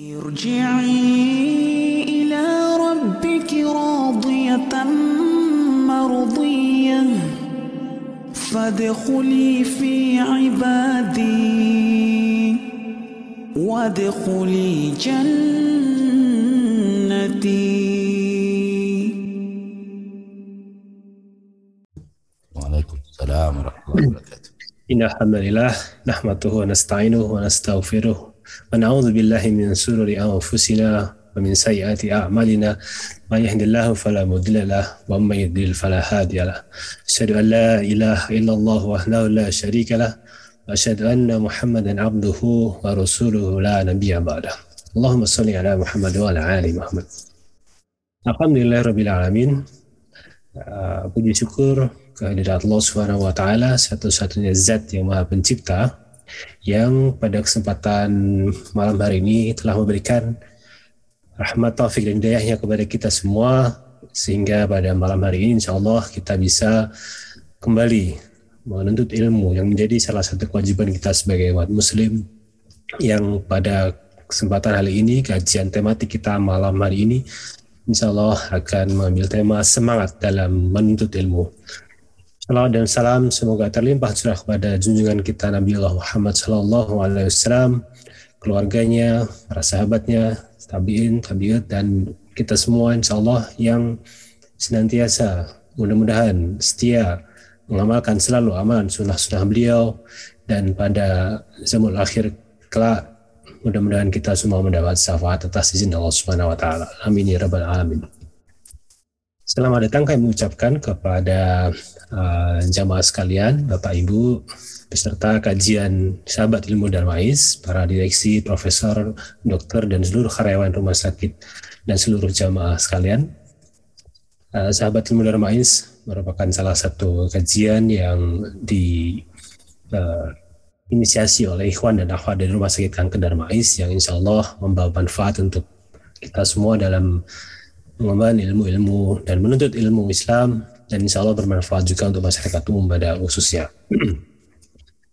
ارجعي إلى ربك راضية مرضية. فادخلي في عبادي. وادخلي جنتي. وعليكم السلام ورحمة الله وبركاته. إن الحمد لله نحمده ونستعينه ونستغفره ونعوذ بالله من شرور أنفسنا ومن سيئات أعمالنا من يهد الله فلا مضل له ومن يضلل فلا هادي له أشهد أن لا إله إلا الله وحده لا شريك له وأشهد أن محمدا عبده ورسوله لا نبي بعده اللهم صل على محمد وعلى آل محمد Alhamdulillah Rabbil Alamin uh, Puji syukur kehadirat Allah Subhanahu Wa Ta'ala Satu-satunya zat yang maha pencipta yang pada kesempatan malam hari ini telah memberikan rahmat taufik dan hidayahnya kepada kita semua sehingga pada malam hari ini insya Allah kita bisa kembali menuntut ilmu yang menjadi salah satu kewajiban kita sebagai umat muslim yang pada kesempatan kali ini kajian tematik kita malam hari ini insya Allah akan mengambil tema semangat dalam menuntut ilmu. Salam dan salam semoga terlimpah curah kepada junjungan kita Nabi Allah Muhammad Sallallahu Alaihi Wasallam, keluarganya, para sahabatnya, tabiin, tabiut dan kita semua insya Allah yang senantiasa mudah-mudahan setia mengamalkan selalu amalan sunnah-sunnah beliau dan pada zaman akhir kelak Mudah-mudahan kita semua mendapat syafaat atas izin Allah Subhanahu wa taala. Amin ya rabbal alamin. Selamat datang kami mengucapkan kepada uh, jamaah sekalian, Bapak Ibu, beserta kajian sahabat ilmu Darmais, para direksi, profesor, dokter, dan seluruh karyawan rumah sakit dan seluruh jamaah sekalian. Uh, sahabat ilmu Darmais merupakan salah satu kajian yang di uh, inisiasi oleh ikhwan dan akhwat dari Rumah Sakit Kanker Darmais yang insya Allah membawa manfaat untuk kita semua dalam mengembangkan ilmu-ilmu dan menuntut ilmu Islam dan insya Allah bermanfaat juga untuk masyarakat umum pada khususnya.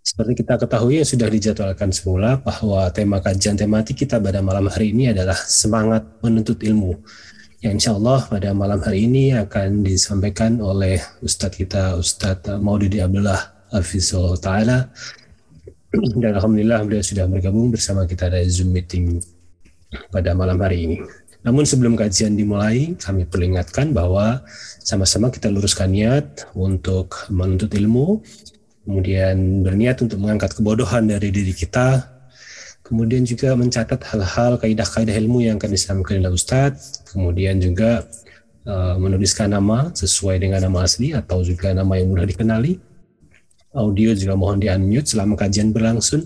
Seperti kita ketahui yang sudah dijadwalkan semula bahwa tema kajian tematik kita pada malam hari ini adalah semangat menuntut ilmu. Yang insya Allah pada malam hari ini akan disampaikan oleh Ustadz kita, Ustadz Maududi Abdullah Hafizullah Ta'ala dan alhamdulillah beliau sudah bergabung bersama kita dari Zoom meeting pada malam hari ini. Namun sebelum kajian dimulai, kami peringatkan bahwa sama-sama kita luruskan niat untuk menuntut ilmu, kemudian berniat untuk mengangkat kebodohan dari diri kita, kemudian juga mencatat hal-hal kaidah-kaidah ilmu yang akan disampaikan oleh Ustadz, kemudian juga uh, menuliskan nama sesuai dengan nama asli atau juga nama yang mudah dikenali, audio juga mohon di unmute selama kajian berlangsung.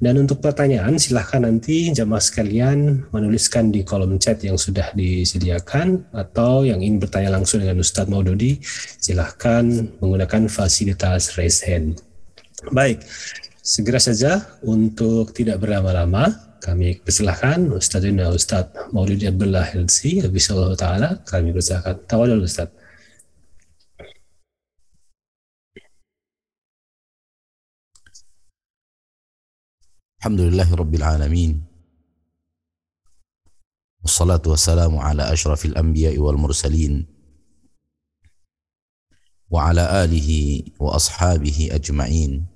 Dan untuk pertanyaan silahkan nanti jamaah sekalian menuliskan di kolom chat yang sudah disediakan atau yang ingin bertanya langsung dengan Ustadz Maududi silahkan menggunakan fasilitas raise hand. Baik, segera saja untuk tidak berlama-lama kami persilahkan Ustadz Ustadz Maududi Abdullah LC, Habis Ta'ala, kami persilahkan. Tawadul Ustadz. الحمد لله رب العالمين. والصلاة والسلام على أشرف الأنبياء والمرسلين وعلى آله وأصحابه أجمعين.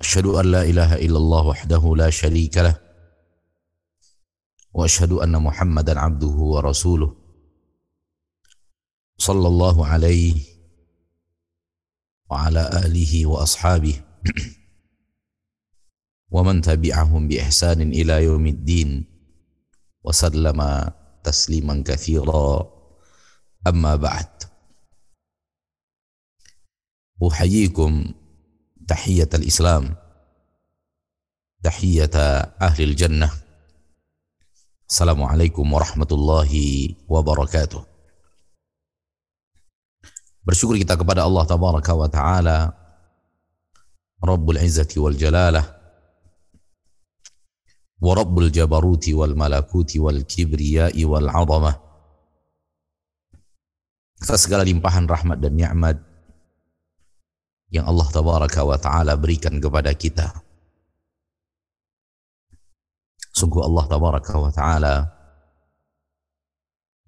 أشهد أن لا إله إلا الله وحده لا شريك له وأشهد أن محمدا عبده ورسوله صلى الله عليه وعلى آله وأصحابه. ومن تبعهم بإحسان إلى يوم الدين وسلم تسليما كثيرا. أما بعد أحييكم تحية الإسلام تحية أهل الجنة. السلام عليكم ورحمة الله وبركاته. Bersyukur kita kepada Allah Tabaraka wa Ta'ala Rabbul Izzati wal Jalalah ورب الجبروت والملكوت والكبرياء والعظمة atas segala limpahan rahmat dan nikmat yang Allah tabaraka wa taala berikan kepada kita Sungguh Allah tabaraka wa taala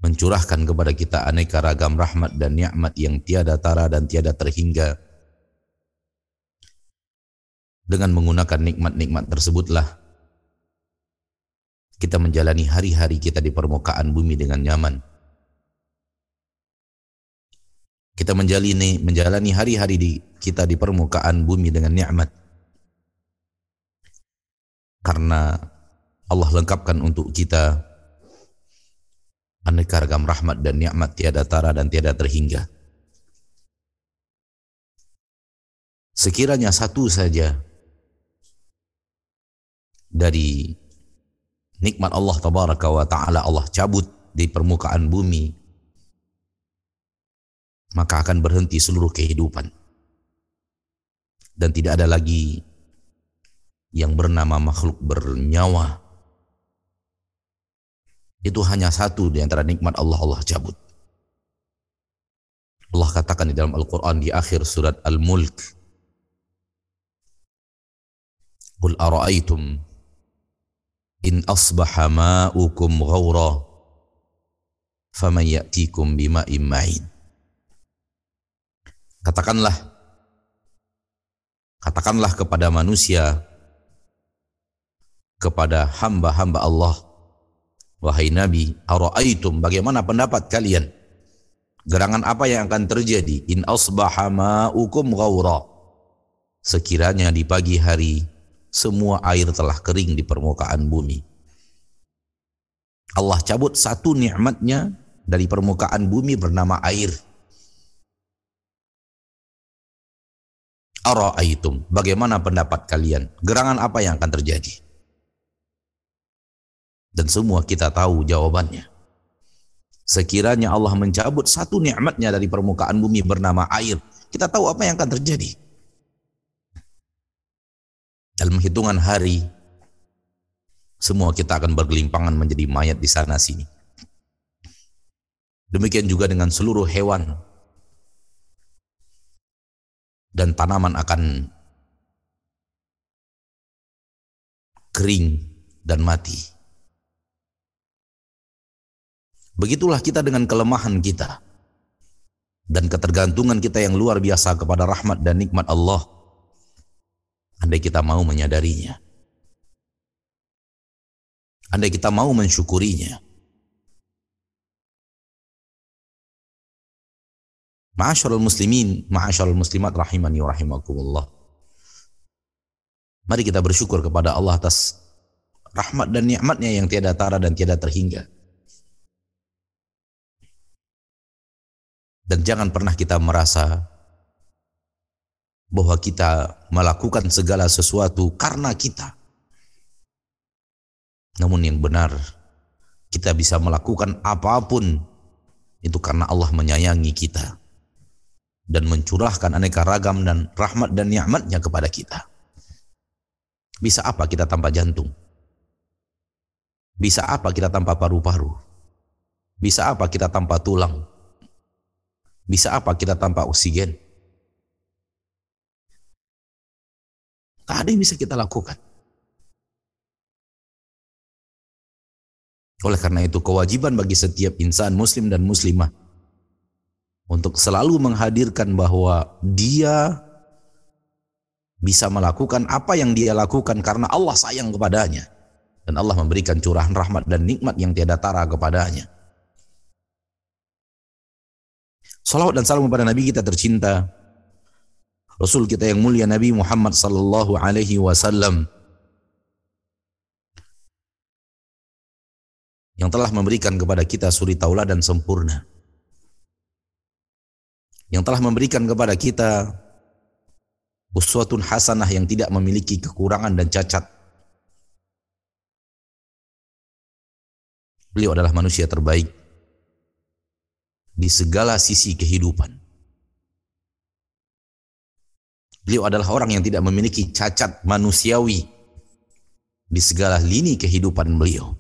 mencurahkan kepada kita aneka ragam rahmat dan nikmat yang tiada tara dan tiada terhingga. Dengan menggunakan nikmat-nikmat tersebutlah kita menjalani hari-hari kita di permukaan bumi dengan nyaman. Kita menjalani menjalani hari-hari di kita di permukaan bumi dengan nikmat. Karena Allah lengkapkan untuk kita aneka ragam rahmat dan nikmat tiada tara dan tiada terhingga. Sekiranya satu saja dari nikmat Allah tabaraka wa taala Allah cabut di permukaan bumi maka akan berhenti seluruh kehidupan dan tidak ada lagi yang bernama makhluk bernyawa itu hanya satu di antara nikmat Allah Allah cabut. Allah katakan di dalam Al-Quran di akhir surat Al-Mulk. Qul ara'aytum in asbaha ma'ukum ghawra faman ya'tikum bima'im ma'in. Katakanlah katakanlah kepada manusia kepada hamba-hamba Allah Wahai Nabi, ara'aitum bagaimana pendapat kalian? Gerangan apa yang akan terjadi? In asbaha ma'ukum ghawra. Sekiranya di pagi hari semua air telah kering di permukaan bumi. Allah cabut satu nikmatnya dari permukaan bumi bernama air. Ara'aitum, bagaimana pendapat kalian? Gerangan apa yang akan terjadi? Dan semua kita tahu jawabannya. Sekiranya Allah mencabut satu nikmatnya dari permukaan bumi bernama air, kita tahu apa yang akan terjadi. Dalam hitungan hari, semua kita akan bergelimpangan menjadi mayat di sana sini. Demikian juga dengan seluruh hewan dan tanaman akan kering dan mati. Begitulah kita dengan kelemahan kita dan ketergantungan kita yang luar biasa kepada rahmat dan nikmat Allah. Andai kita mau menyadarinya. Andai kita mau mensyukurinya. Ma'asyarul muslimin, ma'asyarul muslimat rahimani wa rahimakumullah. Mari kita bersyukur kepada Allah atas rahmat dan nikmatnya yang tiada tara dan tiada terhingga. Dan jangan pernah kita merasa bahwa kita melakukan segala sesuatu karena kita. Namun yang benar, kita bisa melakukan apa pun itu karena Allah menyayangi kita dan mencurahkan aneka ragam dan rahmat dan nikmatnya kepada kita. Bisa apa kita tanpa jantung? Bisa apa kita tanpa paru-paru? Bisa apa kita tanpa tulang? Bisa apa kita tanpa oksigen? Tak ada yang bisa kita lakukan. Oleh karena itu kewajiban bagi setiap insan muslim dan muslimah untuk selalu menghadirkan bahwa dia bisa melakukan apa yang dia lakukan karena Allah sayang kepadanya dan Allah memberikan curahan rahmat dan nikmat yang tiada tara kepadanya. Salawat dan salam kepada Nabi kita tercinta, Rasul kita yang mulia Nabi Muhammad sallallahu alaihi wasallam yang telah memberikan kepada kita suri tauladan sempurna. Yang telah memberikan kepada kita uswatun hasanah yang tidak memiliki kekurangan dan cacat. Beliau adalah manusia terbaik di segala sisi kehidupan. Beliau adalah orang yang tidak memiliki cacat manusiawi di segala lini kehidupan beliau.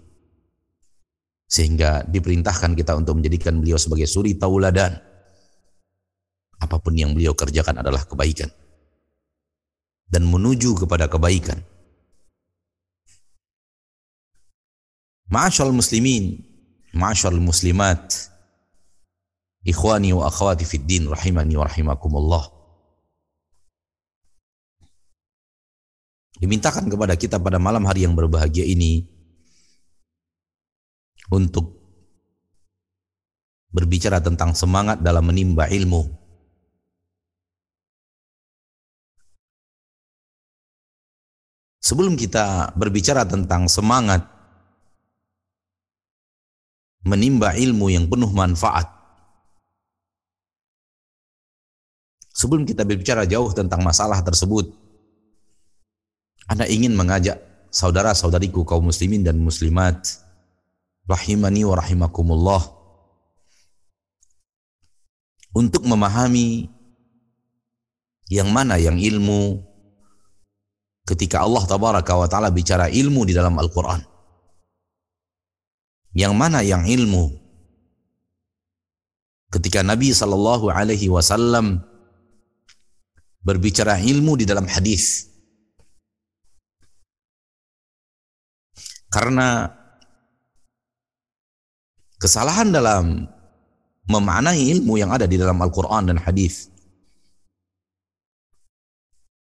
Sehingga diperintahkan kita untuk menjadikan beliau sebagai suri tauladan. Apa pun yang beliau kerjakan adalah kebaikan. Dan menuju kepada kebaikan. Ma'asyal muslimin, ma'asyal muslimat, ikhwani wa akhwati fid din rahimani wa rahimakumullah. Dimintakan kepada kita pada malam hari yang berbahagia ini untuk berbicara tentang semangat dalam menimba ilmu. Sebelum kita berbicara tentang semangat menimba ilmu yang penuh manfaat, Sebelum kita berbicara jauh tentang masalah tersebut, Anda ingin mengajak saudara-saudariku kaum muslimin dan muslimat, rahimani wa rahimakumullah, untuk memahami yang mana yang ilmu ketika Allah tabaraka wa taala bicara ilmu di dalam Al-Qur'an. Yang mana yang ilmu ketika Nabi sallallahu alaihi wasallam berbicara ilmu di dalam hadis. Karena kesalahan dalam memaknai ilmu yang ada di dalam Al-Quran dan hadis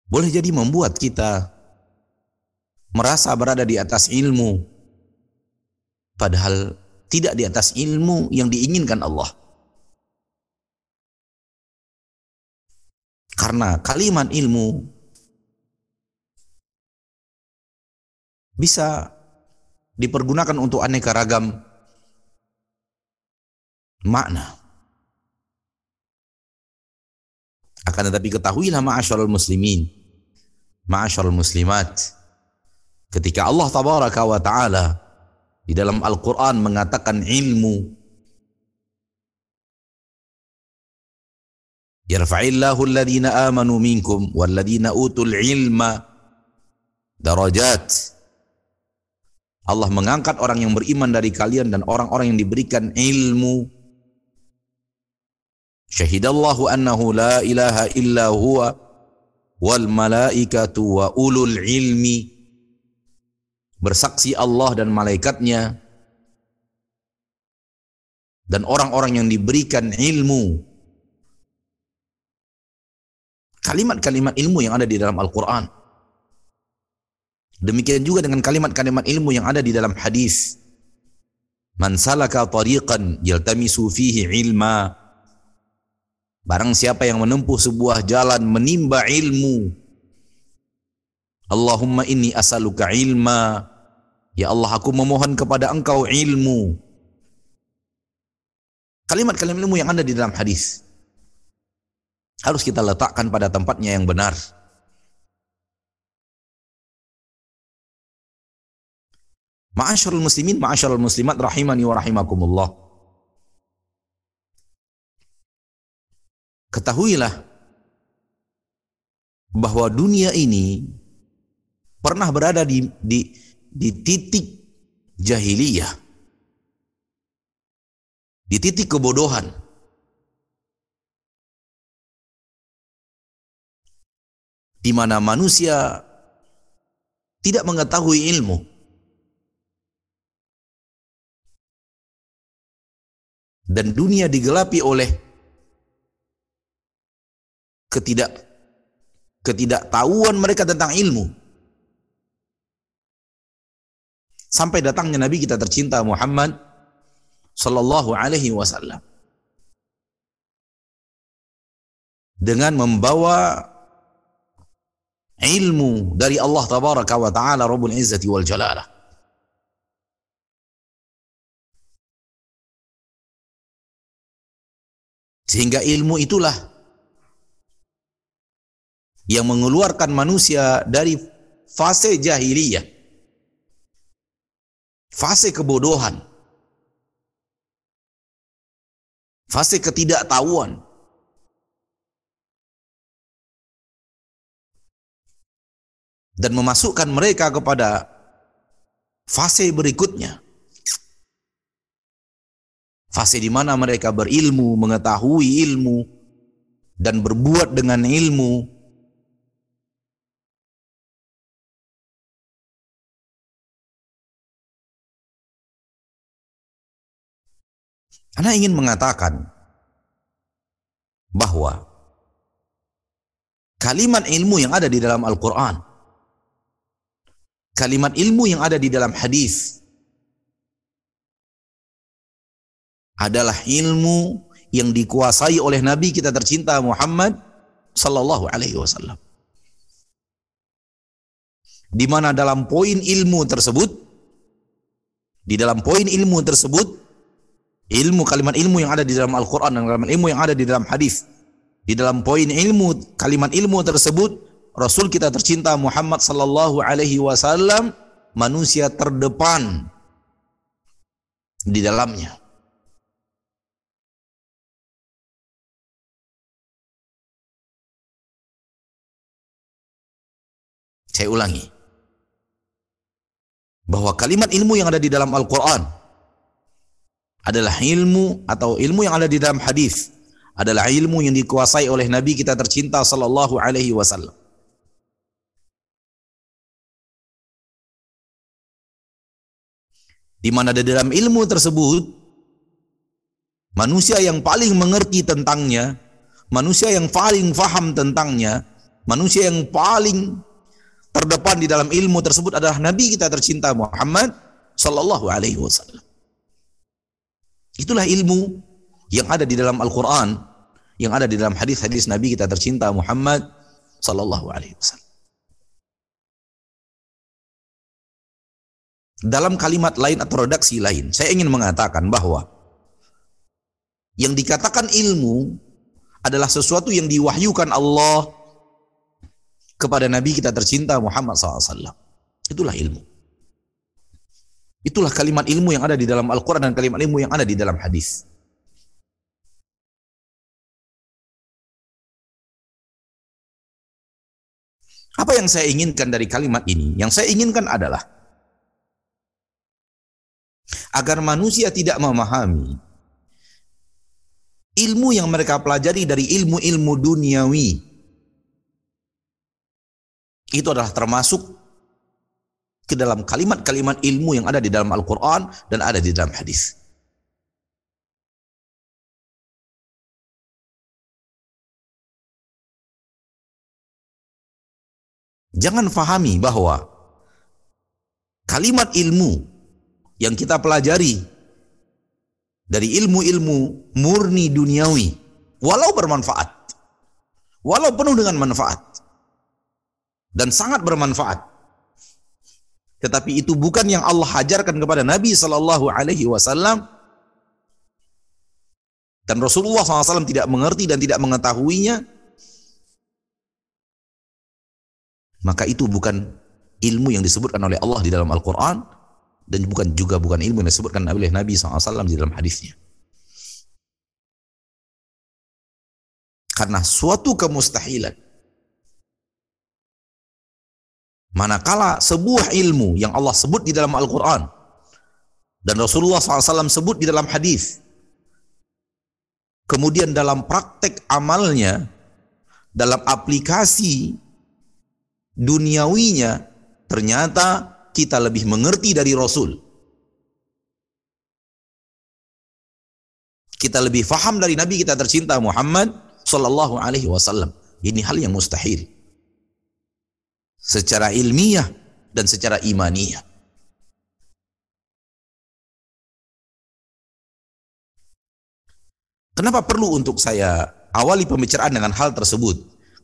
boleh jadi membuat kita merasa berada di atas ilmu padahal tidak di atas ilmu yang diinginkan Allah. Karena kalimat ilmu bisa dipergunakan untuk aneka ragam makna. Akan tetapi ketahuilah ma'asyarul muslimin, ma'asyarul muslimat, ketika Allah tabaraka wa ta'ala di dalam Al-Quran mengatakan ilmu Yarfa'illahu alladhina amanu minkum walladhina utul ilma darajat. Allah mengangkat orang yang beriman dari kalian dan orang-orang yang diberikan ilmu. Syahidallahu annahu la ilaha illa huwa wal malaikatu wa ulul ilmi. Bersaksi Allah dan malaikatnya dan orang-orang yang diberikan ilmu kalimat-kalimat ilmu yang ada di dalam Al-Quran. Demikian juga dengan kalimat-kalimat ilmu yang ada di dalam hadis. Man salaka tariqan yaltamisu fihi ilma. Barang siapa yang menempuh sebuah jalan menimba ilmu. Allahumma inni asaluka ilma. Ya Allah aku memohon kepada engkau ilmu. Kalimat-kalimat ilmu yang ada di dalam hadis harus kita letakkan pada tempatnya yang benar. Ma'asyarul muslimin, ma'asyarul muslimat rahimani wa rahimakumullah. Ketahuilah bahwa dunia ini pernah berada di di di titik jahiliyah. Di titik kebodohan. di mana manusia tidak mengetahui ilmu. Dan dunia digelapi oleh ketidak ketidaktahuan mereka tentang ilmu. Sampai datangnya Nabi kita tercinta Muhammad sallallahu alaihi wasallam dengan membawa ilmu dari Allah tabaraka wa taala Rabbul Izzati wal Jalalah. Sehingga ilmu itulah yang mengeluarkan manusia dari fase jahiliyah. Fase kebodohan. Fase ketidaktahuan. dan memasukkan mereka kepada fase berikutnya. Fase di mana mereka berilmu, mengetahui ilmu, dan berbuat dengan ilmu. Anda ingin mengatakan bahwa kalimat ilmu yang ada di dalam Al-Quran, kalimat ilmu yang ada di dalam hadis adalah ilmu yang dikuasai oleh Nabi kita tercinta Muhammad sallallahu alaihi wasallam. Di mana dalam poin ilmu tersebut di dalam poin ilmu tersebut ilmu kalimat ilmu yang ada di dalam Al-Qur'an dan kalimat ilmu yang ada di dalam hadis. Di dalam poin ilmu kalimat ilmu tersebut Rasul kita tercinta Muhammad sallallahu alaihi wasallam manusia terdepan di dalamnya. Saya ulangi. Bahwa kalimat ilmu yang ada di dalam Al-Quran adalah ilmu atau ilmu yang ada di dalam hadis adalah ilmu yang dikuasai oleh Nabi kita tercinta sallallahu alaihi wasallam. Di mana di dalam ilmu tersebut manusia yang paling mengerti tentangnya, manusia yang paling faham tentangnya, manusia yang paling terdepan di dalam ilmu tersebut adalah Nabi kita tercinta Muhammad sallallahu alaihi wasallam. Itulah ilmu yang ada di dalam Al-Qur'an, yang ada di dalam hadis-hadis Nabi kita tercinta Muhammad sallallahu alaihi wasallam. Dalam kalimat lain atau redaksi lain, saya ingin mengatakan bahwa yang dikatakan ilmu adalah sesuatu yang diwahyukan Allah kepada Nabi kita tercinta Muhammad SAW. Itulah ilmu. Itulah kalimat ilmu yang ada di dalam Al-Quran dan kalimat ilmu yang ada di dalam hadis. Apa yang saya inginkan dari kalimat ini? Yang saya inginkan adalah agar manusia tidak memahami ilmu yang mereka pelajari dari ilmu-ilmu duniawi itu adalah termasuk ke dalam kalimat-kalimat ilmu yang ada di dalam Al-Quran dan ada di dalam hadis. Jangan fahami bahwa kalimat ilmu yang kita pelajari dari ilmu-ilmu murni duniawi, walau bermanfaat, walau penuh dengan manfaat, dan sangat bermanfaat. Tetapi itu bukan yang Allah hajarkan kepada Nabi Sallallahu Alaihi Wasallam dan Rasulullah SAW tidak mengerti dan tidak mengetahuinya. Maka itu bukan ilmu yang disebutkan oleh Allah di dalam Al-Quran dan bukan juga bukan ilmu yang disebutkan oleh Nabi SAW di dalam hadisnya. Karena suatu kemustahilan Manakala sebuah ilmu yang Allah sebut di dalam Al-Quran dan Rasulullah SAW sebut di dalam hadis, kemudian dalam praktek amalnya, dalam aplikasi duniawinya, ternyata kita lebih mengerti dari Rasul. Kita lebih faham dari Nabi kita tercinta Muhammad Sallallahu Alaihi Wasallam. Ini hal yang mustahil secara ilmiah dan secara imaniyah. Kenapa perlu untuk saya awali pembicaraan dengan hal tersebut?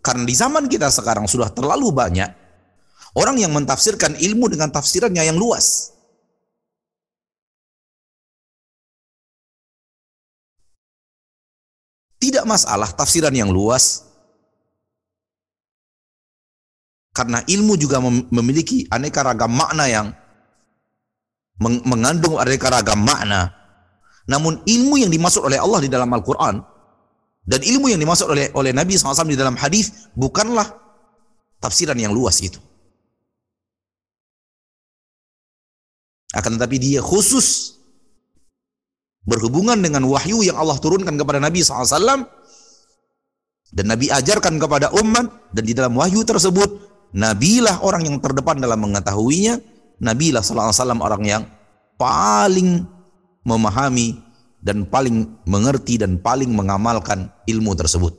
Karena di zaman kita sekarang sudah terlalu banyak orang yang mentafsirkan ilmu dengan tafsirannya yang luas. Tidak masalah tafsiran yang luas, karena ilmu juga memiliki aneka ragam makna yang mengandung aneka ragam makna. Namun ilmu yang dimaksud oleh Allah di dalam Al-Quran dan ilmu yang dimaksud oleh oleh Nabi SAW di dalam hadis bukanlah tafsiran yang luas itu. Akan tetapi dia khusus berhubungan dengan wahyu yang Allah turunkan kepada Nabi SAW dan Nabi ajarkan kepada umat dan di dalam wahyu tersebut Nabilah orang yang terdepan dalam mengetahuinya. Nabilah sallallahu alaihi wasallam orang yang paling memahami dan paling mengerti dan paling mengamalkan ilmu tersebut.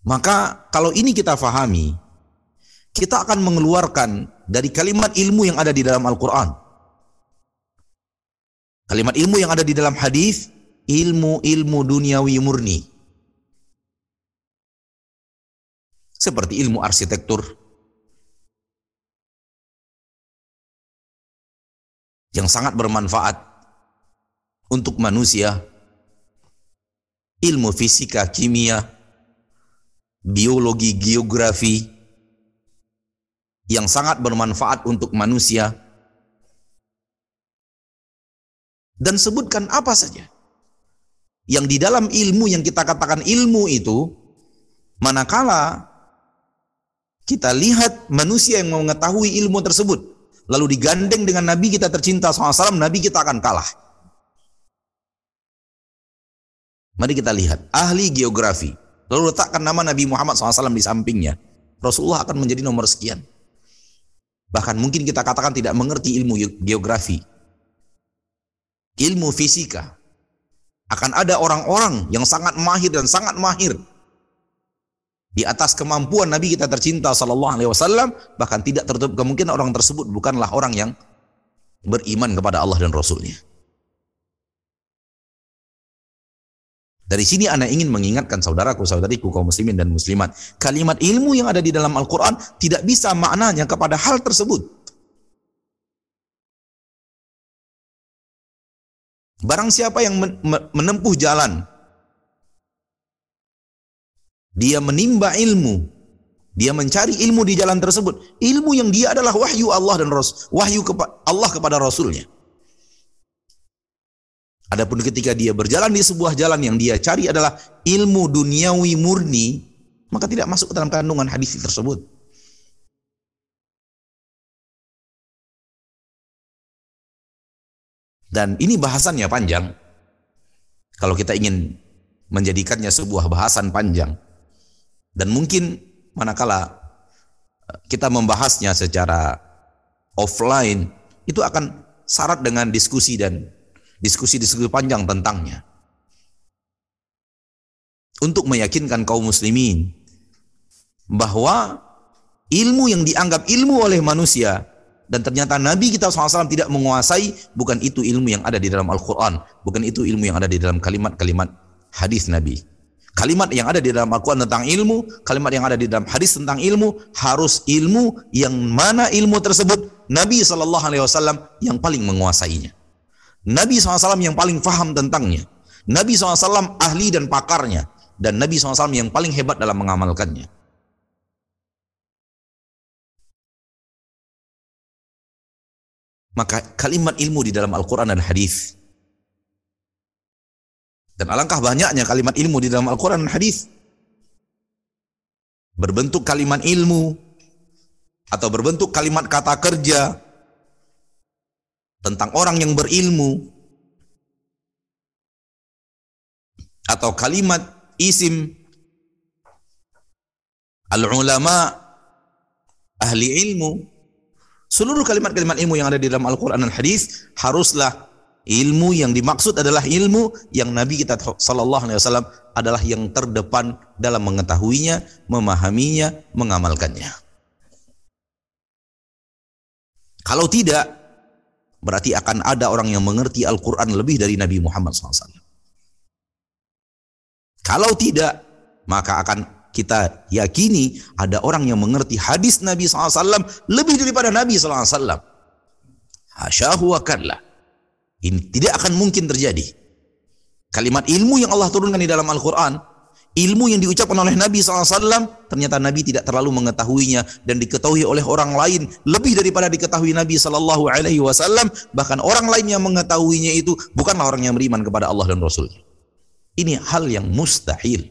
Maka kalau ini kita fahami, kita akan mengeluarkan dari kalimat ilmu yang ada di dalam Al-Quran. Kalimat ilmu yang ada di dalam hadis, ilmu-ilmu duniawi murni. Seperti ilmu arsitektur, yang sangat bermanfaat untuk manusia, ilmu fisika, kimia, biologi, geografi, yang sangat bermanfaat untuk manusia. Dan sebutkan apa saja. Yang di dalam ilmu yang kita katakan ilmu itu manakala kita lihat manusia yang mengetahui ilmu tersebut. Lalu digandeng dengan Nabi kita tercinta SAW Nabi kita akan kalah. Mari kita lihat. Ahli geografi. Lalu letakkan nama Nabi Muhammad SAW di sampingnya. Rasulullah akan menjadi nomor sekian. Bahkan mungkin kita katakan tidak mengerti ilmu geografi. Ilmu fisika. Akan ada orang-orang yang sangat mahir dan sangat mahir di atas kemampuan Nabi kita tercinta sallallahu alaihi wasallam bahkan tidak tertutup kemungkinan orang tersebut bukanlah orang yang beriman kepada Allah dan Rasulnya. Dari sini Anda ingin mengingatkan saudaraku, saudariku, kaum muslimin dan muslimat. Kalimat ilmu yang ada di dalam Al-Quran tidak bisa maknanya kepada hal tersebut. Barang siapa yang menempuh jalan, dia menimba ilmu, dia mencari ilmu di jalan tersebut. Ilmu yang dia adalah wahyu Allah dan Rasul, wahyu Allah kepada Rasulnya. Adapun ketika dia berjalan di sebuah jalan yang dia cari adalah ilmu duniawi murni, maka tidak masuk ke dalam kandungan hadis tersebut. Dan ini bahasannya panjang. Kalau kita ingin menjadikannya sebuah bahasan panjang. Dan mungkin manakala eh, kita membahasnya secara offline, itu akan syarat dengan diskusi dan diskusi-diskusi panjang tentangnya. Untuk meyakinkan kaum muslimin bahwa ilmu yang dianggap ilmu oleh manusia dan ternyata Nabi kita SAW tidak menguasai bukan itu ilmu yang ada di dalam Al-Quran bukan itu ilmu yang ada di dalam kalimat-kalimat hadis Nabi kalimat yang ada di dalam Al-Quran tentang ilmu kalimat yang ada di dalam hadis tentang ilmu harus ilmu yang mana ilmu tersebut Nabi SAW yang paling menguasainya Nabi SAW yang paling faham tentangnya. Nabi SAW ahli dan pakarnya. Dan Nabi SAW yang paling hebat dalam mengamalkannya. Maka kalimat ilmu di dalam Al-Quran dan hadis. Dan alangkah banyaknya kalimat ilmu di dalam Al-Quran dan hadis. Berbentuk kalimat ilmu atau berbentuk kalimat kata kerja tentang orang yang berilmu atau kalimat isim al-ulama ahli ilmu seluruh kalimat-kalimat ilmu yang ada di dalam Al-Quran dan hadis haruslah ilmu yang dimaksud adalah ilmu yang Nabi kita sallallahu alaihi wasallam adalah yang terdepan dalam mengetahuinya, memahaminya, mengamalkannya. Kalau tidak, berarti akan ada orang yang mengerti Al-Quran lebih dari Nabi Muhammad SAW. Kalau tidak, maka akan kita yakini ada orang yang mengerti hadis Nabi SAW lebih daripada Nabi SAW. Hasyahu wa Ini tidak akan mungkin terjadi. Kalimat ilmu yang Allah turunkan di dalam Al-Quran ilmu yang diucapkan oleh Nabi SAW ternyata Nabi tidak terlalu mengetahuinya dan diketahui oleh orang lain lebih daripada diketahui Nabi Sallallahu Alaihi Wasallam. Bahkan orang lain yang mengetahuinya itu bukanlah orang yang beriman kepada Allah dan Rasulnya ini hal yang mustahil.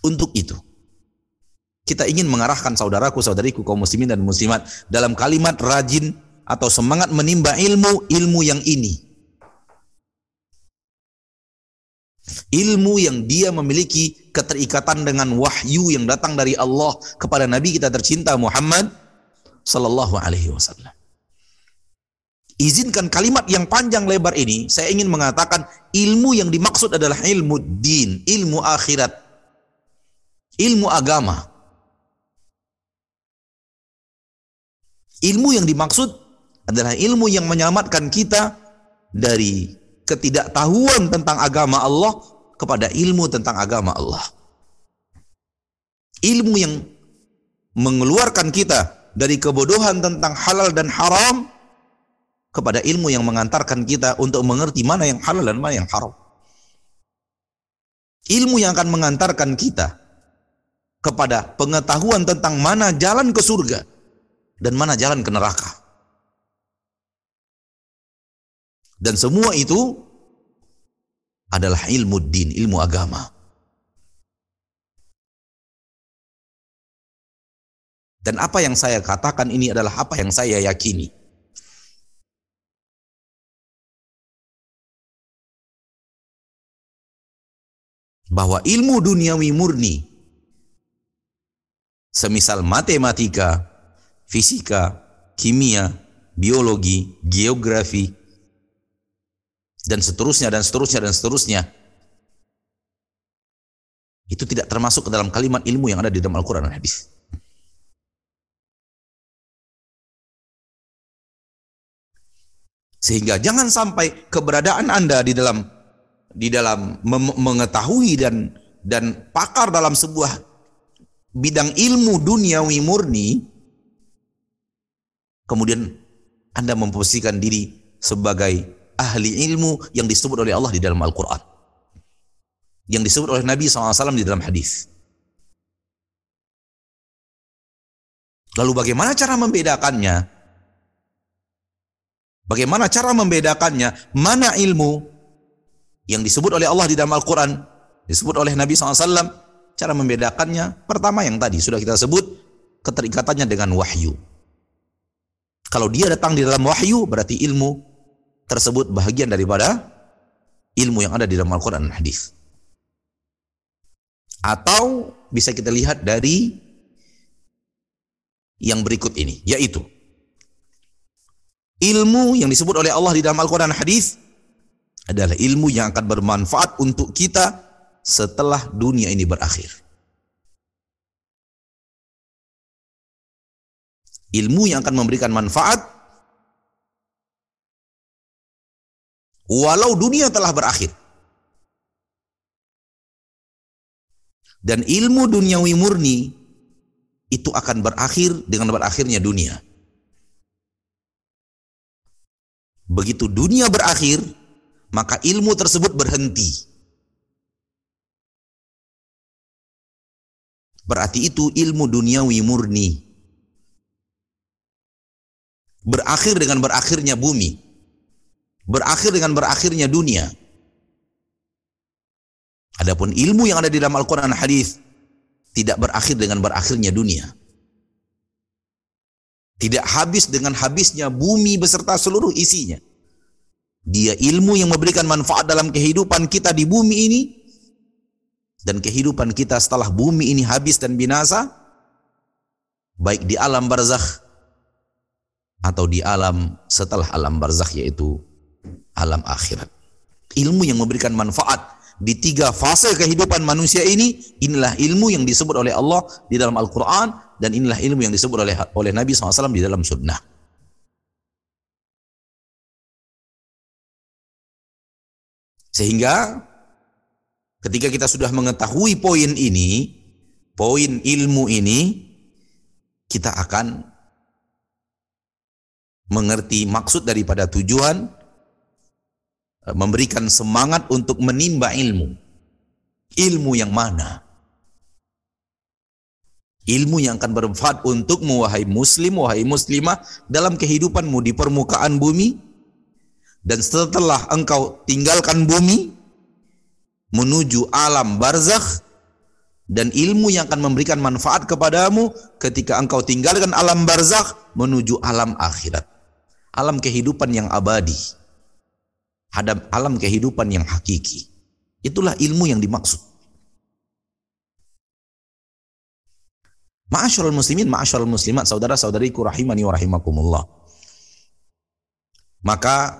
Untuk itu kita ingin mengarahkan saudaraku saudariku kaum muslimin dan muslimat dalam kalimat rajin atau semangat menimba ilmu ilmu yang ini ilmu yang dia memiliki keterikatan dengan wahyu yang datang dari Allah kepada Nabi kita tercinta Muhammad sallallahu alaihi wasallam. izinkan kalimat yang panjang lebar ini, saya ingin mengatakan ilmu yang dimaksud adalah ilmu din, ilmu akhirat, ilmu agama. Ilmu yang dimaksud adalah ilmu yang menyelamatkan kita dari ketidaktahuan tentang agama Allah kepada ilmu tentang agama Allah. Ilmu yang mengeluarkan kita dari kebodohan tentang halal dan haram kepada ilmu yang mengantarkan kita untuk mengerti mana yang halal dan mana yang haram. Ilmu yang akan mengantarkan kita kepada pengetahuan tentang mana jalan ke surga dan mana jalan ke neraka. Dan semua itu adalah ilmu din, ilmu agama. Dan apa yang saya katakan ini adalah apa yang saya yakini. Bahwa ilmu duniawi murni, semisal matematika, fisika, kimia, biologi, geografi, dan seterusnya, dan seterusnya, dan seterusnya, itu tidak termasuk ke dalam kalimat ilmu yang ada di dalam Al-Quran dan Hadis. Sehingga jangan sampai keberadaan Anda di dalam di dalam mengetahui dan dan pakar dalam sebuah bidang ilmu duniawi murni kemudian Anda memposisikan diri sebagai ahli ilmu yang disebut oleh Allah di dalam Al-Qur'an. Yang disebut oleh Nabi SAW di dalam hadis. Lalu bagaimana cara membedakannya? Bagaimana cara membedakannya? Mana ilmu yang disebut oleh Allah di dalam Al-Quran, disebut oleh Nabi SAW, cara membedakannya, pertama yang tadi sudah kita sebut, keterikatannya dengan wahyu. Kalau dia datang di dalam wahyu, berarti ilmu tersebut bahagian daripada ilmu yang ada di dalam Al-Quran dan Hadis. Atau bisa kita lihat dari yang berikut ini, yaitu ilmu yang disebut oleh Allah di dalam Al-Quran dan Hadis adalah ilmu yang akan bermanfaat untuk kita setelah dunia ini berakhir. Ilmu yang akan memberikan manfaat walau dunia telah berakhir. Dan ilmu duniawi murni itu akan berakhir dengan berakhirnya dunia. Begitu dunia berakhir, maka ilmu tersebut berhenti. Berarti itu ilmu duniawi murni. Berakhir dengan berakhirnya bumi. Berakhir dengan berakhirnya dunia. Adapun ilmu yang ada di dalam Al-Quran Hadis tidak berakhir dengan berakhirnya dunia. Tidak habis dengan habisnya bumi beserta seluruh isinya. Dia ilmu yang memberikan manfaat dalam kehidupan kita di bumi ini dan kehidupan kita setelah bumi ini habis dan binasa baik di alam barzakh atau di alam setelah alam barzakh yaitu alam akhirat. Ilmu yang memberikan manfaat di tiga fase kehidupan manusia ini inilah ilmu yang disebut oleh Allah di dalam Al-Quran dan inilah ilmu yang disebut oleh oleh Nabi SAW di dalam sunnah. Sehingga ketika kita sudah mengetahui poin ini, poin ilmu ini, kita akan mengerti maksud daripada tujuan memberikan semangat untuk menimba ilmu. Ilmu yang mana? Ilmu yang akan bermanfaat untukmu wahai muslim, wahai muslimah dalam kehidupanmu di permukaan bumi dan setelah engkau tinggalkan bumi menuju alam barzakh dan ilmu yang akan memberikan manfaat kepadamu ketika engkau tinggalkan alam barzakh menuju alam akhirat. Alam kehidupan yang abadi hadap alam kehidupan yang hakiki. Itulah ilmu yang dimaksud. Ma'asyarul muslimin, ma'asyarul muslimat, saudara-saudariku rahimani wa rahimakumullah. Maka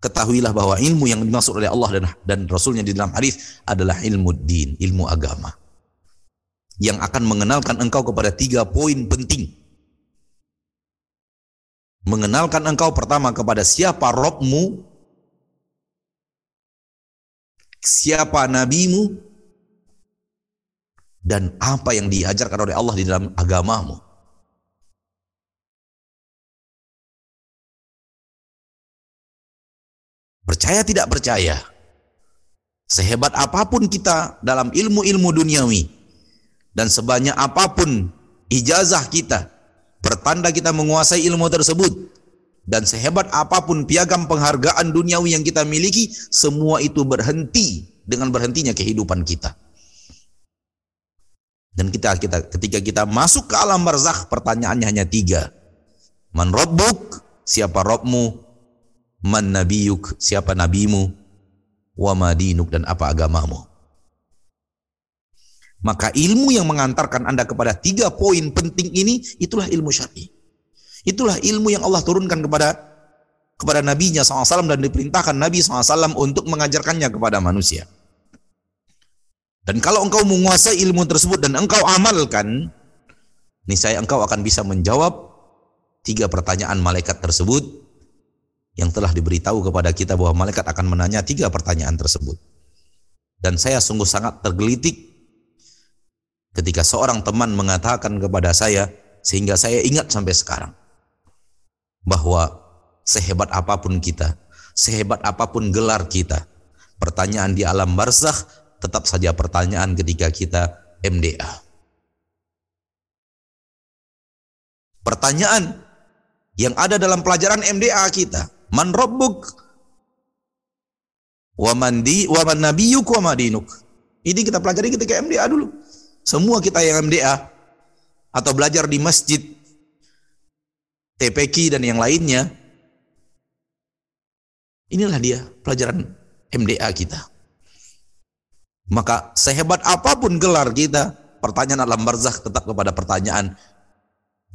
ketahuilah bahwa ilmu yang dimaksud oleh Allah dan dan Rasulnya di dalam hadis adalah ilmu din, ilmu agama. Yang akan mengenalkan engkau kepada tiga poin penting. Mengenalkan engkau pertama kepada siapa Robmu, siapa nabimu, dan apa yang diajarkan oleh Allah di dalam agamamu. Percaya tidak percaya, sehebat apa pun kita dalam ilmu-ilmu duniawi, dan sebanyak apa pun ijazah kita, pertanda kita menguasai ilmu tersebut, dan sehebat apa pun piagam penghargaan duniawi yang kita miliki, semua itu berhenti dengan berhentinya kehidupan kita. Dan kita, kita ketika kita masuk ke alam barzakh, pertanyaannya hanya tiga. Man Rabbuk, siapa Robmu? man nabiyuk, siapa nabimu, wa madinuk dan apa agamamu. Maka ilmu yang mengantarkan Anda kepada tiga poin penting ini, itulah ilmu syar'i. Itulah ilmu yang Allah turunkan kepada kepada Nabi-Nya SAW dan diperintahkan Nabi SAW untuk mengajarkannya kepada manusia. Dan kalau engkau menguasai ilmu tersebut dan engkau amalkan, niscaya engkau akan bisa menjawab tiga pertanyaan malaikat tersebut yang telah diberitahu kepada kita bahwa malaikat akan menanya tiga pertanyaan tersebut. Dan saya sungguh sangat tergelitik ketika seorang teman mengatakan kepada saya sehingga saya ingat sampai sekarang bahwa sehebat apa pun kita, sehebat apa pun gelar kita, pertanyaan di alam barzakh tetap saja pertanyaan ketika kita MDA. Pertanyaan yang ada dalam pelajaran MDA kita Man rabbuk wa man di wa man nabiyyuk wa madinuk. Ini kita pelajari ketika MDA dulu. Semua kita yang MDA atau belajar di masjid TPQ dan yang lainnya. Inilah dia pelajaran MDA kita. Maka sehebat apa pun gelar kita, pertanyaan alam barzakh tetap kepada pertanyaan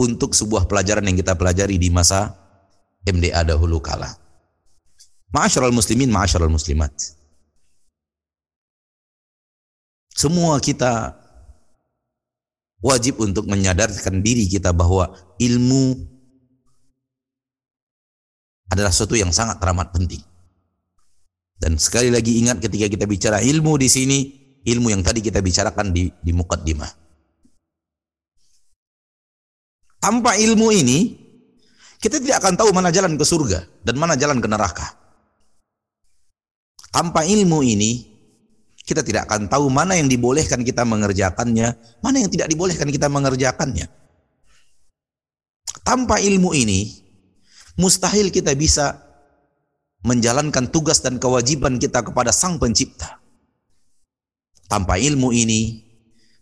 untuk sebuah pelajaran yang kita pelajari di masa MDA dahulu kala. Ma'asyiral muslimin, ma'asyiral muslimat. Semua kita wajib untuk menyadarkan diri kita bahwa ilmu adalah sesuatu yang sangat teramat penting. Dan sekali lagi ingat ketika kita bicara ilmu di sini, ilmu yang tadi kita bicarakan di, di mukaddimah. Tanpa ilmu ini, kita tidak akan tahu mana jalan ke surga dan mana jalan ke neraka. Tanpa ilmu ini, kita tidak akan tahu mana yang dibolehkan kita mengerjakannya, mana yang tidak dibolehkan kita mengerjakannya. Tanpa ilmu ini, mustahil kita bisa menjalankan tugas dan kewajiban kita kepada Sang Pencipta. Tanpa ilmu ini,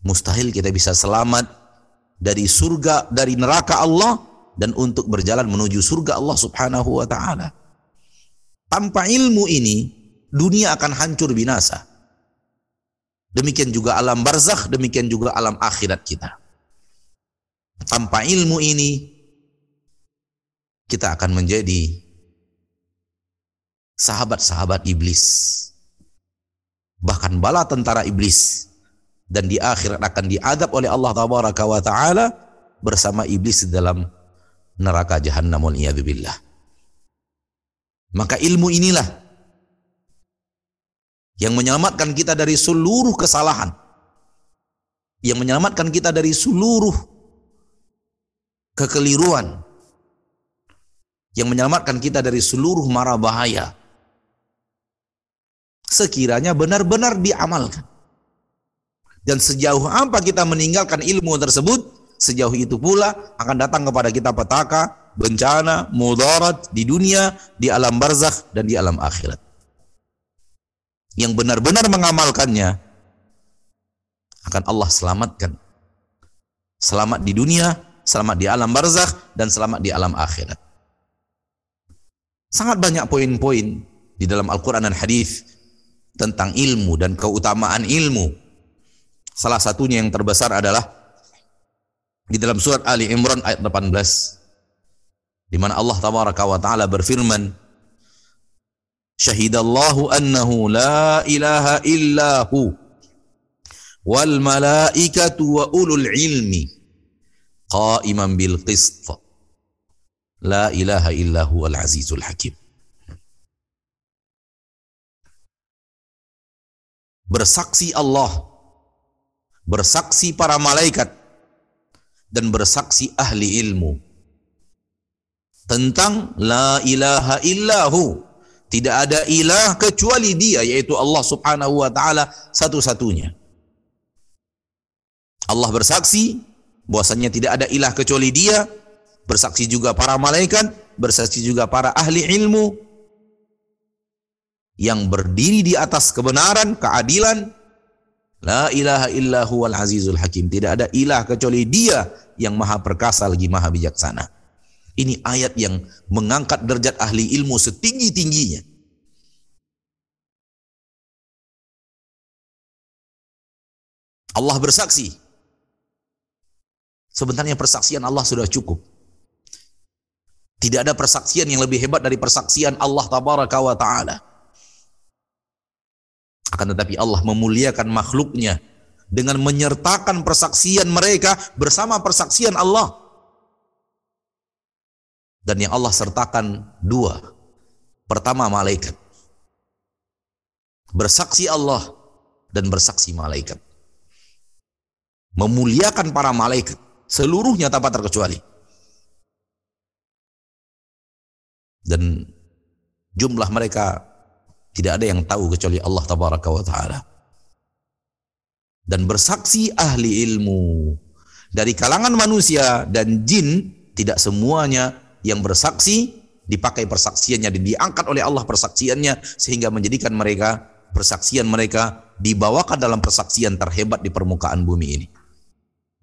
mustahil kita bisa selamat dari surga, dari neraka Allah dan untuk berjalan menuju surga Allah Subhanahu wa taala. Tanpa ilmu ini, dunia akan hancur binasa. Demikian juga alam barzakh, demikian juga alam akhirat kita. Tanpa ilmu ini, kita akan menjadi sahabat-sahabat iblis. Bahkan bala tentara iblis dan di akhirat akan diadab oleh Allah Taala bersama iblis dalam neraka jahannam wal. Maka ilmu inilah yang menyelamatkan kita dari seluruh kesalahan. Yang menyelamatkan kita dari seluruh kekeliruan. Yang menyelamatkan kita dari seluruh mara bahaya. Sekiranya benar-benar diamalkan. Dan sejauh apa kita meninggalkan ilmu tersebut, sejauh itu pula akan datang kepada kita petaka, bencana, mudarat di dunia, di alam barzakh dan di alam akhirat. Yang benar-benar mengamalkannya akan Allah selamatkan. Selamat di dunia, selamat di alam barzakh dan selamat di alam akhirat. Sangat banyak poin-poin di dalam Al-Qur'an dan hadis tentang ilmu dan keutamaan ilmu. Salah satunya yang terbesar adalah di dalam surat Ali Imran ayat 18 di mana Allah tabaraka wa taala berfirman Syahidallahu annahu la ilaha illahu wal malaikatu wa ulul ilmi qaiman bil qist la ilaha illahu al azizul hakim bersaksi Allah bersaksi para malaikat dan bersaksi ahli ilmu tentang la ilaha illahu tidak ada ilah kecuali dia yaitu Allah Subhanahu wa taala satu-satunya. Allah bersaksi bahwasanya tidak ada ilah kecuali dia, bersaksi juga para malaikat, bersaksi juga para ahli ilmu yang berdiri di atas kebenaran, keadilan. La ilaha illa huwal azizul hakim. Tidak ada ilah kecuali dia yang maha perkasa lagi maha bijaksana. Ini ayat yang mengangkat derajat ahli ilmu setinggi-tingginya. Allah bersaksi. Sebenarnya persaksian Allah sudah cukup. Tidak ada persaksian yang lebih hebat dari persaksian Allah tabaraka wa taala. Akan tetapi Allah memuliakan makhluknya dengan menyertakan persaksian mereka bersama persaksian Allah dan yang Allah sertakan dua. Pertama malaikat. Bersaksi Allah dan bersaksi malaikat. Memuliakan para malaikat seluruhnya tanpa terkecuali. Dan jumlah mereka tidak ada yang tahu kecuali Allah tabaraka wa taala. Dan bersaksi ahli ilmu dari kalangan manusia dan jin tidak semuanya yang bersaksi dipakai persaksiannya dan diangkat oleh Allah persaksiannya sehingga menjadikan mereka persaksian mereka dibawakan dalam persaksian terhebat di permukaan bumi ini.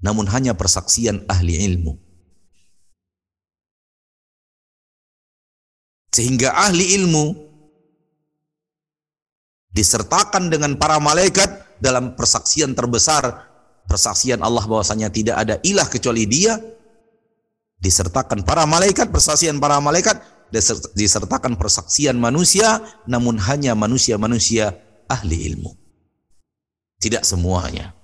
Namun hanya persaksian ahli ilmu. Sehingga ahli ilmu disertakan dengan para malaikat dalam persaksian terbesar persaksian Allah bahwasanya tidak ada ilah kecuali Dia disertakan para malaikat, persaksian para malaikat, disertakan persaksian manusia, namun hanya manusia-manusia ahli ilmu. Tidak semuanya.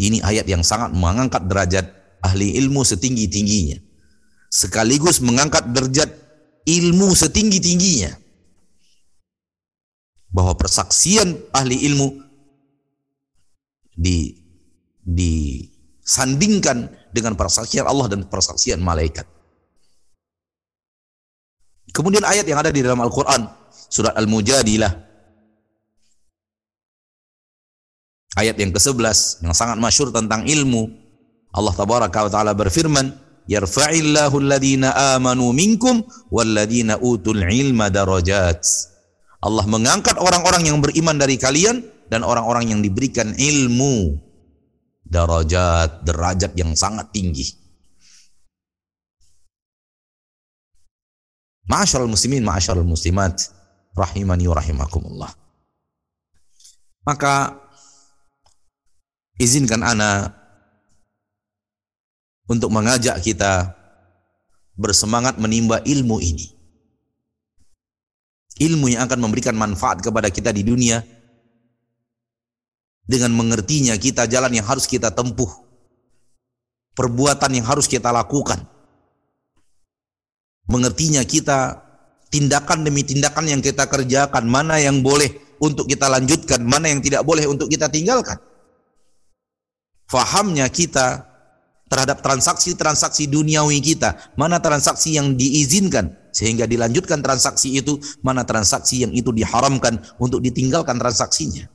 Ini ayat yang sangat mengangkat derajat ahli ilmu setinggi-tingginya. Sekaligus mengangkat derajat ilmu setinggi-tingginya. Bahwa persaksian ahli ilmu di disandingkan dengan persaksian Allah dan persaksian malaikat. Kemudian ayat yang ada di dalam Al-Quran, surat Al-Mujadilah, ayat yang ke-11 yang sangat masyur tentang ilmu. Allah tabaraka wa taala berfirman, "Yarfa'illahu alladhina amanu minkum walladhina utul ilma darajat." Allah mengangkat orang-orang yang beriman dari kalian dan orang-orang yang diberikan ilmu darajat, derajat yang sangat tinggi. Ma'asyarul muslimin, ma'asyarul muslimat, rahimani wa rahimakumullah. Maka izinkan ana untuk mengajak kita bersemangat menimba ilmu ini. Ilmu yang akan memberikan manfaat kepada kita di dunia dengan mengertinya kita jalan yang harus kita tempuh. Perbuatan yang harus kita lakukan. Mengertinya kita tindakan demi tindakan yang kita kerjakan, mana yang boleh untuk kita lanjutkan, mana yang tidak boleh untuk kita tinggalkan. Fahamnya kita terhadap transaksi-transaksi duniawi kita, mana transaksi yang diizinkan sehingga dilanjutkan transaksi itu, mana transaksi yang itu diharamkan untuk ditinggalkan transaksinya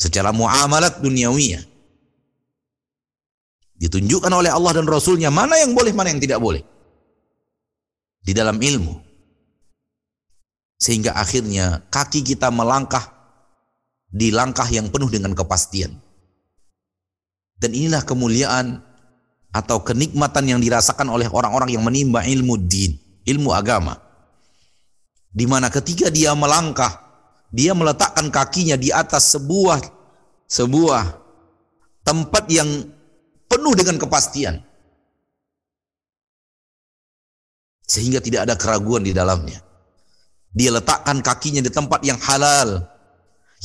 secara muamalat duniawiyah. Ditunjukkan oleh Allah dan Rasulnya mana yang boleh, mana yang tidak boleh. Di dalam ilmu. Sehingga akhirnya kaki kita melangkah di langkah yang penuh dengan kepastian. Dan inilah kemuliaan atau kenikmatan yang dirasakan oleh orang-orang yang menimba ilmu din, ilmu agama. Di mana ketika dia melangkah dia meletakkan kakinya di atas sebuah sebuah tempat yang penuh dengan kepastian. sehingga tidak ada keraguan di dalamnya. Dia letakkan kakinya di tempat yang halal,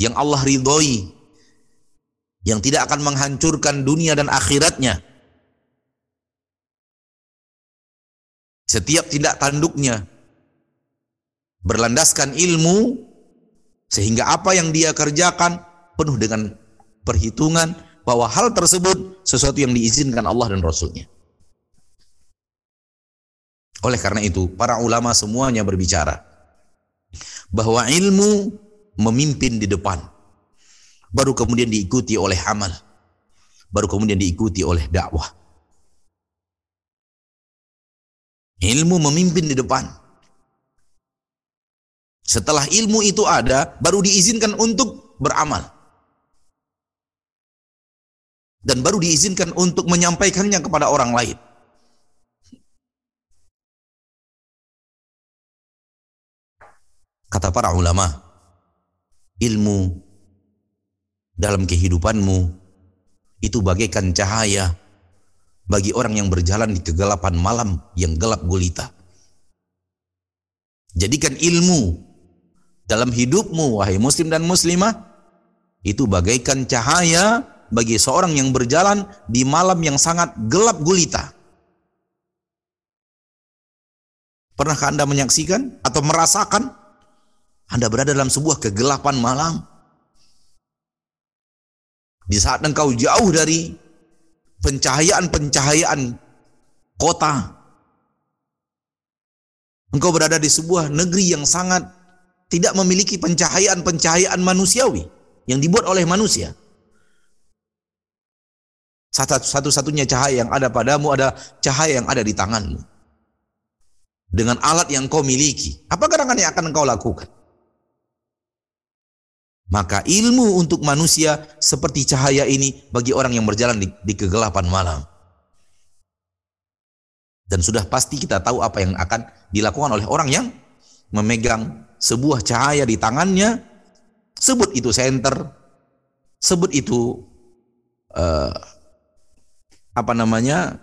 yang Allah ridhoi, yang tidak akan menghancurkan dunia dan akhiratnya. Setiap tindak tanduknya berlandaskan ilmu sehingga apa yang dia kerjakan penuh dengan perhitungan bahwa hal tersebut sesuatu yang diizinkan Allah dan Rasulnya. Oleh karena itu, para ulama semuanya berbicara bahwa ilmu memimpin di depan, baru kemudian diikuti oleh amal, baru kemudian diikuti oleh dakwah. Ilmu memimpin di depan. Setelah ilmu itu ada, baru diizinkan untuk beramal. Dan baru diizinkan untuk menyampaikannya kepada orang lain. Kata para ulama, ilmu dalam kehidupanmu itu bagaikan cahaya bagi orang yang berjalan di kegelapan malam yang gelap gulita. Jadikan ilmu dalam hidupmu, wahai muslim dan muslimah, itu bagaikan cahaya bagi seorang yang berjalan di malam yang sangat gelap gulita. Pernahkah Anda menyaksikan atau merasakan anda berada dalam sebuah kegelapan malam. Di saat engkau jauh dari pencahayaan-pencahayaan kota. Engkau berada di sebuah negeri yang sangat tidak memiliki pencahayaan-pencahayaan manusiawi yang dibuat oleh manusia. Satu-satunya cahaya yang ada padamu adalah cahaya yang ada di tanganmu. Dengan alat yang kau miliki. Apa gerangan yang akan engkau lakukan? Maka ilmu untuk manusia seperti cahaya ini bagi orang yang berjalan di, di kegelapan malam. Dan sudah pasti kita tahu apa yang akan dilakukan oleh orang yang memegang sebuah cahaya di tangannya, sebut itu senter, sebut itu uh, apa namanya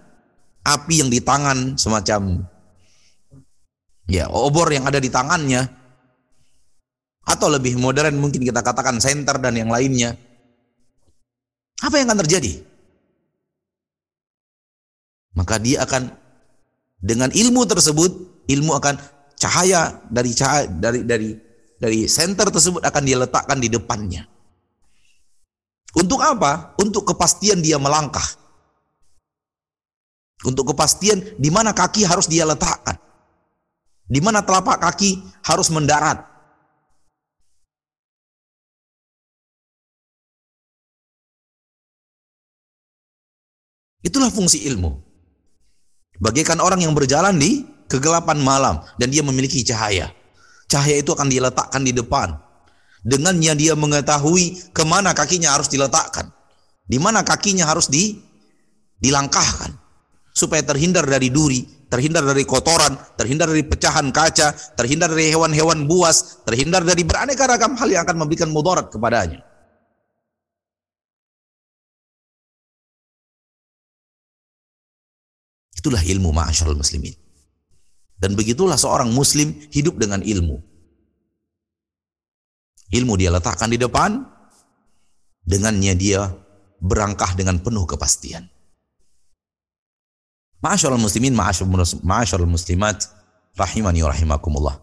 api yang di tangan semacam ya obor yang ada di tangannya atau lebih modern mungkin kita katakan center dan yang lainnya. Apa yang akan terjadi? Maka dia akan dengan ilmu tersebut, ilmu akan cahaya dari cahaya dari dari dari center tersebut akan dia letakkan di depannya. Untuk apa? Untuk kepastian dia melangkah. Untuk kepastian di mana kaki harus dia letakkan. Di mana telapak kaki harus mendarat. Itulah fungsi ilmu. Bagaikan orang yang berjalan di kegelapan malam dan dia memiliki cahaya. Cahaya itu akan diletakkan di depan. Dengannya dia mengetahui ke mana kakinya harus diletakkan. Di mana kakinya harus di, dilangkahkan. Supaya terhindar dari duri, terhindar dari kotoran, terhindar dari pecahan kaca, terhindar dari hewan-hewan buas, terhindar dari beraneka ragam hal yang akan memberikan mudarat kepadanya. Itulah ilmu ma'asyarul muslimin. Dan begitulah seorang muslim hidup dengan ilmu. Ilmu dia letakkan di depan, dengannya dia berangkah dengan penuh kepastian. Ma'asyarul muslimin, ma'asyarul muslimat, rahimani wa rahimakumullah.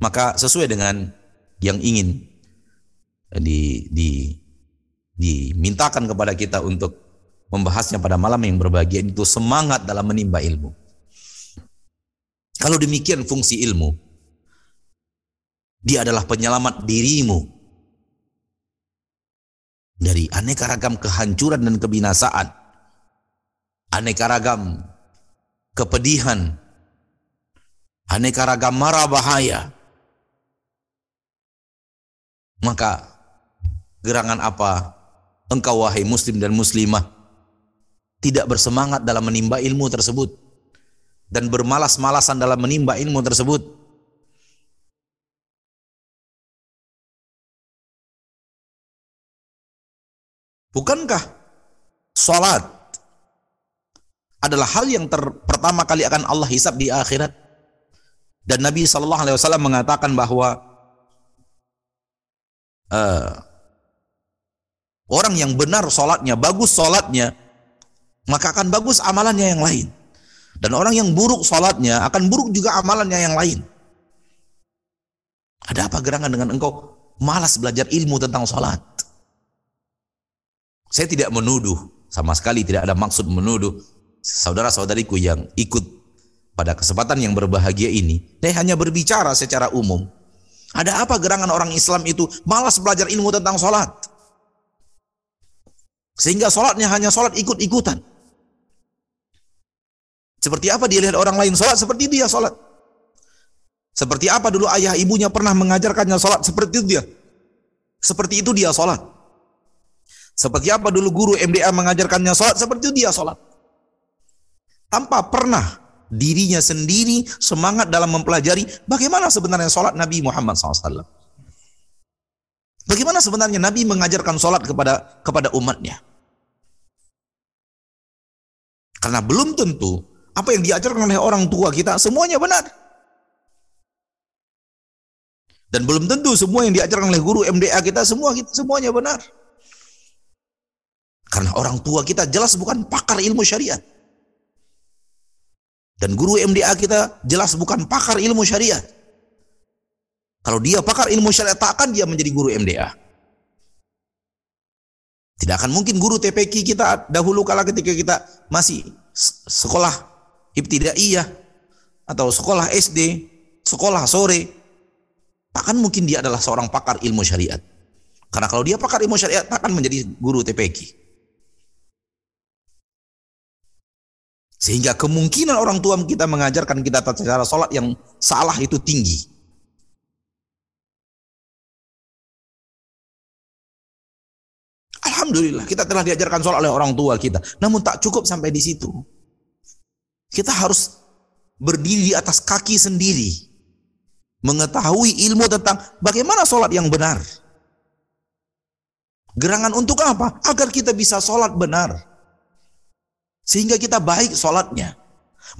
Maka sesuai dengan yang ingin di, di, dimintakan kepada kita untuk membahasnya pada malam yang berbahagia itu semangat dalam menimba ilmu. Kalau demikian fungsi ilmu, dia adalah penyelamat dirimu dari aneka ragam kehancuran dan kebinasaan, aneka ragam kepedihan, aneka ragam mara bahaya. Maka gerangan apa engkau wahai muslim dan muslimah tidak bersemangat dalam menimba ilmu tersebut dan bermalas-malasan dalam menimba ilmu tersebut. Bukankah salat adalah hal yang ter, pertama kali akan Allah hisap di akhirat? Dan Nabi Shallallahu Alaihi Wasallam mengatakan bahwa uh, orang yang benar sholatnya, bagus sholatnya, maka akan bagus amalannya yang lain. Dan orang yang buruk sholatnya akan buruk juga amalannya yang lain. Ada apa gerangan dengan engkau malas belajar ilmu tentang sholat? Saya tidak menuduh, sama sekali tidak ada maksud menuduh saudara-saudariku yang ikut pada kesempatan yang berbahagia ini. Saya hanya berbicara secara umum. Ada apa gerangan orang Islam itu malas belajar ilmu tentang sholat? Sehingga sholatnya hanya sholat ikut-ikutan. Seperti apa dia lihat orang lain sholat, seperti dia sholat. Seperti apa dulu ayah ibunya pernah mengajarkannya sholat, seperti itu dia. Seperti itu dia sholat. Seperti apa dulu guru MDA mengajarkannya sholat, seperti itu dia sholat. Tanpa pernah dirinya sendiri semangat dalam mempelajari bagaimana sebenarnya sholat Nabi Muhammad SAW. Bagaimana sebenarnya Nabi mengajarkan sholat kepada kepada umatnya. Karena belum tentu apa yang diajarkan oleh orang tua kita semuanya benar. Dan belum tentu semua yang diajarkan oleh guru MDA kita semua kita semuanya benar. Karena orang tua kita jelas bukan pakar ilmu syariat. Dan guru MDA kita jelas bukan pakar ilmu syariat. Kalau dia pakar ilmu syariat, tak akan dia menjadi guru MDA. Tidak akan mungkin guru TPQ kita dahulu kala ketika kita masih sekolah ibtidaiyah atau sekolah SD, sekolah sore, takkan mungkin dia adalah seorang pakar ilmu syariat. Karena kalau dia pakar ilmu syariat, takkan menjadi guru TPQ. Sehingga kemungkinan orang tua kita mengajarkan kita tata cara sholat yang salah itu tinggi. Alhamdulillah kita telah diajarkan sholat oleh orang tua kita. Namun tak cukup sampai di situ. Kita harus berdiri di atas kaki sendiri. Mengetahui ilmu tentang bagaimana sholat yang benar. Gerangan untuk apa? Agar kita bisa sholat benar. Sehingga kita baik sholatnya.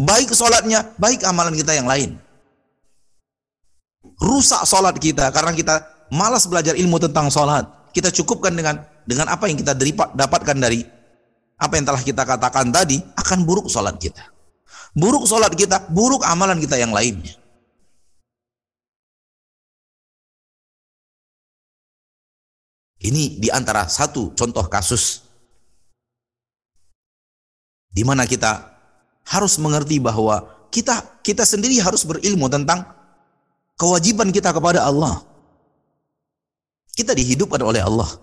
Baik sholatnya, baik amalan kita yang lain. Rusak sholat kita karena kita malas belajar ilmu tentang sholat. Kita cukupkan dengan dengan apa yang kita dapatkan dari apa yang telah kita katakan tadi akan buruk sholat kita. Buruk sholat kita, buruk amalan kita yang lainnya. Ini di antara satu contoh kasus di mana kita harus mengerti bahwa kita kita sendiri harus berilmu tentang kewajiban kita kepada Allah. Kita dihidupkan oleh Allah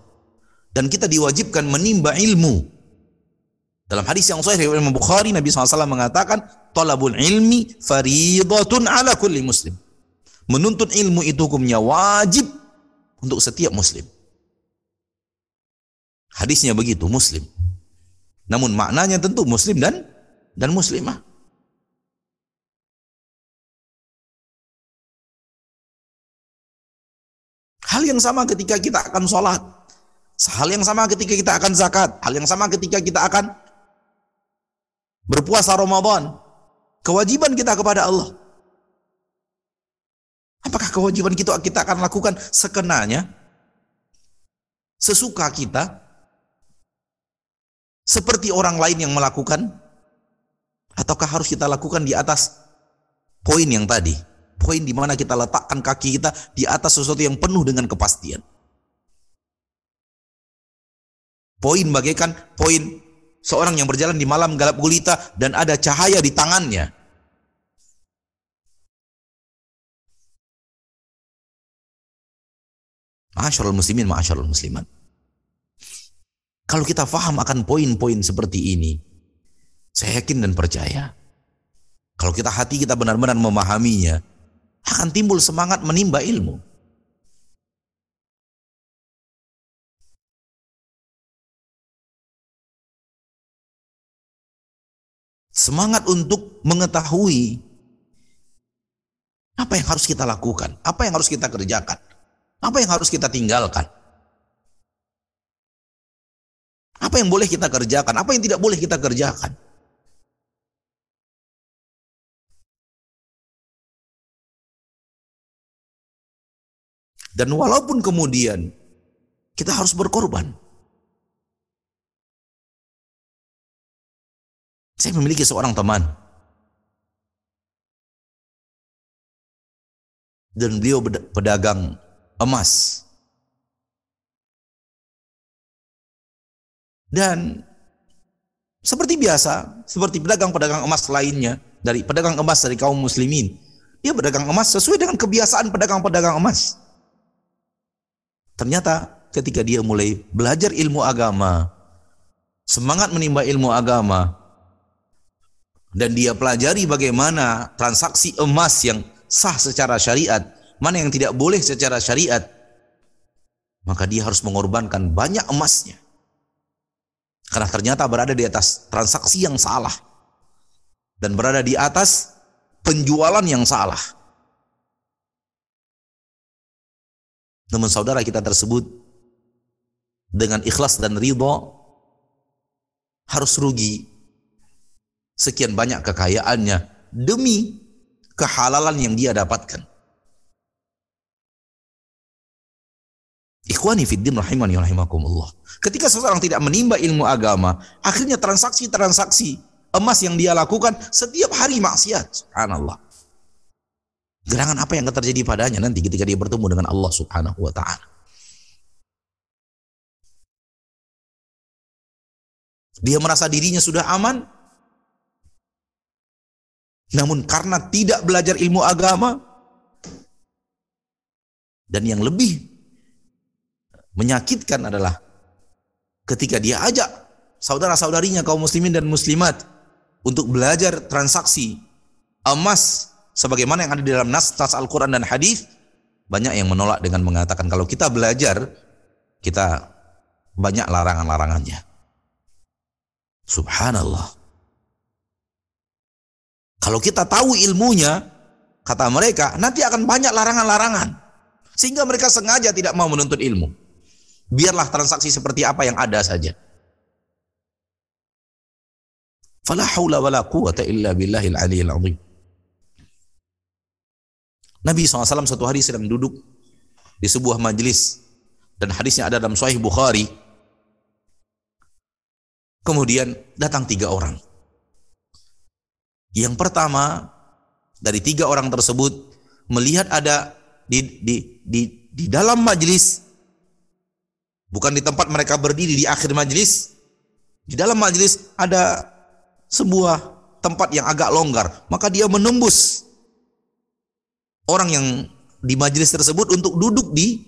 dan kita diwajibkan menimba ilmu dalam hadis yang sahih Imam Bukhari Nabi SAW mengatakan talabul ilmi faridatun ala kulli muslim. Menuntut ilmu itu hukumnya wajib untuk setiap muslim. Hadisnya begitu muslim. Namun maknanya tentu muslim dan dan muslimah. Hal yang sama ketika kita akan sholat. Hal yang sama ketika kita akan zakat. Hal yang sama ketika kita akan berpuasa Ramadan, kewajiban kita kepada Allah. Apakah kewajiban kita kita akan lakukan sekenanya? Sesuka kita? Seperti orang lain yang melakukan? Ataukah harus kita lakukan di atas poin yang tadi? Poin di mana kita letakkan kaki kita di atas sesuatu yang penuh dengan kepastian. Poin bagaikan poin seorang yang berjalan di malam gelap gulita dan ada cahaya di tangannya. Masyarul muslimin, masyarul muslimat. Kalau kita faham akan poin-poin seperti ini, saya yakin dan percaya. Kalau kita hati kita benar-benar memahaminya, akan timbul semangat menimba ilmu. semangat untuk mengetahui apa yang harus kita lakukan, apa yang harus kita kerjakan, apa yang harus kita tinggalkan. Apa yang boleh kita kerjakan, apa yang tidak boleh kita kerjakan. Dan walaupun kemudian kita harus berkorban, Saya memiliki seorang teman. Dan beliau pedagang emas. Dan seperti biasa, seperti pedagang-pedagang emas lainnya, dari pedagang emas dari kaum muslimin, dia berdagang emas sesuai dengan kebiasaan pedagang-pedagang emas. Ternyata ketika dia mulai belajar ilmu agama, semangat menimba ilmu agama, dan dia pelajari bagaimana transaksi emas yang sah secara syariat, mana yang tidak boleh secara syariat, maka dia harus mengorbankan banyak emasnya. Karena ternyata berada di atas transaksi yang salah dan berada di atas penjualan yang salah. Namun saudara kita tersebut dengan ikhlas dan ridho harus rugi sekian banyak kekayaannya demi kehalalan yang dia dapatkan. Ikhwani fiddin rahimani rahimakumullah. Ketika seseorang tidak menimba ilmu agama, akhirnya transaksi-transaksi emas yang dia lakukan setiap hari maksiat. Subhanallah. Gerangan apa yang akan terjadi padanya nanti ketika dia bertemu dengan Allah Subhanahu wa taala. Dia merasa dirinya sudah aman, namun karena tidak belajar ilmu agama dan yang lebih menyakitkan adalah ketika dia ajak saudara-saudarinya kaum muslimin dan muslimat untuk belajar transaksi emas sebagaimana yang ada di dalam nas tas Al-Qur'an dan hadis banyak yang menolak dengan mengatakan kalau kita belajar kita banyak larangan-larangannya. Subhanallah. Kalau kita tahu ilmunya, kata mereka, nanti akan banyak larangan-larangan. Sehingga mereka sengaja tidak mau menuntut ilmu. Biarlah transaksi seperti apa yang ada saja. Fala haula wala quwata illa billahil aliyil azim. Nabi SAW satu hari sedang duduk di sebuah majlis dan hadisnya ada dalam Sahih Bukhari. Kemudian datang tiga orang. Yang pertama dari tiga orang tersebut melihat ada di di di di dalam majlis bukan di tempat mereka berdiri di akhir majlis di dalam majlis ada sebuah tempat yang agak longgar. Maka dia menembus orang yang di majlis tersebut untuk duduk di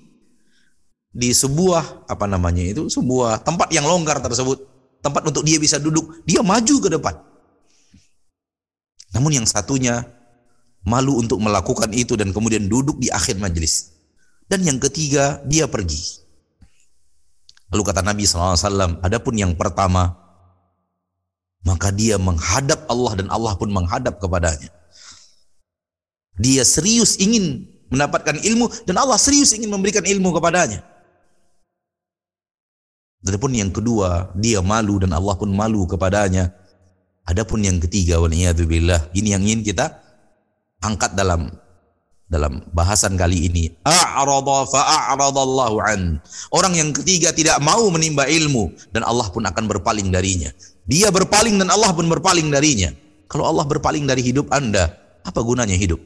di sebuah apa namanya itu sebuah tempat yang longgar tersebut. Tempat untuk dia bisa duduk. Dia maju ke depan namun yang satunya malu untuk melakukan itu dan kemudian duduk di akhir majelis. Dan yang ketiga, dia pergi. Lalu kata Nabi SAW, adapun yang pertama, maka dia menghadap Allah dan Allah pun menghadap kepadanya. Dia serius ingin mendapatkan ilmu dan Allah serius ingin memberikan ilmu kepadanya. Adapun yang kedua, dia malu dan Allah pun malu kepadanya. Adapun yang ketiga waliyadzubillah, ini yang ingin kita angkat dalam dalam bahasan kali ini. A'rada fa'aradallahu an. Orang yang ketiga tidak mau menimba ilmu dan Allah pun akan berpaling darinya. Dia berpaling dan Allah pun berpaling darinya. Kalau Allah berpaling dari hidup Anda, apa gunanya hidup?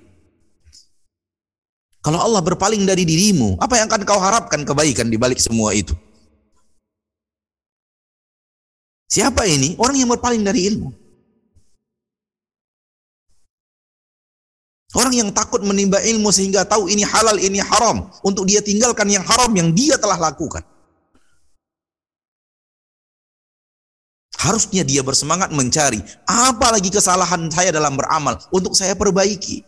Kalau Allah berpaling dari dirimu, apa yang akan kau harapkan kebaikan di balik semua itu? Siapa ini? Orang yang berpaling dari ilmu. Orang yang takut menimba ilmu sehingga tahu ini halal, ini haram. Untuk dia tinggalkan yang haram yang dia telah lakukan. Harusnya dia bersemangat mencari apa lagi kesalahan saya dalam beramal untuk saya perbaiki.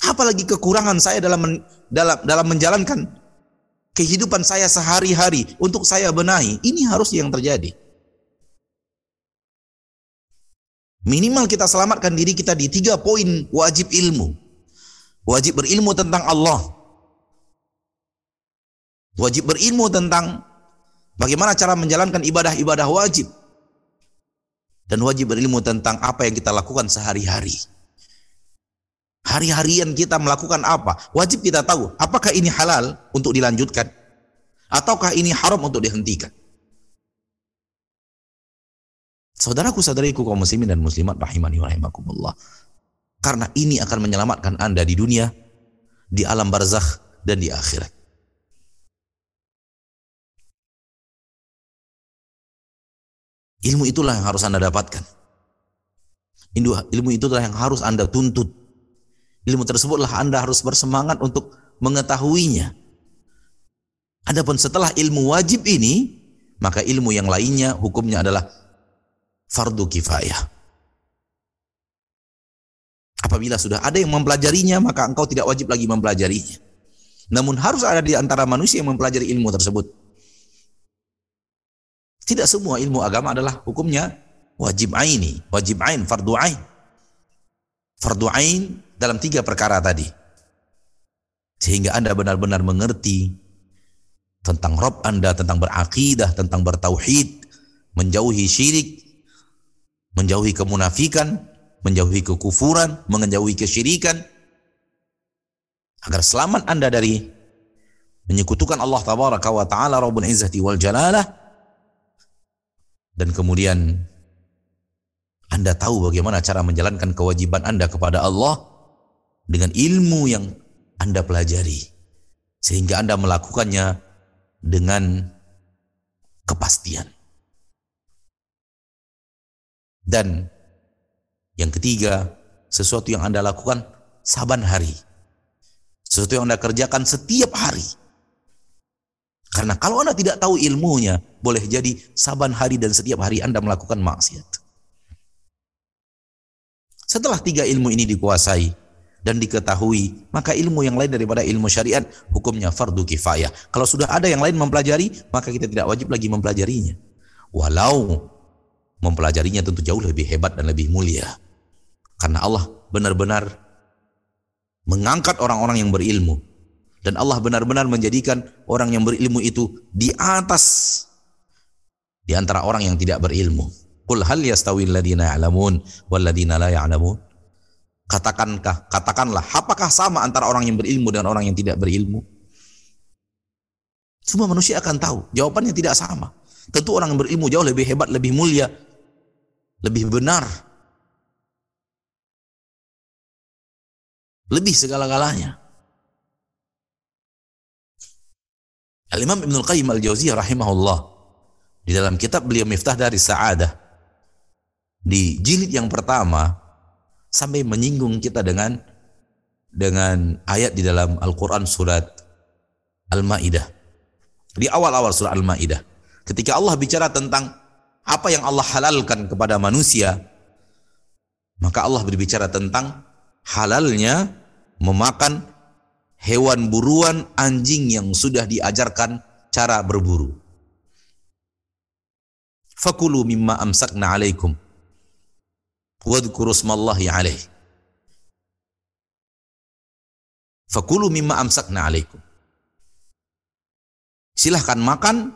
Apalagi kekurangan saya dalam dalam dalam menjalankan kehidupan saya sehari-hari untuk saya benahi. Ini harus yang terjadi. Minimal kita selamatkan diri kita di tiga poin wajib ilmu. Wajib berilmu tentang Allah. Wajib berilmu tentang bagaimana cara menjalankan ibadah-ibadah wajib. Dan wajib berilmu tentang apa yang kita lakukan sehari-hari. Hari-harian kita melakukan apa? Wajib kita tahu, apakah ini halal untuk dilanjutkan? Ataukah ini haram untuk dihentikan? Saudaraku saudariku kaum muslimin dan muslimat rahimani wa rahimakumullah. Karena ini akan menyelamatkan Anda di dunia, di alam barzakh dan di akhirat. Ilmu itulah yang harus Anda dapatkan. Ilmu itulah yang harus Anda tuntut Ilmu tersebutlah Anda harus bersemangat untuk mengetahuinya. Adapun setelah ilmu wajib ini, maka ilmu yang lainnya hukumnya adalah fardu kifayah. Apabila sudah ada yang mempelajarinya, maka engkau tidak wajib lagi mempelajarinya. Namun harus ada di antara manusia yang mempelajari ilmu tersebut. Tidak semua ilmu agama adalah hukumnya wajib aini, wajib ain, fardu ain. Fardu ain dalam tiga perkara tadi. Sehingga Anda benar-benar mengerti tentang Rob Anda, tentang berakidah, tentang bertauhid, menjauhi syirik, menjauhi kemunafikan, menjauhi kekufuran, menjauhi kesyirikan, agar selamat Anda dari menyekutukan Allah tabaraka wa taala Rabbul Izzati wal Jalalah dan kemudian Anda tahu bagaimana cara menjalankan kewajiban Anda kepada Allah dengan ilmu yang Anda pelajari sehingga Anda melakukannya dengan kepastian. Dan yang ketiga, sesuatu yang Anda lakukan saban hari. Sesuatu yang Anda kerjakan setiap hari. Karena kalau Anda tidak tahu ilmunya, boleh jadi saban hari dan setiap hari Anda melakukan maksiat. Setelah tiga ilmu ini dikuasai, dan diketahui, maka ilmu yang lain daripada ilmu syariat hukumnya fardu kifayah. Kalau sudah ada yang lain mempelajari, maka kita tidak wajib lagi mempelajarinya. Walau mempelajarinya tentu jauh lebih hebat dan lebih mulia. Karena Allah benar-benar mengangkat orang-orang yang berilmu dan Allah benar-benar menjadikan orang yang berilmu itu di atas di antara orang yang tidak berilmu. Qul hal yastawil ladina ya'lamun wal ladina la ya'lamun? Katakankah, katakanlah, apakah sama antara orang yang berilmu dan orang yang tidak berilmu? Semua manusia akan tahu, jawabannya tidak sama. Tentu orang yang berilmu jauh lebih hebat, lebih mulia, lebih benar, lebih segala-galanya. Al-Imam Ibn Al-Qayyim Al-Jauziyah rahimahullah di dalam kitab beliau Miftah dari Sa'adah di jilid yang pertama sampai menyinggung kita dengan dengan ayat di dalam Al-Qur'an surat Al-Maidah. Di awal-awal surat Al-Maidah, ketika Allah bicara tentang apa yang Allah halalkan kepada manusia, maka Allah berbicara tentang halalnya memakan hewan buruan anjing yang sudah diajarkan cara berburu. Fakulu mimma amsakna alaikum wadhkuru smallahi alaih. Fakulu mimma amsakna alaikum. Silahkan makan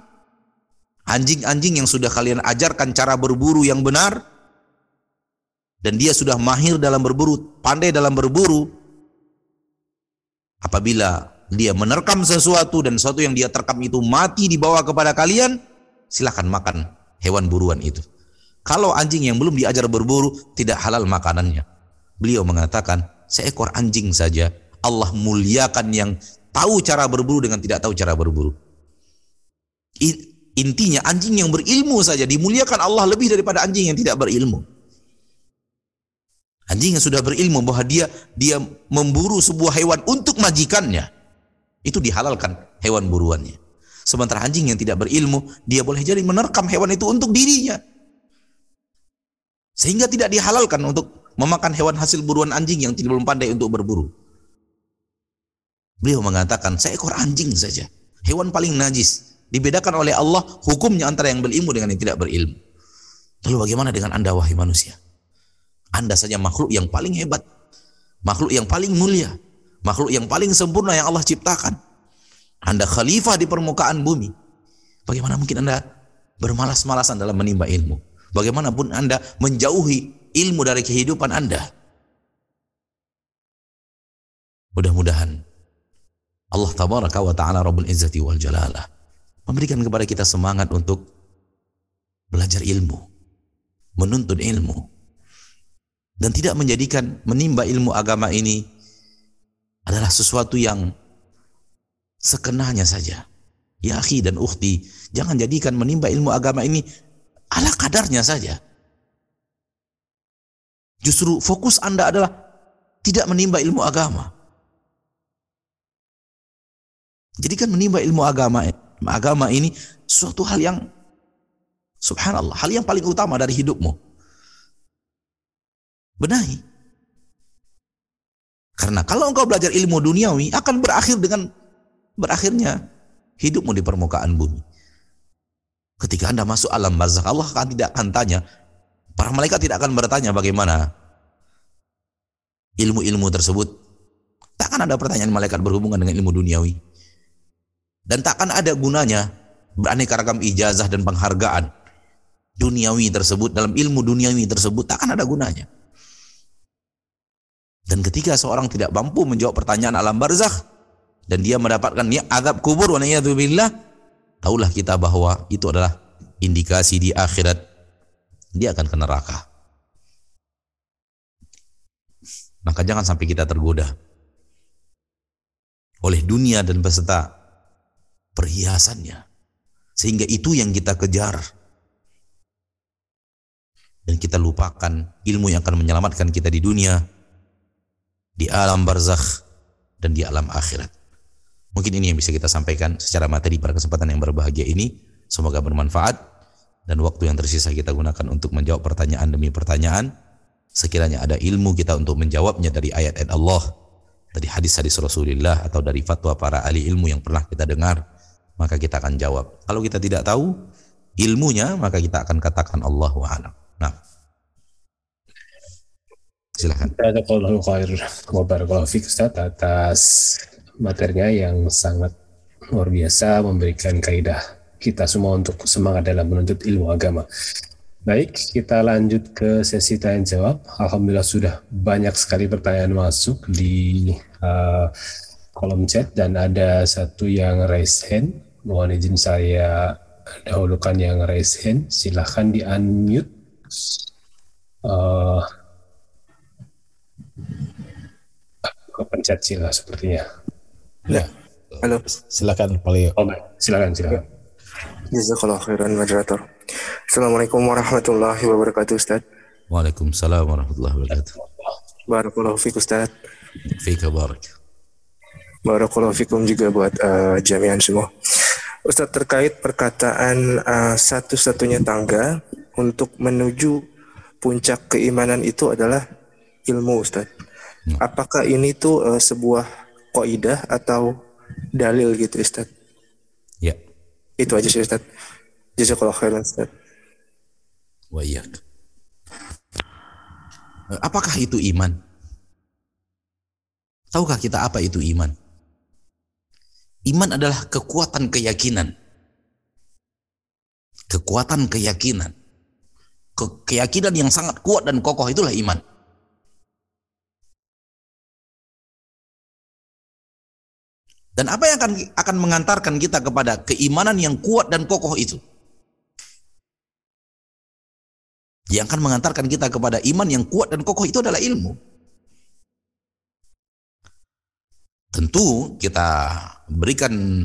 anjing-anjing yang sudah kalian ajarkan cara berburu yang benar dan dia sudah mahir dalam berburu, pandai dalam berburu. Apabila dia menerkam sesuatu dan sesuatu yang dia terkam itu mati dibawa kepada kalian, silahkan makan hewan buruan itu. Kalau anjing yang belum diajar berburu tidak halal makanannya. Beliau mengatakan, seekor anjing saja Allah muliakan yang tahu cara berburu dengan tidak tahu cara berburu. Intinya anjing yang berilmu saja dimuliakan Allah lebih daripada anjing yang tidak berilmu. Anjing yang sudah berilmu bahwa dia dia memburu sebuah hewan untuk majikannya. Itu dihalalkan hewan buruannya. Sementara anjing yang tidak berilmu, dia boleh jadi menerkam hewan itu untuk dirinya. Sehingga tidak dihalalkan untuk memakan hewan hasil buruan anjing yang tidak belum pandai untuk berburu. Beliau mengatakan, seekor anjing saja. Hewan paling najis. Dibedakan oleh Allah hukumnya antara yang berilmu dengan yang tidak berilmu. Lalu bagaimana dengan anda wahai manusia? Anda saja makhluk yang paling hebat. Makhluk yang paling mulia. Makhluk yang paling sempurna yang Allah ciptakan. Anda khalifah di permukaan bumi. Bagaimana mungkin Anda bermalas-malasan dalam menimba ilmu? Bagaimanapun Anda menjauhi ilmu dari kehidupan Anda. Mudah-mudahan Allah tabaraka wa ta'ala Rabbul Izzati wal Jalalah memberikan kepada kita semangat untuk belajar ilmu, menuntut ilmu, dan tidak menjadikan menimba ilmu agama ini adalah sesuatu yang sekenanya saja. Ya akhi dan ukhti, jangan jadikan menimba ilmu agama ini ala kadarnya saja. Justru fokus Anda adalah tidak menimba ilmu agama. Jadikan menimba ilmu agama agama ini suatu hal yang subhanallah, hal yang paling utama dari hidupmu. Benahi. Karena kalau engkau belajar ilmu duniawi akan berakhir dengan berakhirnya hidupmu di permukaan bumi. Ketika Anda masuk alam barzakh, Allah akan tidak akan tanya, para malaikat tidak akan bertanya bagaimana ilmu-ilmu tersebut. Takkan ada pertanyaan malaikat berhubungan dengan ilmu duniawi. Dan takkan ada gunanya beraneka ragam ijazah dan penghargaan duniawi tersebut dalam ilmu duniawi tersebut takkan ada gunanya. Dan ketika seorang tidak mampu menjawab pertanyaan alam barzakh, dan dia mendapatkan ya azab kubur wa billah taulah kita bahwa itu adalah indikasi di akhirat dia akan ke neraka maka jangan sampai kita tergoda oleh dunia dan beserta perhiasannya. Sehingga itu yang kita kejar. Dan kita lupakan ilmu yang akan menyelamatkan kita di dunia di alam barzakh dan di alam akhirat. Mungkin ini yang bisa kita sampaikan secara materi pada kesempatan yang berbahagia ini. Semoga bermanfaat. Dan waktu yang tersisa kita gunakan untuk menjawab pertanyaan demi pertanyaan. Sekiranya ada ilmu kita untuk menjawabnya dari ayat-ayat Allah, dari hadis-hadis Rasulullah atau dari fatwa para ahli ilmu yang pernah kita dengar, maka kita akan jawab. Kalau kita tidak tahu ilmunya, maka kita akan katakan Allah a'lam. Nah, silahkan. Atas materinya yang sangat luar biasa memberikan kaidah kita semua untuk semangat dalam menuntut ilmu agama. Baik, kita lanjut ke sesi tanya jawab. Alhamdulillah sudah banyak sekali pertanyaan masuk di uh, kolom chat dan ada satu yang raise hand. Mohon izin saya dahulukan yang raise hand. Silahkan di unmute. Uh, pencet sila sepertinya. Ya. Halo. Silakan Pak Leo. Oh, baik. Silakan, silakan. Jazakallah khairan moderator. Assalamualaikum warahmatullahi wabarakatuh Ustaz. Waalaikumsalam warahmatullahi wabarakatuh. Barakallahu fiik Ustaz. Fika barak. Barakallahu fikum juga buat uh, jamian semua. Ustaz terkait perkataan uh, satu-satunya tangga untuk menuju puncak keimanan itu adalah ilmu Ustaz. Hmm. Apakah ini tuh uh, sebuah koidah atau dalil gitu Ustaz? Ya. Itu aja sih Ustaz. Jazakallah khairan Ustaz. Wa Apakah itu iman? Tahukah kita apa itu iman? Iman adalah kekuatan keyakinan. Kekuatan keyakinan. Ke keyakinan yang sangat kuat dan kokoh itulah iman. Dan apa yang akan akan mengantarkan kita kepada keimanan yang kuat dan kokoh itu? Yang akan mengantarkan kita kepada iman yang kuat dan kokoh itu adalah ilmu. Tentu kita berikan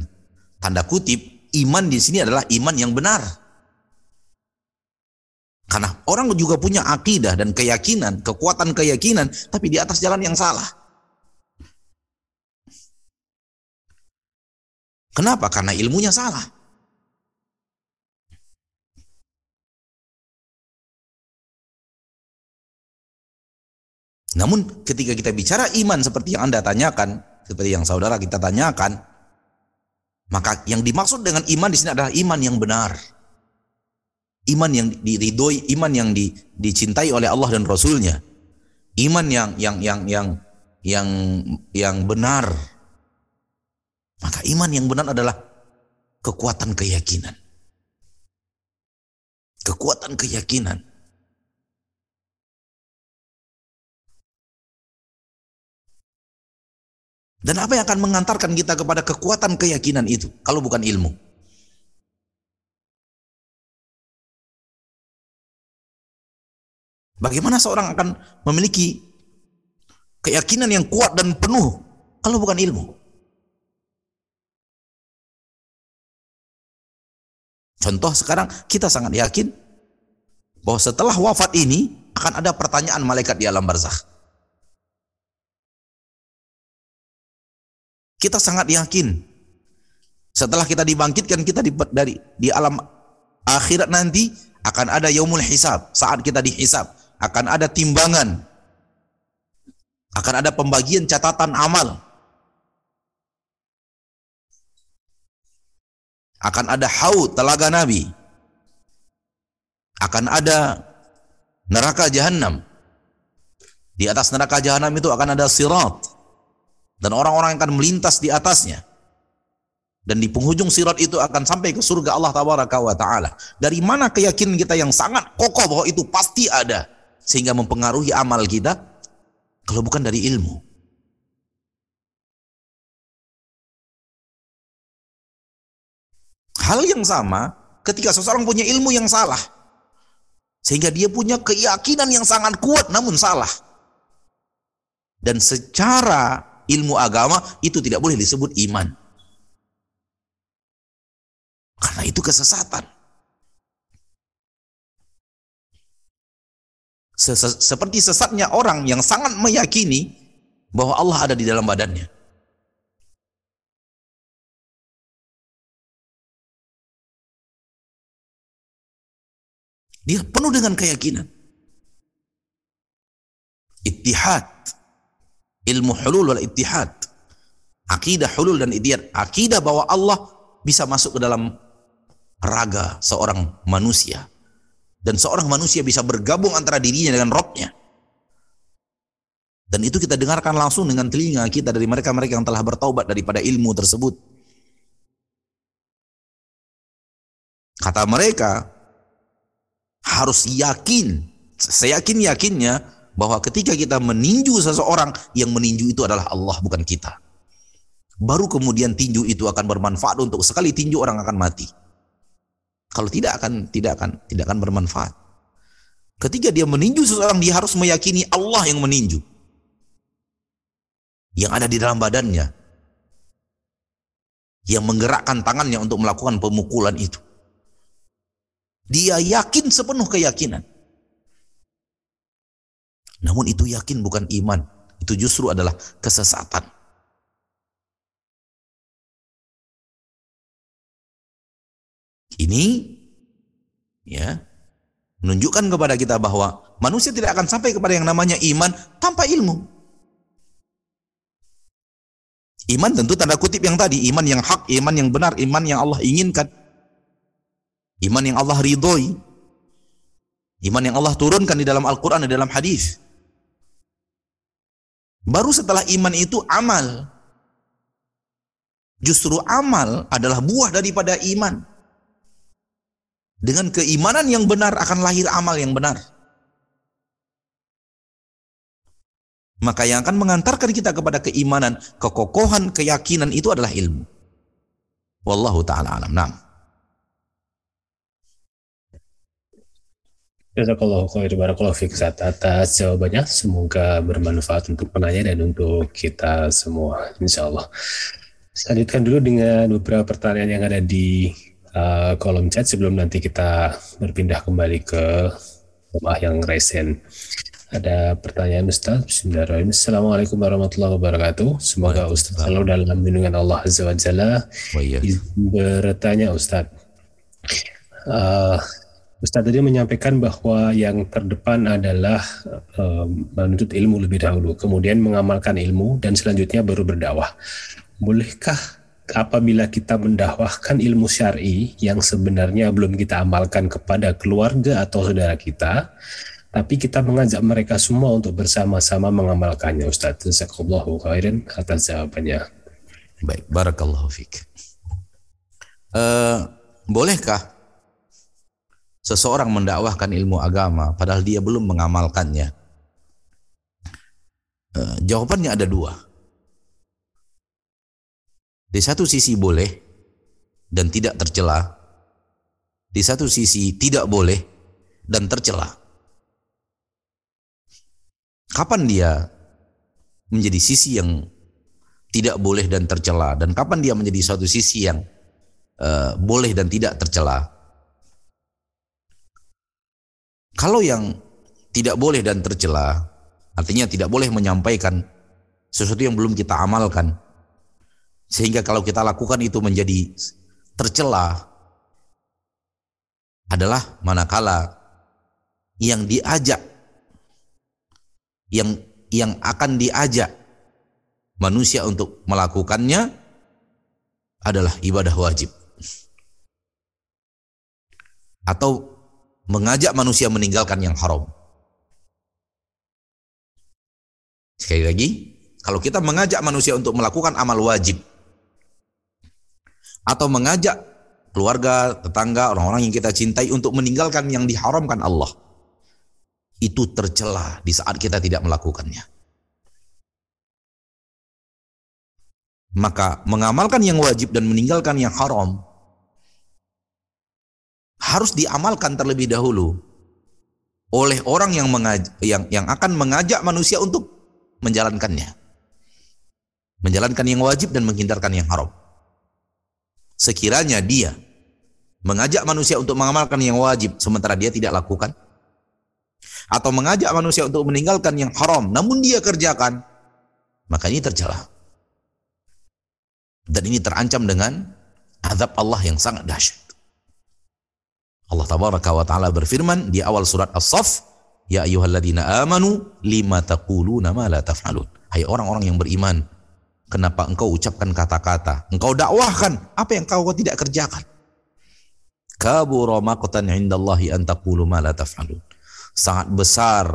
tanda kutip iman di sini adalah iman yang benar. Karena orang juga punya akidah dan keyakinan, kekuatan keyakinan, tapi di atas jalan yang salah. Kenapa? Karena ilmunya salah. Namun ketika kita bicara iman seperti yang Anda tanyakan, seperti yang saudara kita tanyakan, maka yang dimaksud dengan iman di sini adalah iman yang benar. Iman yang diridhoi, iman yang di, dicintai oleh Allah dan Rasulnya. Iman yang yang yang yang yang yang benar maka iman yang benar adalah kekuatan keyakinan. Kekuatan keyakinan. Dan apa yang akan mengantarkan kita kepada kekuatan keyakinan itu kalau bukan ilmu? Bagaimana seorang akan memiliki keyakinan yang kuat dan penuh kalau bukan ilmu? Contoh sekarang kita sangat yakin bahwa setelah wafat ini akan ada pertanyaan malaikat di alam barzakh. Kita sangat yakin. Setelah kita dibangkitkan kita di, dari di alam akhirat nanti akan ada yaumul hisab. Saat kita dihisab akan ada timbangan. Akan ada pembagian catatan amal. Akan ada haud telaga nabi. Akan ada neraka jahanam di atas neraka jahanam itu akan ada sirat dan orang-orang yang akan melintas di atasnya dan di penghujung sirat itu akan sampai ke surga Allah tabaraka wa taala. Dari mana keyakinan kita yang sangat kokoh bahwa itu pasti ada sehingga mempengaruhi amal kita kalau bukan dari ilmu. Hal yang sama ketika seseorang punya ilmu yang salah sehingga dia punya keyakinan yang sangat kuat namun salah. Dan secara ilmu agama itu tidak boleh disebut iman. Karena itu kesesatan. Seperti sesatnya orang yang sangat meyakini bahwa Allah ada di dalam badannya. Dia penuh dengan keyakinan. Ittihad ilmu hulul wal ittihad. Akidah hulul dan ittihad. Akidah bahwa Allah bisa masuk ke dalam raga seorang manusia. Dan seorang manusia bisa bergabung antara dirinya dengan rohnya. Dan itu kita dengarkan langsung dengan telinga kita dari mereka-mereka yang telah bertaubat daripada ilmu tersebut. Kata mereka, harus yakin, saya yakin yakinnya bahwa ketika kita meninju seseorang yang meninju itu adalah Allah bukan kita. Baru kemudian tinju itu akan bermanfaat untuk sekali tinju orang akan mati. Kalau tidak akan tidak akan tidak akan bermanfaat. Ketika dia meninju seseorang dia harus meyakini Allah yang meninju. Yang ada di dalam badannya. Yang menggerakkan tangannya untuk melakukan pemukulan itu. Dia yakin sepenuh keyakinan namun itu yakin bukan iman. Itu justru adalah kesesatan. Ini ya menunjukkan kepada kita bahwa manusia tidak akan sampai kepada yang namanya iman tanpa ilmu. Iman tentu tanda kutip yang tadi, iman yang hak, iman yang benar, iman yang Allah inginkan. Iman yang Allah ridhoi. Iman yang Allah turunkan di dalam Al-Quran, di dalam hadis. Baru setelah iman itu amal. Justru amal adalah buah daripada iman. Dengan keimanan yang benar akan lahir amal yang benar. Maka yang akan mengantarkan kita kepada keimanan, kekokohan, keyakinan itu adalah ilmu. Wallahu taala alam. Nah. Jazakallahu barakallahu fiik atas jawabannya. Semoga bermanfaat untuk penanya dan untuk kita semua insyaallah. Saya lanjutkan dulu dengan beberapa pertanyaan yang ada di uh, kolom chat sebelum nanti kita berpindah kembali ke rumah yang resen. Ada pertanyaan Ustaz. Bismillahirrahmanirrahim. Assalamualaikum warahmatullahi wabarakatuh. Semoga Ustaz selalu dalam lindungan Allah Azza wa Jalla. Bertanya Ustaz. Uh, Ustadz tadi menyampaikan bahwa yang terdepan adalah um, menuntut ilmu lebih dahulu, kemudian mengamalkan ilmu dan selanjutnya baru berdakwah. Bolehkah apabila kita mendakwahkan ilmu syar'i yang sebenarnya belum kita amalkan kepada keluarga atau saudara kita, tapi kita mengajak mereka semua untuk bersama-sama mengamalkannya Ustadz. Jazakallahu khairan atas jawabannya. Baik, barakallahu. Uh, bolehkah seseorang mendakwahkan ilmu agama padahal dia belum mengamalkannya? Uh, jawabannya ada dua. Di satu sisi boleh dan tidak tercela. Di satu sisi tidak boleh dan tercela. Kapan dia menjadi sisi yang tidak boleh dan tercela dan kapan dia menjadi suatu sisi yang uh, boleh dan tidak tercela? Kalau yang tidak boleh dan tercela, artinya tidak boleh menyampaikan sesuatu yang belum kita amalkan. Sehingga kalau kita lakukan itu menjadi tercela adalah manakala yang diajak yang yang akan diajak manusia untuk melakukannya adalah ibadah wajib atau mengajak manusia meninggalkan yang haram. Sekali lagi, kalau kita mengajak manusia untuk melakukan amal wajib atau mengajak keluarga, tetangga, orang-orang yang kita cintai untuk meninggalkan yang diharamkan Allah, itu tercela di saat kita tidak melakukannya. Maka mengamalkan yang wajib dan meninggalkan yang haram harus diamalkan terlebih dahulu oleh orang yang mengaj yang yang akan mengajak manusia untuk menjalankannya. Menjalankan yang wajib dan menghindarkan yang haram. Sekiranya dia mengajak manusia untuk mengamalkan yang wajib sementara dia tidak lakukan atau mengajak manusia untuk meninggalkan yang haram namun dia kerjakan maka ini tercela. Dan ini terancam dengan azab Allah yang sangat dahsyat. Allah tabaraka wa taala berfirman di awal surat As-Saff, "Ya ayyuhalladzina amanu lima taquluna ma la taf'alun." Hai orang-orang yang beriman, kenapa engkau ucapkan kata-kata, engkau dakwahkan apa yang kau tidak kerjakan? Kabura maqtan 'indallahi an taqulu ma la taf'alun. Sangat besar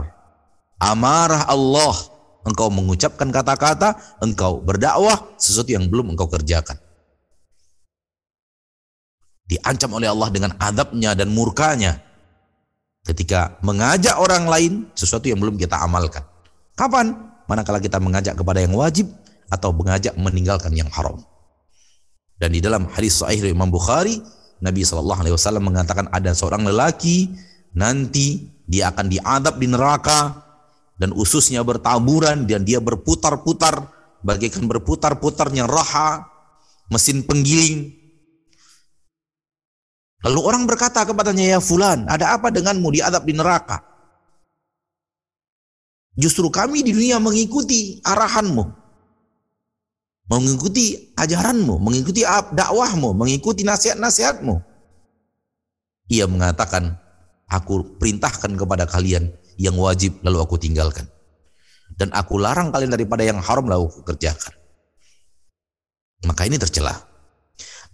amarah Allah engkau mengucapkan kata-kata, engkau berdakwah sesuatu yang belum engkau kerjakan diancam oleh Allah dengan adabnya dan murkanya ketika mengajak orang lain sesuatu yang belum kita amalkan. Kapan? Manakala kita mengajak kepada yang wajib atau mengajak meninggalkan yang haram. Dan di dalam hadis sahih Imam Bukhari, Nabi Shallallahu Alaihi Wasallam mengatakan ada seorang lelaki nanti dia akan diadab di neraka dan ususnya bertaburan dan dia berputar-putar bagaikan berputar-putarnya raha mesin penggiling Lalu orang berkata kepadanya, ya fulan, ada apa denganmu diadab di neraka? Justru kami di dunia mengikuti arahanmu. Mengikuti ajaranmu, mengikuti dakwahmu, mengikuti nasihat-nasihatmu. Ia mengatakan, aku perintahkan kepada kalian yang wajib lalu aku tinggalkan. Dan aku larang kalian daripada yang haram lalu aku kerjakan. Maka ini tercela.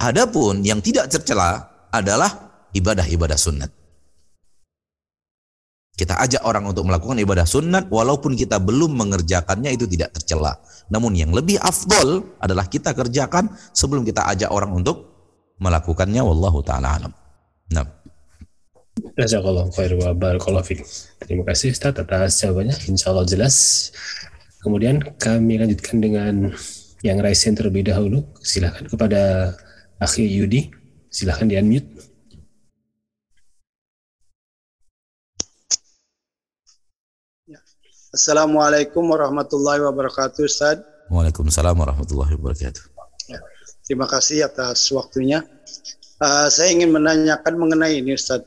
Adapun yang tidak tercela adalah ibadah-ibadah sunat. Kita ajak orang untuk melakukan ibadah sunat walaupun kita belum mengerjakannya itu tidak tercela. Namun yang lebih afdol adalah kita kerjakan sebelum kita ajak orang untuk melakukannya wallahu taala alam. Nah. Khair wa barakallahu. Terima kasih Ustaz atas jawabannya. Insya Allah jelas. Kemudian kami lanjutkan dengan yang raisen terlebih dahulu. Silakan kepada Akhi Yudi. Silahkan di unmute. Ya. Assalamualaikum warahmatullahi wabarakatuh Ustaz. Waalaikumsalam warahmatullahi wabarakatuh. Ya. Terima kasih atas waktunya. Uh, saya ingin menanyakan mengenai ini Ustaz.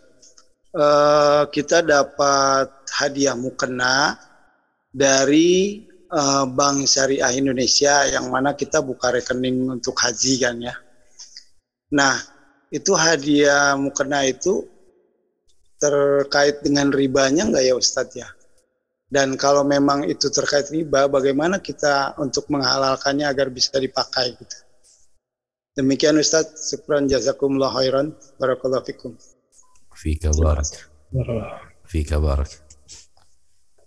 Uh, kita dapat hadiah mukena dari uh, Bank Syariah Indonesia yang mana kita buka rekening untuk haji kan ya. Nah, itu hadiah mukena itu terkait dengan ribanya enggak ya Ustadz ya? Dan kalau memang itu terkait riba, bagaimana kita untuk menghalalkannya agar bisa dipakai gitu? Demikian Ustadz, syukran jazakumullah khairan, barakallahu fikum. Fika barak. Fika barak.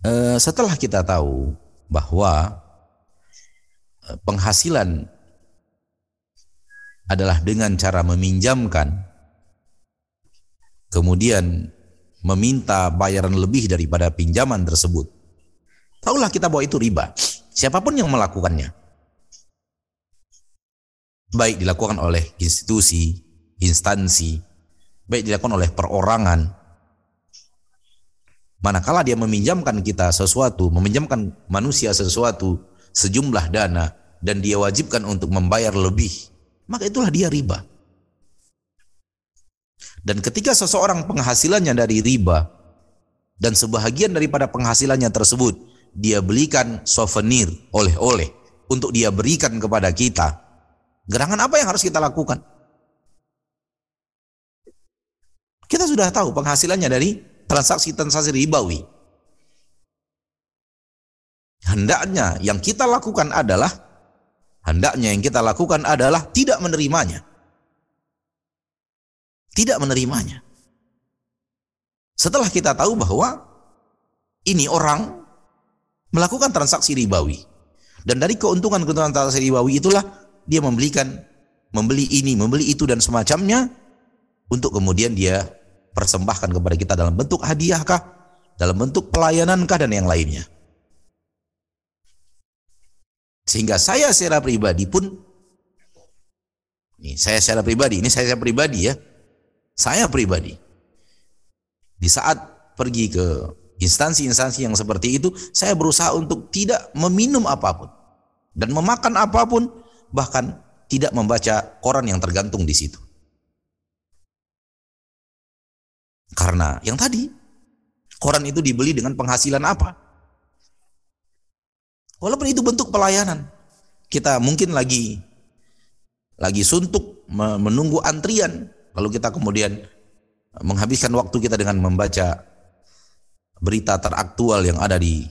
Uh, setelah kita tahu bahwa eh, penghasilan adalah dengan cara meminjamkan kemudian meminta bayaran lebih daripada pinjaman tersebut. Taulah kita bahwa itu riba. Siapa pun yang melakukannya. baik dilakukan oleh institusi, instansi, baik dilakukan oleh perorangan. Manakala dia meminjamkan kita sesuatu, meminjamkan manusia sesuatu sejumlah dana dan dia wajibkan untuk membayar lebih, maka itulah dia riba. Dan ketika seseorang penghasilannya dari riba dan sebahagian daripada penghasilannya tersebut dia belikan souvenir oleh-oleh untuk dia berikan kepada kita, gerangan apa yang harus kita lakukan? Kita sudah tahu penghasilannya dari transaksi-transaksi ribawi. Hendaknya yang kita lakukan adalah hendaknya yang kita lakukan adalah tidak menerimanya. Tidak menerimanya. Setelah kita tahu bahwa ini orang melakukan transaksi ribawi. Dan dari keuntungan-keuntungan transaksi ribawi itulah dia membelikan membeli ini, membeli itu dan semacamnya untuk kemudian dia persembahkan kepada kita dalam bentuk hadiahkah, dalam bentuk pelayanankah dan yang lainnya. Sehingga saya secara pribadi pun ini saya secara pribadi, ini saya secara pribadi ya. Saya pribadi di saat pergi ke instansi-instansi yang seperti itu, saya berusaha untuk tidak meminum apa pun dan memakan apa pun, bahkan tidak membaca koran yang tergantung di situ. Karena yang tadi, koran itu dibeli dengan penghasilan apa? Walaupun itu bentuk pelayanan. Kita mungkin lagi lagi suntuk menunggu antrian, lalu kita kemudian menghabiskan waktu kita dengan membaca berita teraktual yang ada di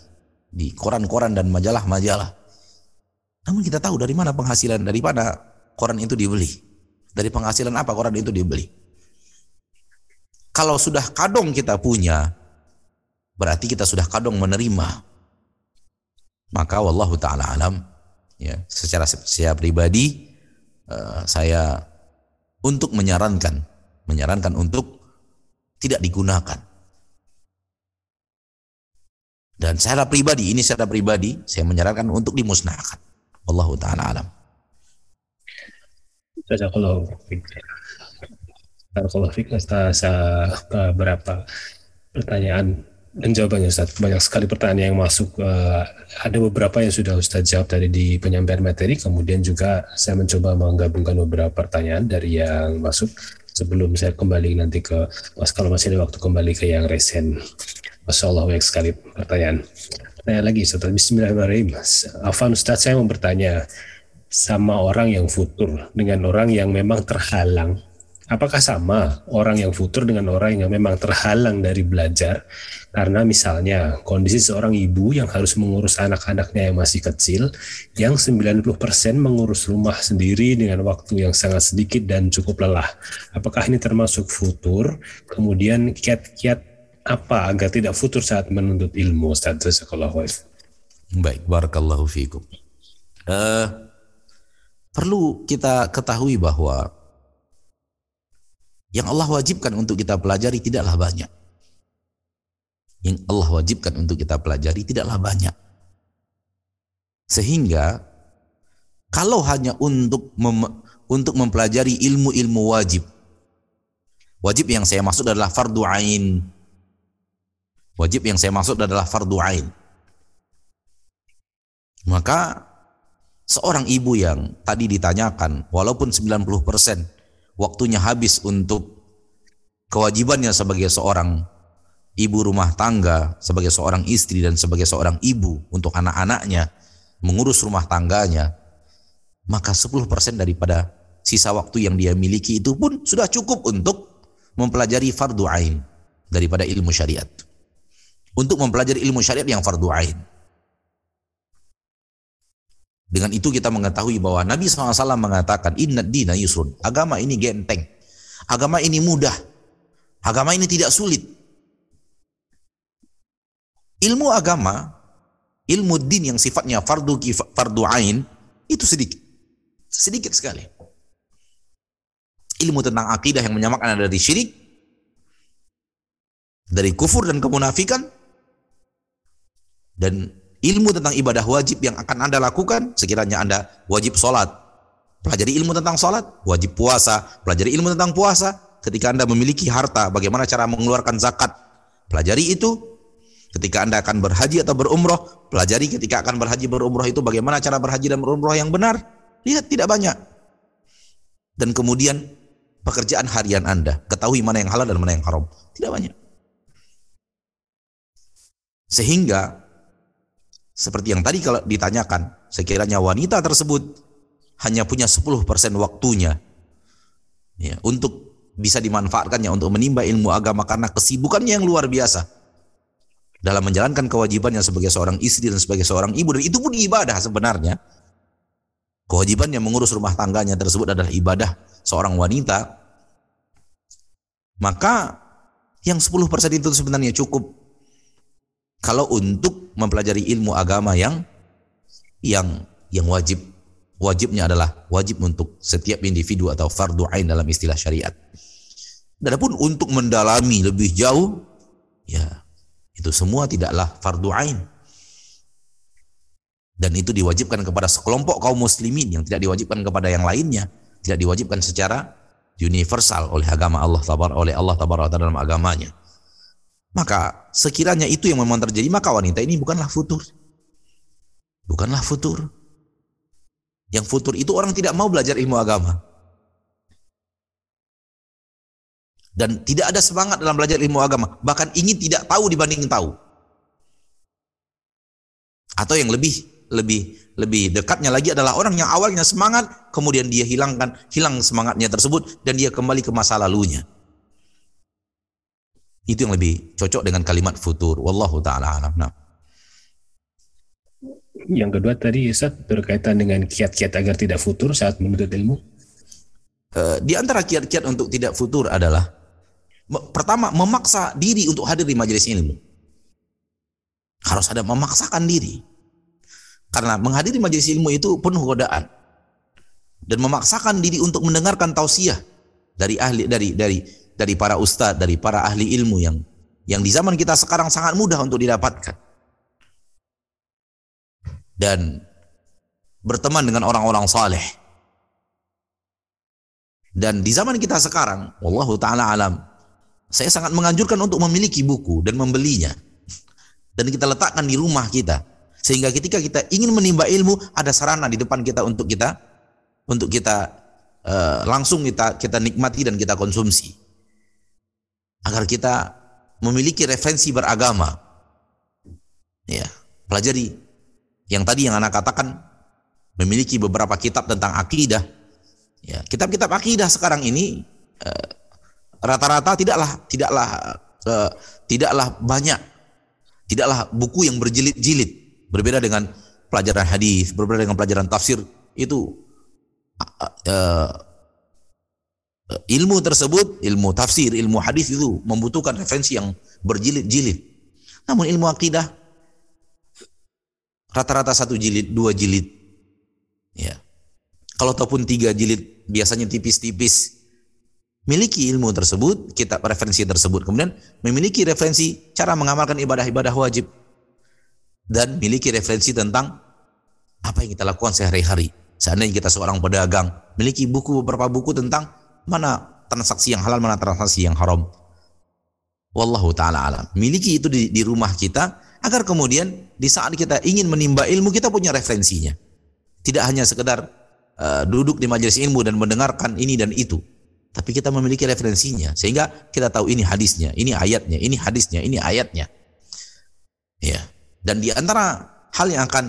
di koran-koran dan majalah-majalah. Namun kita tahu dari mana penghasilan, dari mana koran itu dibeli. Dari penghasilan apa koran itu dibeli. Kalau sudah kadong kita punya, berarti kita sudah kadong menerima. Maka wallahu taala alam ya, secara saya pribadi uh, saya untuk menyarankan menyarankan untuk tidak digunakan. Dan secara pribadi, ini secara pribadi, saya menyarankan untuk dimusnahkan. Wallahu taala alam. Jazakallahu Barakallahu fiik atas beberapa pertanyaan dan jawabannya Ustaz. Banyak sekali pertanyaan yang masuk. Uh, ada beberapa yang sudah Ustaz jawab tadi di penyampaian materi. Kemudian juga saya mencoba menggabungkan beberapa pertanyaan dari yang masuk sebelum saya kembali nanti ke Mas kalau masih ada waktu kembali ke yang resen. Masya Allah banyak sekali pertanyaan. Pertanyaan lagi Ustaz. Bismillahirrahmanirrahim. Afan Ustaz saya mau bertanya sama orang yang futur dengan orang yang memang terhalang Apakah sama orang yang futur dengan orang yang memang terhalang dari belajar? Karena misalnya kondisi seorang ibu yang harus mengurus anak-anaknya yang masih kecil, yang 90% mengurus rumah sendiri dengan waktu yang sangat sedikit dan cukup lelah. Apakah ini termasuk futur? Kemudian kiat-kiat apa agar tidak futur saat menuntut ilmu? Ustaz Baik, barakallahu fiikum. Uh, perlu kita ketahui bahwa yang Allah wajibkan untuk kita pelajari tidaklah banyak. Yang Allah wajibkan untuk kita pelajari tidaklah banyak. Sehingga kalau hanya untuk mem, untuk mempelajari ilmu-ilmu wajib. Wajib yang saya maksud adalah fardu ain. Wajib yang saya maksud adalah fardu ain. Maka seorang ibu yang tadi ditanyakan walaupun 90% waktunya habis untuk kewajibannya sebagai seorang ibu rumah tangga, sebagai seorang istri dan sebagai seorang ibu untuk anak-anaknya, mengurus rumah tangganya, maka 10% daripada sisa waktu yang dia miliki itu pun sudah cukup untuk mempelajari fardu ain daripada ilmu syariat. Untuk mempelajari ilmu syariat yang fardu ain. Dengan itu kita mengetahui bahwa Nabi SAW mengatakan inna dina yusrun. Agama ini genteng. Agama ini mudah. Agama ini tidak sulit. Ilmu agama, ilmu din yang sifatnya fardu fardu ain itu sedikit. Sedikit sekali. Ilmu tentang akidah yang menyamakan dari syirik, dari kufur dan kemunafikan, dan ilmu tentang ibadah wajib yang akan Anda lakukan, sekiranya Anda wajib sholat, pelajari ilmu tentang sholat, wajib puasa, pelajari ilmu tentang puasa. Ketika Anda memiliki harta, bagaimana cara mengeluarkan zakat, pelajari itu. Ketika Anda akan berhaji atau berumroh, pelajari ketika akan berhaji berumroh itu bagaimana cara berhaji dan berumroh yang benar. Lihat tidak banyak. Dan kemudian pekerjaan harian Anda, ketahui mana yang halal dan mana yang haram. Tidak banyak. Sehingga seperti yang tadi kalau ditanyakan, sekiranya wanita tersebut hanya punya 10% waktunya ya, untuk bisa dimanfaatkannya untuk menimba ilmu agama karena kesibukannya yang luar biasa dalam menjalankan kewajibannya sebagai seorang istri dan sebagai seorang ibu dan itu pun ibadah sebenarnya. Kewajiban yang mengurus rumah tangganya tersebut adalah ibadah seorang wanita. Maka yang 10% itu sebenarnya cukup kalau untuk mempelajari ilmu agama yang yang yang wajib wajibnya adalah wajib untuk setiap individu atau fardu ain dalam istilah syariat. Adapun untuk mendalami lebih jauh ya itu semua tidaklah fardu ain. Dan itu diwajibkan kepada sekelompok kaum muslimin yang tidak diwajibkan kepada yang lainnya, tidak diwajibkan secara universal oleh agama Allah tabar oleh Allah tabar dalam agamanya. Maka sekiranya itu yang memang terjadi, maka wanita ini bukanlah futur. Bukanlah futur. Yang futur itu orang tidak mau belajar ilmu agama. dan tidak ada semangat dalam belajar ilmu agama, bahkan ingin tidak tahu dibanding tahu. Atau yang lebih lebih lebih dekatnya lagi adalah orang yang awalnya semangat, kemudian dia hilangkan hilang semangatnya tersebut dan dia kembali ke masa lalunya. Itu yang lebih cocok dengan kalimat futur. Wallahu taala alam. Nah. Yang kedua tadi Ustaz berkaitan dengan kiat-kiat agar tidak futur saat menuntut ilmu. Uh, di antara kiat-kiat untuk tidak futur adalah pertama memaksa diri untuk hadir di majelis ilmu. Harus ada memaksakan diri. Karena menghadiri majelis ilmu itu penuh godaan. Dan memaksakan diri untuk mendengarkan tausiah dari ahli dari dari dari para ustadz, dari para ahli ilmu yang yang di zaman kita sekarang sangat mudah untuk didapatkan. Dan berteman dengan orang-orang saleh. Dan di zaman kita sekarang, wallahu taala alam, saya sangat menganjurkan untuk memiliki buku dan membelinya. Dan kita letakkan di rumah kita. Sehingga ketika kita ingin menimba ilmu, ada sarana di depan kita untuk kita untuk kita uh, langsung kita kita nikmati dan kita konsumsi. Agar kita memiliki referensi beragama. Ya, pelajari yang tadi yang anak katakan memiliki beberapa kitab tentang akidah. Ya, kitab-kitab akidah sekarang ini uh, rata-rata tidaklah tidaklah uh, tidaklah banyak tidaklah buku yang berjilid-jilid berbeda dengan pelajaran hadis berbeda dengan pelajaran tafsir itu uh, ilmu tersebut ilmu tafsir ilmu hadis itu membutuhkan referensi yang berjilid-jilid. Namun ilmu akidah rata-rata satu jilid dua jilid ya. Kalau ataupun tiga jilid biasanya tipis-tipis. Miliki ilmu tersebut, kitab referensi tersebut, kemudian memiliki referensi cara mengamalkan ibadah-ibadah wajib. Dan miliki referensi tentang apa yang kita lakukan sehari-hari. Seandainya kita seorang pedagang, memiliki buku beberapa buku tentang mana transaksi yang halal, mana transaksi yang haram. Wallahu taala alam. Miliki itu di, di rumah kita agar kemudian di saat kita ingin menimba ilmu kita punya referensinya. Tidak hanya sekedar uh, duduk di majelis ilmu dan mendengarkan ini dan itu tapi kita memiliki referensinya sehingga kita tahu ini hadisnya, ini ayatnya, ini hadisnya, ini ayatnya. Ya. Dan di antara hal yang akan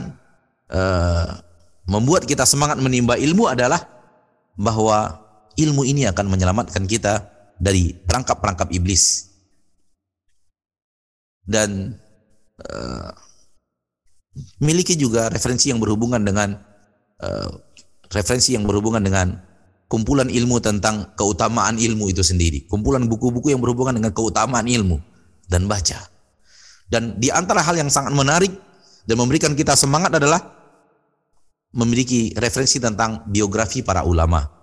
uh, membuat kita semangat menimba ilmu adalah bahwa ilmu ini akan menyelamatkan kita dari perangkap-perangkap iblis. Dan uh, miliki juga referensi yang berhubungan dengan uh, referensi yang berhubungan dengan kumpulan ilmu tentang keutamaan ilmu itu sendiri, kumpulan buku-buku yang berhubungan dengan keutamaan ilmu dan baca. Dan di antara hal yang sangat menarik dan memberikan kita semangat adalah memiliki referensi tentang biografi para ulama.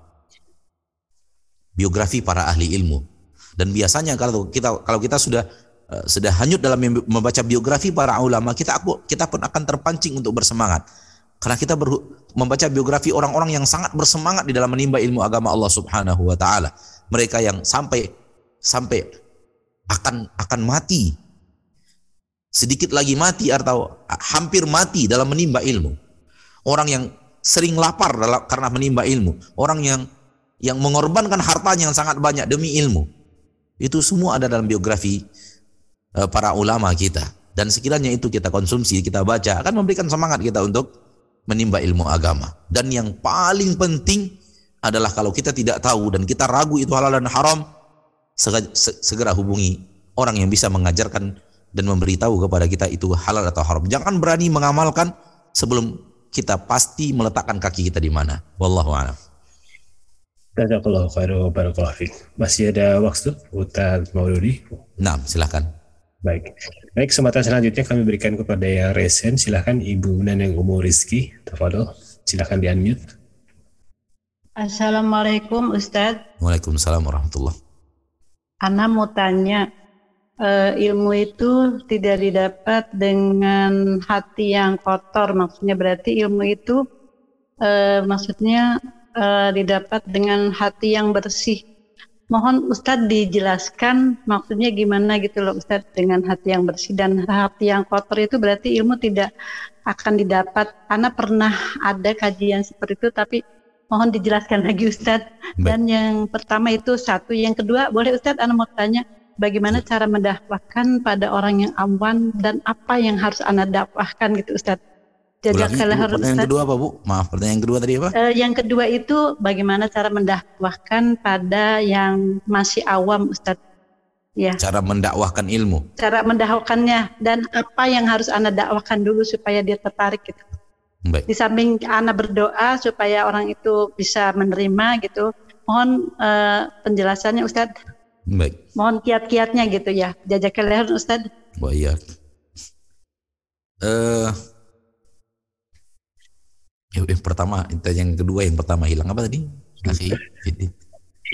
Biografi para ahli ilmu. Dan biasanya kalau kita kalau kita sudah uh, sudah hanyut dalam membaca biografi para ulama, kita aku kita pun akan terpancing untuk bersemangat. Karena kita ber, membaca biografi orang-orang yang sangat bersemangat di dalam menimba ilmu agama Allah Subhanahu wa taala. Mereka yang sampai sampai akan akan mati. Sedikit lagi mati atau hampir mati dalam menimba ilmu. Orang yang sering lapar dalam, karena menimba ilmu. Orang yang yang mengorbankan hartanya yang sangat banyak demi ilmu. Itu semua ada dalam biografi uh, para ulama kita. Dan sekiranya itu kita konsumsi, kita baca, akan memberikan semangat kita untuk menimba ilmu agama. Dan yang paling penting adalah kalau kita tidak tahu dan kita ragu itu halal dan haram, segera hubungi orang yang bisa mengajarkan dan memberitahu kepada kita itu halal atau haram. Jangan berani mengamalkan sebelum kita pasti meletakkan kaki kita di mana. Wallahu a'lam. Jazakallahu khairan barakallahu Masih ada waktu Ustaz Mauludi? Nah, silakan. Baik. Baik, kesempatan selanjutnya kami berikan kepada yang resen. Silahkan Ibu Neneng Umur Rizki. Tafadol. Silahkan di-unmute. Assalamualaikum Ustaz. Waalaikumsalam warahmatullahi Ana mau tanya, uh, ilmu itu tidak didapat dengan hati yang kotor. Maksudnya berarti ilmu itu uh, maksudnya uh, didapat dengan hati yang bersih mohon Ustadz dijelaskan maksudnya gimana gitu loh Ustadz dengan hati yang bersih dan hati yang kotor itu berarti ilmu tidak akan didapat. Karena pernah ada kajian seperti itu tapi mohon dijelaskan lagi Ustadz. Dan yang pertama itu satu, yang kedua boleh Ustadz Ana mau tanya bagaimana cara mendakwahkan pada orang yang awan dan apa yang harus Ana dakwahkan gitu Ustadz. Jazakallah Pertanyaan yang kedua apa Bu? Maaf, pertanyaan yang kedua tadi apa? Uh, yang kedua itu bagaimana cara mendakwahkan pada yang masih awam Ustadz? Ya. Cara mendakwahkan ilmu. Cara mendakwahkannya dan apa yang harus Anda dakwahkan dulu supaya dia tertarik gitu. Baik. Di samping Anda berdoa supaya orang itu bisa menerima gitu. Mohon uh, penjelasannya Ustadz. Baik. Mohon kiat-kiatnya gitu ya. Jazakallah Ustadz. Baik. Uh, yang pertama, yang kedua, yang pertama hilang apa tadi?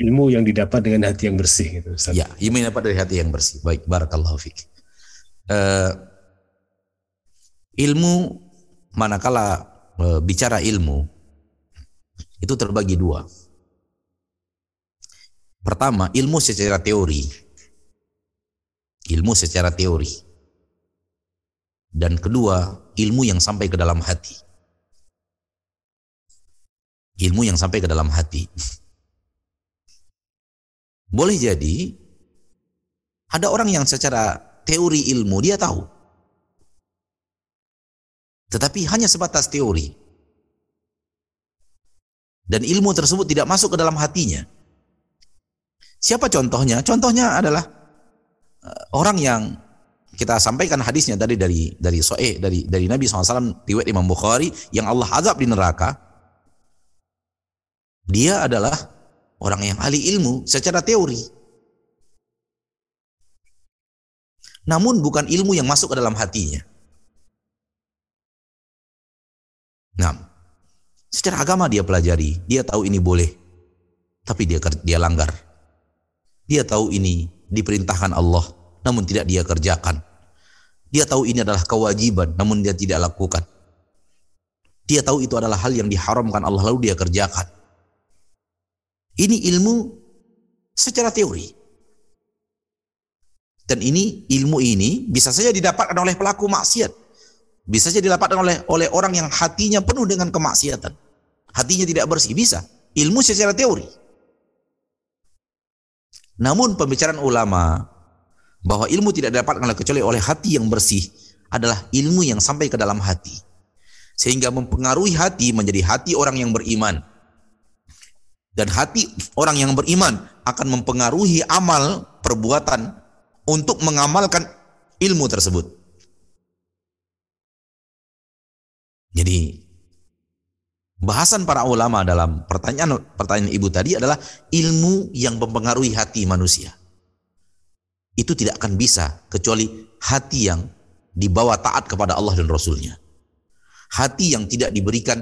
Ilmu yang didapat dengan hati yang bersih gitu. Ustaz. Ya, ilmu yang dapat dari hati yang bersih. Baik, barakallahu fiik. Uh, ilmu manakala uh, bicara ilmu itu terbagi dua. Pertama, ilmu secara teori. Ilmu secara teori. Dan kedua, ilmu yang sampai ke dalam hati ilmu yang sampai ke dalam hati. Boleh jadi ada orang yang secara teori ilmu dia tahu. Tetapi hanya sebatas teori. Dan ilmu tersebut tidak masuk ke dalam hatinya. Siapa contohnya? Contohnya adalah eh, orang yang kita sampaikan hadisnya tadi dari dari Soe dari dari Nabi SAW riwayat Imam Bukhari yang Allah azab di neraka dia adalah orang yang ahli ilmu secara teori. Namun bukan ilmu yang masuk ke dalam hatinya. Nah, secara agama dia pelajari, dia tahu ini boleh, tapi dia dia langgar. Dia tahu ini diperintahkan Allah, namun tidak dia kerjakan. Dia tahu ini adalah kewajiban, namun dia tidak lakukan. Dia tahu itu adalah hal yang diharamkan Allah, lalu dia kerjakan. Ini ilmu secara teori. Dan ini ilmu ini bisa saja didapatkan oleh pelaku maksiat. Bisa saja didapatkan oleh oleh orang yang hatinya penuh dengan kemaksiatan. Hatinya tidak bersih, bisa. Ilmu secara teori. Namun pembicaraan ulama bahwa ilmu tidak didapatkan kecuali oleh hati yang bersih adalah ilmu yang sampai ke dalam hati. Sehingga mempengaruhi hati menjadi hati orang yang beriman dan hati orang yang beriman akan mempengaruhi amal perbuatan untuk mengamalkan ilmu tersebut. Jadi bahasan para ulama dalam pertanyaan pertanyaan ibu tadi adalah ilmu yang mempengaruhi hati manusia. Itu tidak akan bisa kecuali hati yang dibawa taat kepada Allah dan Rasulnya. Hati yang tidak diberikan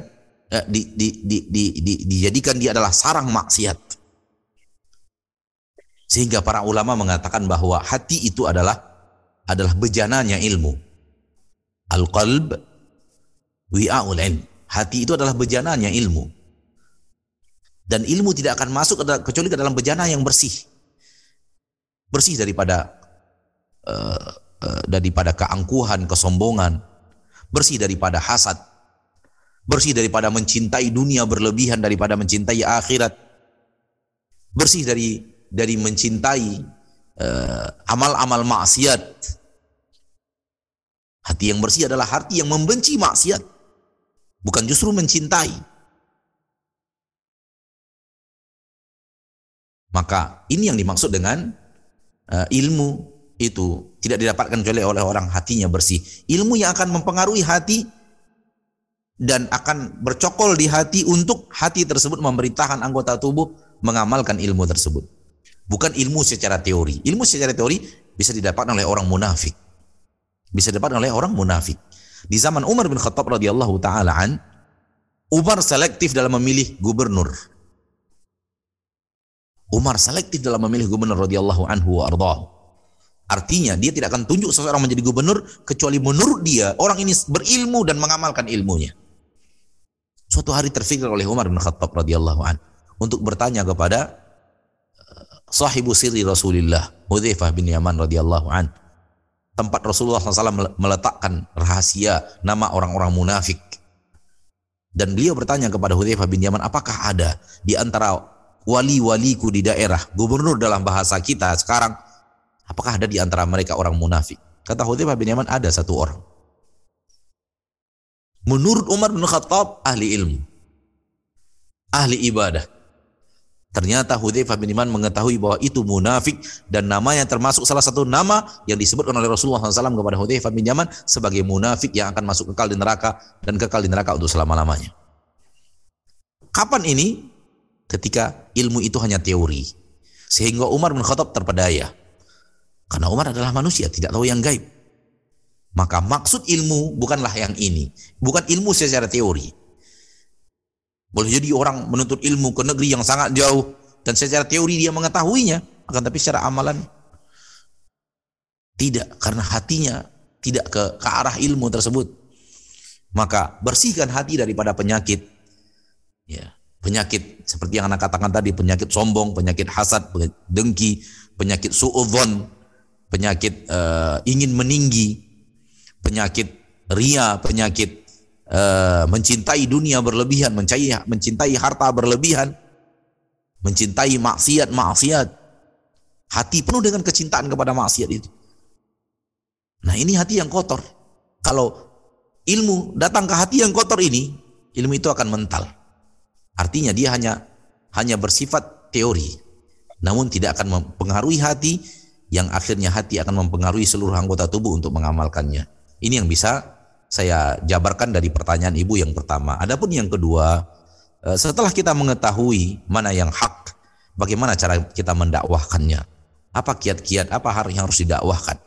Eh, di, di, di, di, di, dijadikan dia adalah sarang maksiat. Sehingga para ulama mengatakan bahwa hati itu adalah adalah bejananya ilmu. Al-qalb wi'aul ilm. Hati itu adalah bejananya ilmu. Dan ilmu tidak akan masuk kecuali ke dalam bejana yang bersih. Bersih daripada uh, daripada keangkuhan, kesombongan, bersih daripada hasad, bersih daripada mencintai dunia berlebihan daripada mencintai akhirat, bersih dari dari mencintai uh, amal-amal maksiat. Hati yang bersih adalah hati yang membenci maksiat, bukan justru mencintai. Maka ini yang dimaksud dengan uh, ilmu itu tidak didapatkan oleh orang hatinya bersih. Ilmu yang akan mempengaruhi hati dan akan bercokol di hati untuk hati tersebut memerintahkan anggota tubuh mengamalkan ilmu tersebut. Bukan ilmu secara teori. Ilmu secara teori bisa didapatkan oleh orang munafik. Bisa didapatkan oleh orang munafik. Di zaman Umar bin Khattab radhiyallahu taala an, Umar selektif dalam memilih gubernur. Umar selektif dalam memilih gubernur radhiyallahu anhu wa. Artinya dia tidak akan tunjuk seseorang menjadi gubernur kecuali menurut dia orang ini berilmu dan mengamalkan ilmunya. Suatu hari terfikir oleh Umar bin Khattab radhiyallahu anhu untuk bertanya kepada eh, sahibu sirri Rasulullah Hudzaifah bin Yaman radhiyallahu an tempat Rasulullah SAW meletakkan rahasia nama orang-orang munafik dan beliau bertanya kepada Hudzaifah bin Yaman apakah ada di antara wali-waliku di daerah, gubernur dalam bahasa kita sekarang, apakah ada di antara mereka orang munafik? Kata Hudzaifah bin Yaman ada satu orang. Menurut Umar bin Khattab ahli ilmu, ahli ibadah. Ternyata Hudzaifah bin Yaman mengetahui bahwa itu munafik dan namanya termasuk salah satu nama yang disebutkan oleh Rasulullah SAW kepada Hudzaifah bin Yaman sebagai munafik yang akan masuk kekal di neraka dan kekal di neraka untuk selama-lamanya. Kapan ini? ketika ilmu itu hanya teori. Sehingga Umar bin Khattab terpedaya. Karena Umar adalah manusia, tidak tahu yang gaib. Maka maksud ilmu bukanlah yang ini. Bukan ilmu secara teori. Boleh jadi orang menuntut ilmu ke negeri yang sangat jauh. Dan secara teori dia mengetahuinya. Akan tapi secara amalan tidak. Karena hatinya tidak ke, ke arah ilmu tersebut. Maka bersihkan hati daripada penyakit. Ya, penyakit seperti yang anak katakan tadi penyakit sombong penyakit hasad dengki penyakit suudzon penyakit uh, ingin meninggi penyakit ria penyakit uh, mencintai dunia berlebihan mencintai mencintai harta berlebihan mencintai maksiat maksiat. Hati penuh dengan kecintaan kepada maksiat itu. Nah ini hati yang kotor. Kalau ilmu datang ke hati yang kotor ini ilmu itu akan mental. Artinya dia hanya hanya bersifat teori, namun tidak akan mempengaruhi hati yang akhirnya hati akan mempengaruhi seluruh anggota tubuh untuk mengamalkannya. Ini yang bisa saya jabarkan dari pertanyaan ibu yang pertama. Adapun yang kedua, eh, setelah kita mengetahui mana yang hak, bagaimana cara kita mendakwahkannya? Apa kiat-kiat, apa hal yang harus didakwahkan?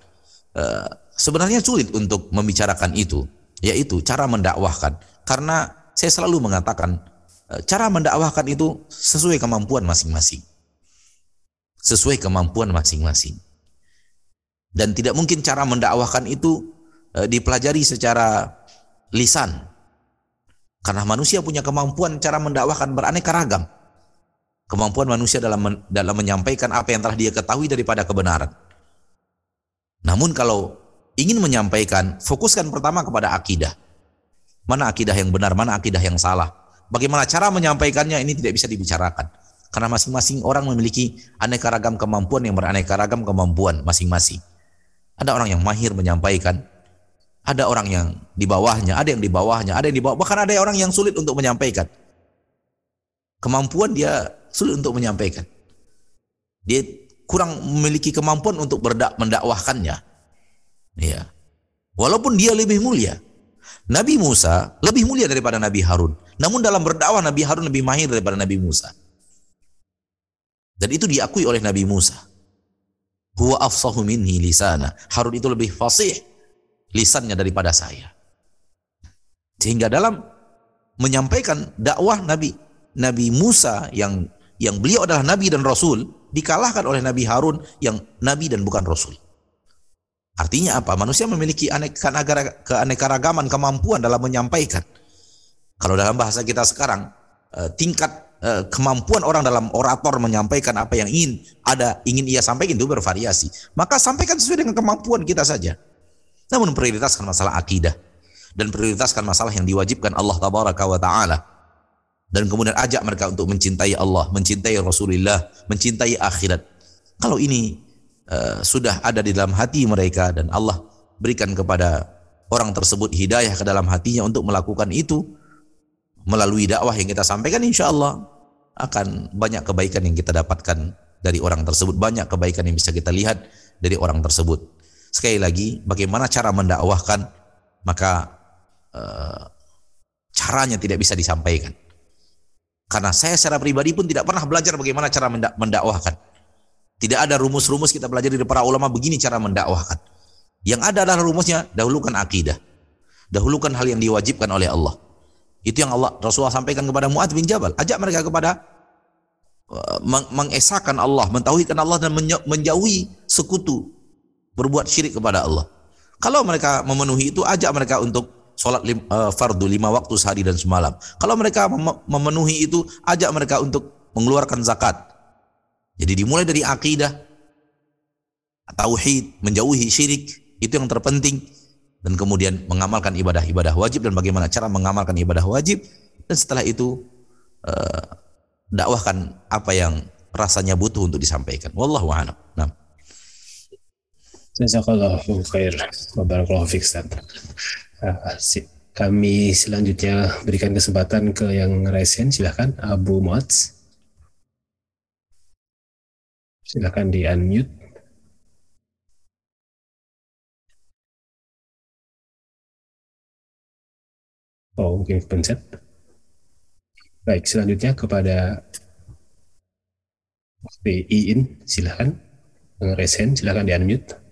Eh, sebenarnya sulit untuk membicarakan itu, yaitu cara mendakwahkan. Karena saya selalu mengatakan Eh, cara mendakwahkan itu sesuai kemampuan masing-masing. Sesuai kemampuan masing-masing. Dan tidak mungkin cara mendakwahkan itu eh, dipelajari secara lisan. Karena manusia punya kemampuan cara mendakwahkan beraneka ragam. Kemampuan manusia dalam dalam menyampaikan apa yang telah dia ketahui daripada kebenaran. Namun kalau ingin menyampaikan, fokuskan pertama kepada akidah. Mana akidah yang benar, mana akidah yang salah Bagaimana cara menyampaikannya ini tidak bisa dibicarakan. Karena masing-masing orang memiliki aneka ragam kemampuan yang beraneka ragam kemampuan masing-masing. Ada orang yang mahir menyampaikan, ada orang yang di bawahnya, ada yang di bawahnya, ada yang di bawah, bahkan ada orang yang sulit untuk menyampaikan. Kemampuan dia sulit untuk menyampaikan. Dia kurang memiliki kemampuan untuk berdak mendakwahkannya. Ya. Walaupun dia lebih mulia, Nabi Musa lebih mulia daripada Nabi Harun. Namun dalam berdakwah Nabi Harun lebih mahir daripada Nabi Musa. Dan itu diakui oleh Nabi Musa. Huwa afsahu minni lisana. Harun itu lebih fasih lisannya daripada saya. Sehingga dalam menyampaikan dakwah Nabi Nabi Musa yang yang beliau adalah nabi dan rasul dikalahkan oleh Nabi Harun yang nabi dan bukan rasul. Artinya apa? Manusia memiliki keanekaragaman kemampuan dalam menyampaikan. Kalau dalam bahasa kita sekarang, eh, tingkat eh, kemampuan orang dalam orator menyampaikan apa yang ingin ada ingin ia sampaikan itu bervariasi. Maka sampaikan sesuai dengan kemampuan kita saja. Namun prioritaskan masalah akidah dan prioritaskan masalah yang diwajibkan Allah tabaraka wa taala. Dan kemudian ajak mereka untuk mencintai Allah, mencintai Rasulullah, mencintai akhirat. Kalau ini uh, sudah ada di dalam hati mereka dan Allah berikan kepada orang tersebut hidayah ke dalam hatinya untuk melakukan itu melalui dakwah yang kita sampaikan insya Allah akan banyak kebaikan yang kita dapatkan dari orang tersebut banyak kebaikan yang bisa kita lihat dari orang tersebut sekali lagi bagaimana cara mendakwahkan maka uh, caranya tidak bisa disampaikan. Karena saya secara pribadi pun tidak pernah belajar bagaimana cara mendakwahkan. Tidak ada rumus-rumus kita belajar dari para ulama begini cara mendakwahkan. Yang ada adalah rumusnya dahulukan akidah. Dahulukan hal yang diwajibkan oleh Allah. Itu yang Allah Rasulullah sampaikan kepada Mu'ad bin Jabal. Ajak mereka kepada uh, mengesahkan Allah mentauhidkan Allah dan menjauhi sekutu berbuat syirik kepada Allah kalau mereka memenuhi itu ajak mereka untuk sholat lim, uh, fardu lima waktu sehari dan semalam. Kalau mereka mem memenuhi itu, ajak mereka untuk mengeluarkan zakat. Jadi dimulai dari akidah, tauhid, menjauhi syirik, itu yang terpenting. Dan kemudian mengamalkan ibadah-ibadah wajib dan bagaimana cara mengamalkan ibadah wajib. Dan setelah itu uh, dakwahkan apa yang rasanya butuh untuk disampaikan. Wallahu a'lam. Nah. Jazakallahu khair wa barakallahu Ah, kami selanjutnya berikan kesempatan ke yang resen silahkan Abu Muaz. Silahkan di unmute oh mungkin pencet. Baik selanjutnya kepada Iin silahkan yang resen silahkan di unmute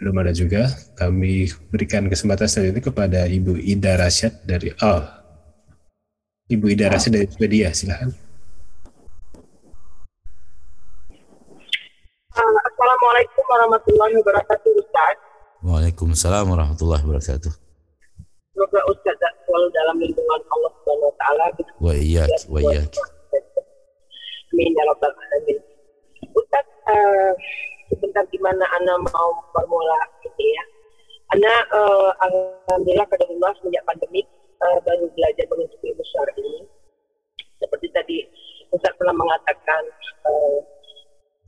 belum ada juga. Kami berikan kesempatan selanjutnya kepada Ibu Ida Rasyad dari oh, Ibu Ida Rasyad dari Swedia, silahkan. Uh, Assalamualaikum warahmatullahi wabarakatuh, Ustaz. Waalaikumsalam warahmatullahi wabarakatuh. Semoga Ustaz selalu dalam lindungan Allah Subhanahu wa taala. Wa iyyak, wa iyyak. Amin ya rabbal alamin. Ustaz, uh, sebentar gimana Ana mau formula gitu ya. Ana uh, alhamdulillah rumah sejak pandemi uh, baru belajar menuntut ilmu syar'i. Seperti tadi Ustaz pernah mengatakan uh,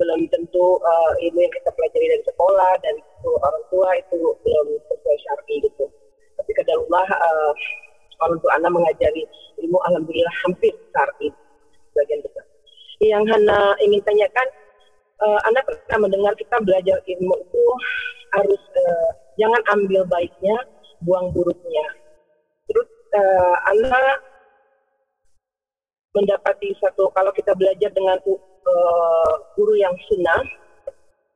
belum tentu uh, ilmu yang kita pelajari dari sekolah itu orang tua itu belum sesuai syar'i gitu. Tapi kadarullah uh, orang tua Ana mengajari ilmu alhamdulillah hampir syar'i bagian besar. Yang Hana ingin tanyakan uh, Anda pernah mendengar kita belajar ilmu itu harus uh, jangan ambil baiknya, buang buruknya. Terus uh, Anda mendapati satu kalau kita belajar dengan uh, guru yang sunnah,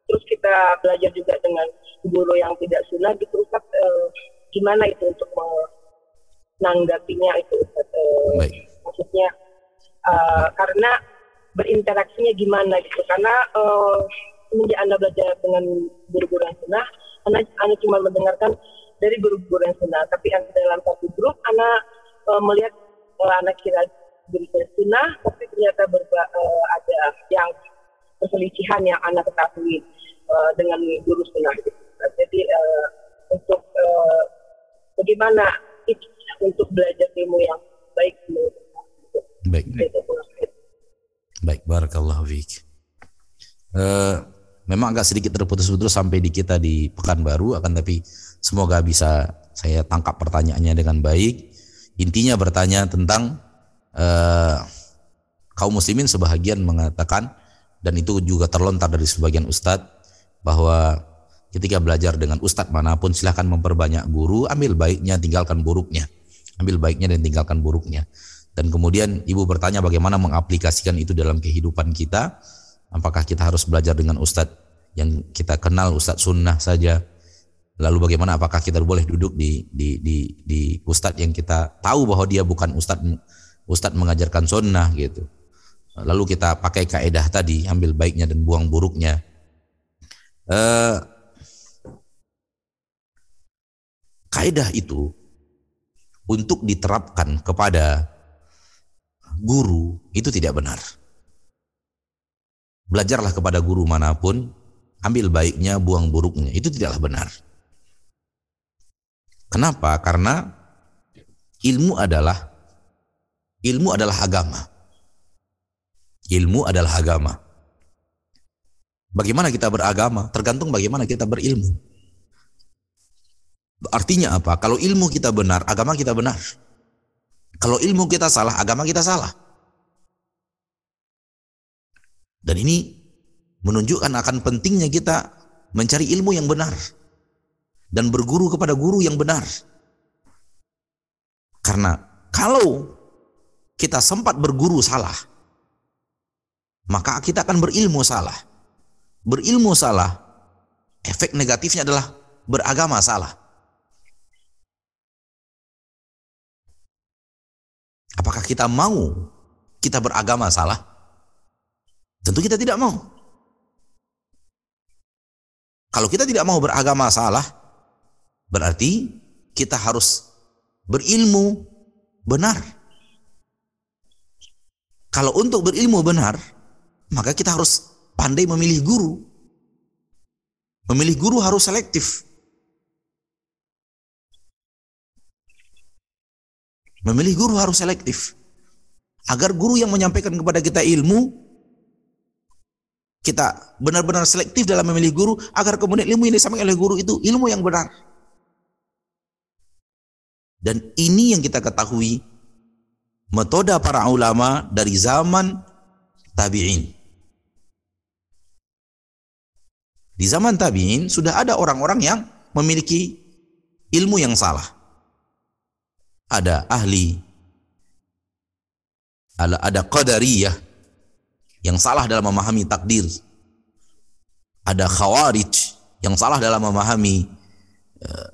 terus kita belajar juga dengan guru yang tidak sunnah, gitu Ustaz, uh, gimana itu untuk menanggapinya itu Ustaz? Uh, maksudnya uh, karena berinteraksinya gimana gitu karena uh, semenjak anda belajar dengan guru-guru yang sunnah anda, anda cuma mendengarkan dari guru-guru yang sunnah tapi yang dalam satu grup anda uh, melihat uh, anak kira guru yang sunnah tapi ternyata berba, uh, ada yang perselisihan yang anda ketahui uh, dengan guru sunnah gitu. jadi uh, untuk uh, bagaimana untuk belajar ilmu yang baik menurut Baik. baik. Baik, barakallahu fiik. Uh, memang agak sedikit terputus-putus sampai di kita di Pekanbaru akan tapi semoga bisa saya tangkap pertanyaannya dengan baik. Intinya bertanya tentang uh, kaum muslimin sebahagian mengatakan dan itu juga terlontar dari sebagian ustadz bahwa ketika belajar dengan ustadz mana pun silahkan memperbanyak guru, ambil baiknya, tinggalkan buruknya. Ambil baiknya dan tinggalkan buruknya. Dan kemudian ibu bertanya bagaimana mengaplikasikan itu dalam kehidupan kita. Apakah kita harus belajar dengan ustadz yang kita kenal ustadz sunnah saja? Lalu bagaimana apakah kita boleh duduk di di di, di ustadz yang kita tahu bahwa dia bukan ustadz ustadz mengajarkan sunnah gitu. Lalu kita pakai kaedah tadi, ambil baiknya dan buang buruknya. Uh, kaidah itu untuk diterapkan kepada guru itu tidak benar. Belajarlah kepada guru mana pun, ambil baiknya, buang buruknya. Itu tidaklah benar. Kenapa? Karena ilmu adalah ilmu adalah agama. Ilmu adalah agama. Bagaimana kita beragama tergantung bagaimana kita berilmu. Artinya apa? Kalau ilmu kita benar, agama kita benar. Kalau ilmu kita salah, agama kita salah. Dan ini menunjukkan akan pentingnya kita mencari ilmu yang benar dan berguru kepada guru yang benar. Karena kalau kita sempat berguru salah, maka kita akan berilmu salah berilmu salah, efek negatifnya adalah beragama salah. Apakah kita mau kita beragama salah? Tentu kita tidak mau. Kalau kita tidak mau beragama salah, berarti kita harus berilmu benar. Kalau untuk berilmu benar, maka kita harus pandai memilih guru. Memilih guru harus selektif. Memilih guru harus selektif. Agar guru yang menyampaikan kepada kita ilmu, kita benar-benar selektif dalam memilih guru, agar kemudian ilmu yang disampaikan oleh guru itu ilmu yang benar. Dan ini yang kita ketahui metode para ulama dari zaman tabi'in. Di zaman tabi'in sudah ada orang-orang yang memiliki ilmu yang salah. Ada ahli ada ada qadariyah yang salah dalam memahami takdir. Ada khawarij yang salah dalam memahami uh,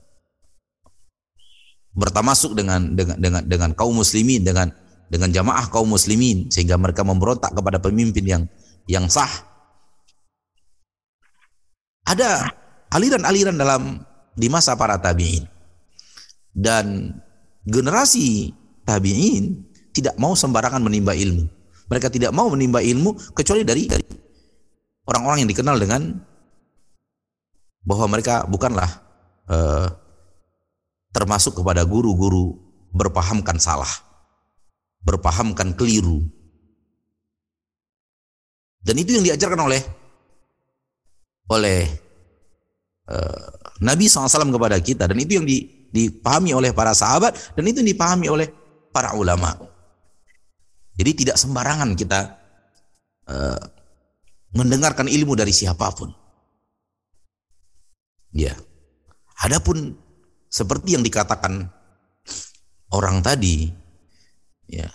bertamasuk dengan dengan dengan dengan kaum muslimin dengan dengan jamaah kaum muslimin sehingga mereka memberontak kepada pemimpin yang yang sah ada aliran-aliran dalam di masa para tabi'in. Dan generasi tabi'in tidak mau sembarangan menimba ilmu. Mereka tidak mau menimba ilmu kecuali dari orang-orang yang dikenal dengan bahwa mereka bukanlah uh, termasuk kepada guru-guru berpahamkan salah, berpahamkan keliru. Dan itu yang diajarkan oleh oleh uh, Nabi SAW kepada kita dan itu yang di, dipahami oleh para sahabat dan itu dipahami oleh para ulama. Jadi tidak sembarangan kita uh, mendengarkan ilmu dari siapa pun. Ya. Adapun seperti yang dikatakan orang tadi, ya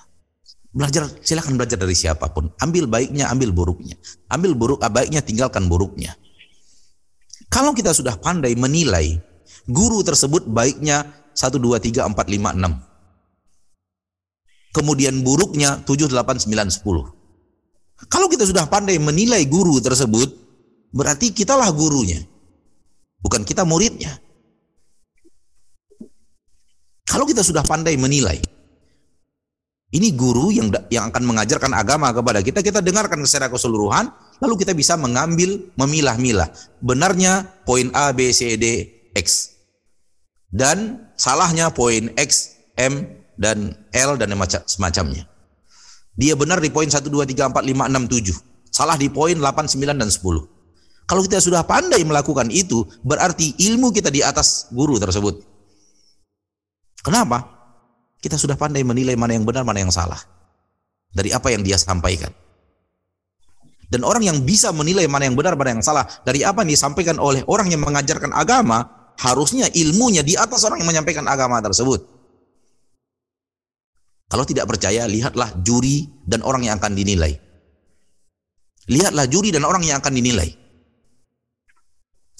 belajar silakan belajar dari siapa pun. Ambil baiknya, ambil buruknya. Ambil buruk, baiknya tinggalkan buruknya. Kalau kita sudah pandai menilai guru tersebut baiknya 1, 2, 3, 4, 5, 6. Kemudian buruknya 7, 8, 9, 10. Kalau kita sudah pandai menilai guru tersebut, berarti kitalah gurunya. Bukan kita muridnya. Kalau kita sudah pandai menilai, ini guru yang yang akan mengajarkan agama kepada kita, kita dengarkan secara keseluruhan, lalu kita bisa mengambil, memilah-milah. Benarnya poin A, B, C, D, X. Dan salahnya poin X, M, dan L, dan semacamnya. Dia benar di poin 1, 2, 3, 4, 5, 6, 7. Salah di poin 8, 9, dan 10. Kalau kita sudah pandai melakukan itu, berarti ilmu kita di atas guru tersebut. Kenapa? kita sudah pandai menilai mana yang benar, mana yang salah. Dari apa yang dia sampaikan. Dan orang yang bisa menilai mana yang benar, mana yang salah, dari apa yang disampaikan oleh orang yang mengajarkan agama, harusnya ilmunya di atas orang yang menyampaikan agama tersebut. Kalau tidak percaya, lihatlah juri dan orang yang akan dinilai. Lihatlah juri dan orang yang akan dinilai.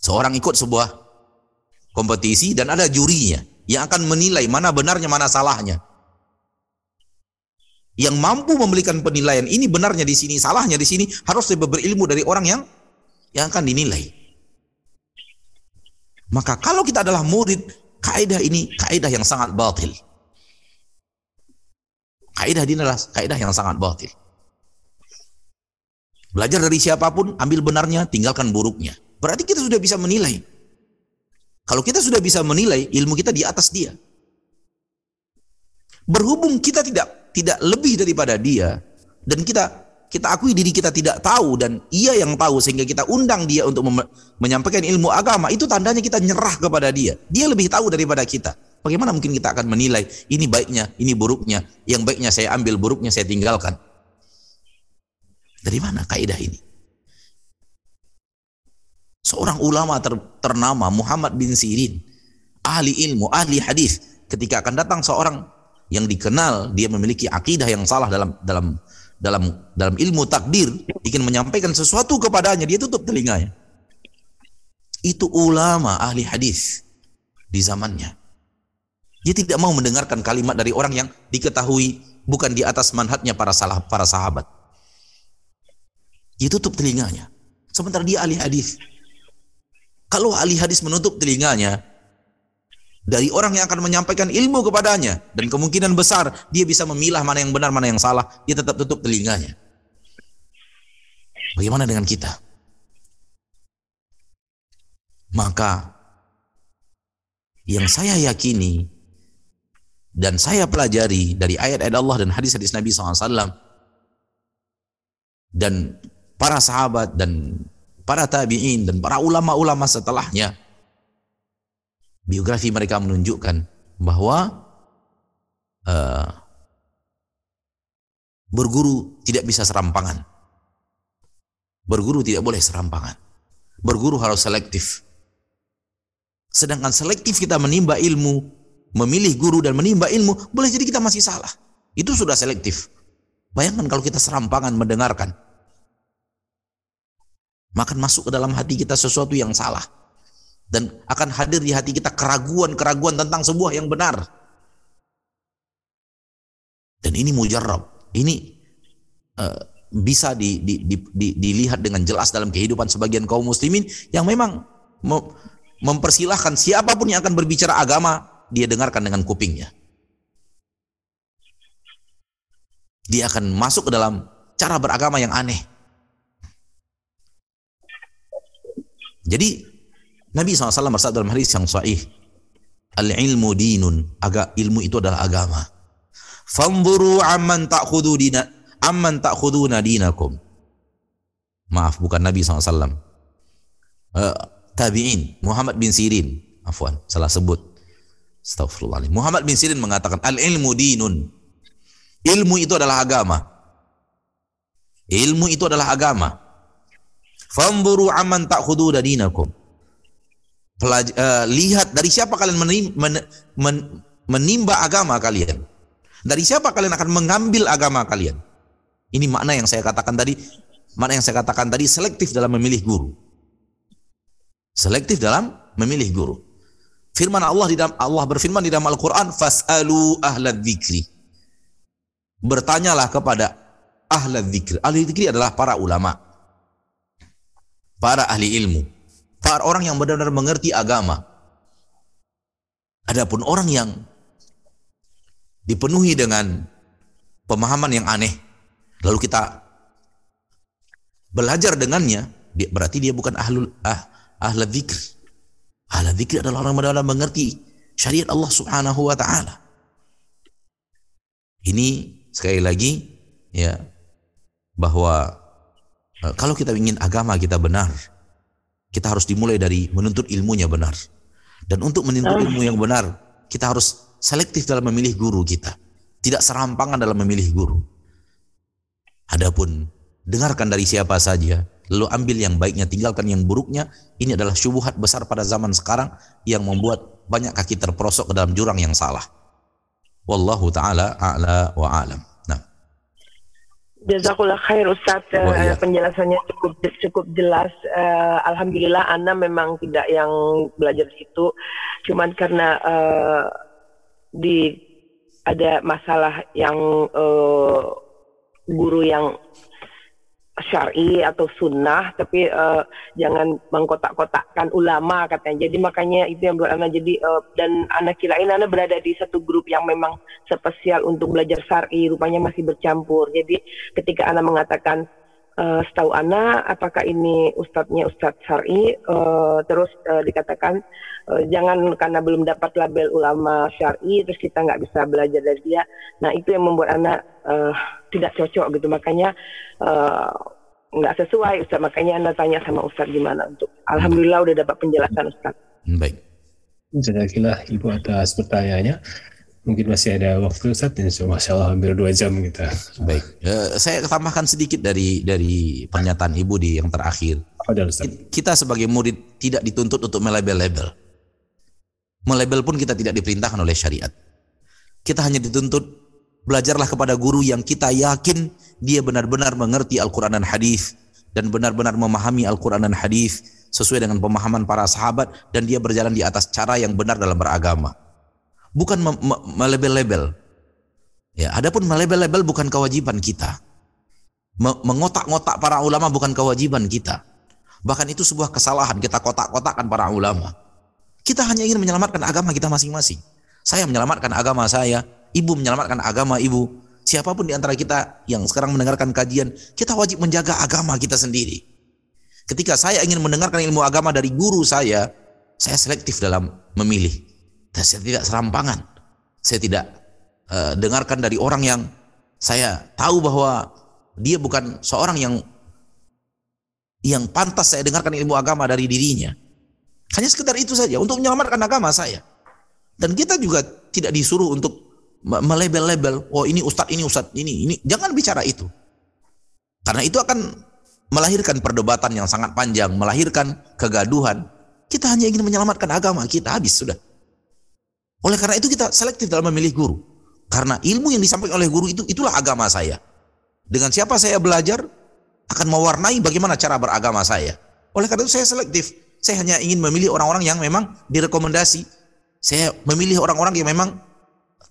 Seorang ikut sebuah kompetisi dan ada jurinya yang akan menilai mana benarnya, mana salahnya. Yang mampu memberikan penilaian ini benarnya di sini, salahnya di sini harus lebih berilmu dari orang yang yang akan dinilai. Maka kalau kita adalah murid, Kaidah ini kaidah yang sangat batil. Kaidah ini adalah kaidah yang sangat batil. Belajar dari siapa pun, ambil benarnya, tinggalkan buruknya. Berarti kita sudah bisa menilai. Kalau kita sudah bisa menilai, ilmu kita di atas dia. Berhubung kita tidak tidak lebih daripada dia dan kita kita akui diri kita tidak tahu dan ia yang tahu sehingga kita undang dia untuk menyampaikan ilmu agama. Itu tandanya kita nyerah kepada dia. Dia lebih tahu daripada kita. Bagaimana mungkin kita akan menilai ini baiknya ini buruknya yang baiknya saya ambil buruknya saya tinggalkan? Dari mana kaidah ini? Seorang ulama ter, ternama Muhammad bin Sirin ahli ilmu ahli hadis. Ketika akan datang seorang yang dikenal dia memiliki akidah yang salah dalam dalam dalam dalam ilmu takdir ingin menyampaikan sesuatu kepadanya dia tutup telinganya. Itu ulama ahli hadis di zamannya. Dia tidak mau mendengarkan kalimat dari orang yang diketahui bukan di atas manhatnya para salah para sahabat. Dia tutup telinganya. Sementara dia ahli hadis. Kalau ahli hadis menutup telinganya dari orang yang akan menyampaikan ilmu kepadanya dan kemungkinan besar dia bisa memilah mana yang benar mana yang salah dia tetap tutup telinganya. Bagaimana dengan kita? Maka yang saya yakini dan saya pelajari dari ayat-ayat Allah dan hadis-hadis Nabi SAW dan para sahabat dan para tabi'in dan para ulama-ulama setelahnya biografi mereka menunjukkan bahwa uh, berguru tidak bisa serampangan. Berguru tidak boleh serampangan. Berguru harus selektif. Sedangkan selektif kita menimba ilmu, memilih guru dan menimba ilmu, boleh jadi kita masih salah. Itu sudah selektif. Bayangkan kalau kita serampangan mendengarkan. Maka masuk ke dalam hati kita sesuatu yang salah dan akan hadir di hati kita keraguan-keraguan tentang sebuah yang benar. Dan ini mujarab. Ini uh, bisa di, di, di, di, dilihat dengan jelas dalam kehidupan sebagian kaum muslimin yang memang mem mempersilahkan siapa pun yang akan berbicara agama dia dengarkan dengan kupingnya. Dia akan masuk ke dalam cara beragama yang aneh. Jadi Nabi SAW bersabda dalam hadis yang sahih, Al-ilmu dinun, agak ilmu itu adalah agama. Fanzuru amman ta'khudhu dina amman ta'khuduna dinakum. Maaf, bukan Nabi SAW. Uh, eh, tabi'in, Muhammad bin Sirin. Afwan, salah sebut. Astagfirullahaladzim. Muhammad bin Sirin mengatakan, Al-ilmu dinun. Ilmu itu adalah agama. Ilmu itu adalah agama. Fanzuru amman ta'khuduna dinakum pelaj uh, lihat dari siapa kalian menim men men menimba agama kalian. Dari siapa kalian akan mengambil agama kalian? Ini makna yang saya katakan tadi, makna yang saya katakan tadi selektif dalam memilih guru. Selektif dalam memilih guru. Firman Allah di dalam Allah berfirman di dalam Al-Qur'an, "Fas'alu ahla dzikri." Bertanyalah kepada ahla dzikri. Ahli dzikri adalah para ulama. Para ahli ilmu para orang yang benar-benar mengerti agama. Adapun orang yang dipenuhi dengan pemahaman yang aneh, lalu kita belajar dengannya, berarti dia bukan ahlul ah, ahla dzikr. Ahla dzikr adalah orang benar-benar mengerti syariat Allah Subhanahu wa taala. Ini sekali lagi ya bahwa eh, kalau kita ingin agama kita benar, kita harus dimulai dari menuntut ilmunya benar. Dan untuk menuntut ilmu yang benar, kita harus selektif dalam memilih guru kita. Tidak serampangan dalam memilih guru. Adapun dengarkan dari siapa saja, lalu ambil yang baiknya, tinggalkan yang buruknya. Ini adalah syubhat besar pada zaman sekarang yang membuat banyak kaki terperosok ke dalam jurang yang salah. Wallahu taala a'la wa a'lam. Jazakullah khair Ustaz oh, iya. penjelasannya cukup cukup jelas. Uh, Alhamdulillah Anda memang tidak yang belajar di situ, cuman karena uh, di ada masalah yang uh, guru yang syar'i atau sunnah tapi uh, jangan mengkotak-kotakkan ulama katanya. Jadi makanya itu yang buat anak jadi uh, dan anak kirain anak berada di satu grup yang memang spesial untuk belajar syar'i rupanya masih bercampur. Jadi ketika anak mengatakan uh, setahu anak apakah ini ustadznya ustadz syar'i? Uh, terus uh, dikatakan uh, jangan karena belum dapat label ulama syar'i terus kita nggak bisa belajar dari dia. Nah itu yang membuat anak uh, tidak cocok gitu. Makanya uh, nggak sesuai Ustaz. Makanya anda tanya sama Ustaz gimana untuk Alhamdulillah udah dapat penjelasan Ustaz. Baik. Jazakallah Ibu atas pertanyaannya. Mungkin masih ada waktu Ustaz. Insya Allah hampir dua jam kita. Baik. Uh, saya tambahkan sedikit dari dari pernyataan Ibu di yang terakhir. Ustaz? kita sebagai murid tidak dituntut untuk melabel-label. Melabel pun kita tidak diperintahkan oleh syariat. Kita hanya dituntut Belajarlah kepada guru yang kita yakin dia benar-benar mengerti Al-Quran dan hadis dan benar-benar memahami Al-Quran dan hadis sesuai dengan pemahaman para sahabat dan dia berjalan di atas cara yang benar dalam beragama. Bukan melebel-lebel. Ya, adapun melebel-lebel bukan kewajiban kita. Mengotak-ngotak para ulama bukan kewajiban kita. Bahkan itu sebuah kesalahan kita kotak-kotakkan para ulama. Kita hanya ingin menyelamatkan agama kita masing-masing. Saya menyelamatkan agama saya, ibu menyelamatkan agama ibu. Siapa pun di antara kita yang sekarang mendengarkan kajian, kita wajib menjaga agama kita sendiri. Ketika saya ingin mendengarkan ilmu agama dari guru saya, saya selektif dalam memilih. Dan saya tidak serampangan. Saya tidak uh, dengarkan dari orang yang saya tahu bahwa dia bukan seorang yang yang pantas saya dengarkan ilmu agama dari dirinya. Hanya sekedar itu saja untuk menyelamatkan agama saya. Dan kita juga tidak disuruh untuk melebel-lebel, oh ini ustadz, ini ustadz, ini, ini. Jangan bicara itu. Karena itu akan melahirkan perdebatan yang sangat panjang, melahirkan kegaduhan. Kita hanya ingin menyelamatkan agama kita, habis sudah. Oleh karena itu kita selektif dalam memilih guru. Karena ilmu yang disampaikan oleh guru itu, itulah agama saya. Dengan siapa saya belajar, akan mewarnai bagaimana cara beragama saya. Oleh karena itu saya selektif. Saya hanya ingin memilih orang-orang yang memang direkomendasi. Saya memilih orang-orang yang memang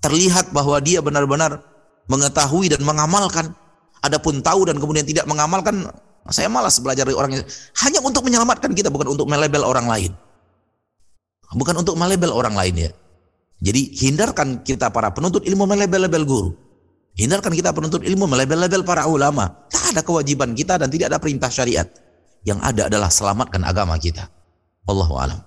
terlihat bahwa dia benar-benar mengetahui dan mengamalkan. Adapun tahu dan kemudian tidak mengamalkan, saya malas belajar dari orang hanya untuk menyelamatkan kita bukan untuk melebel orang lain. Bukan untuk melebel orang lain ya. Jadi hindarkan kita para penuntut ilmu melebel-lebel guru. Hindarkan kita penuntut ilmu melebel-lebel para ulama. Tak ada kewajiban kita dan tidak ada perintah syariat. Yang ada adalah selamatkan agama kita. Allahu alam.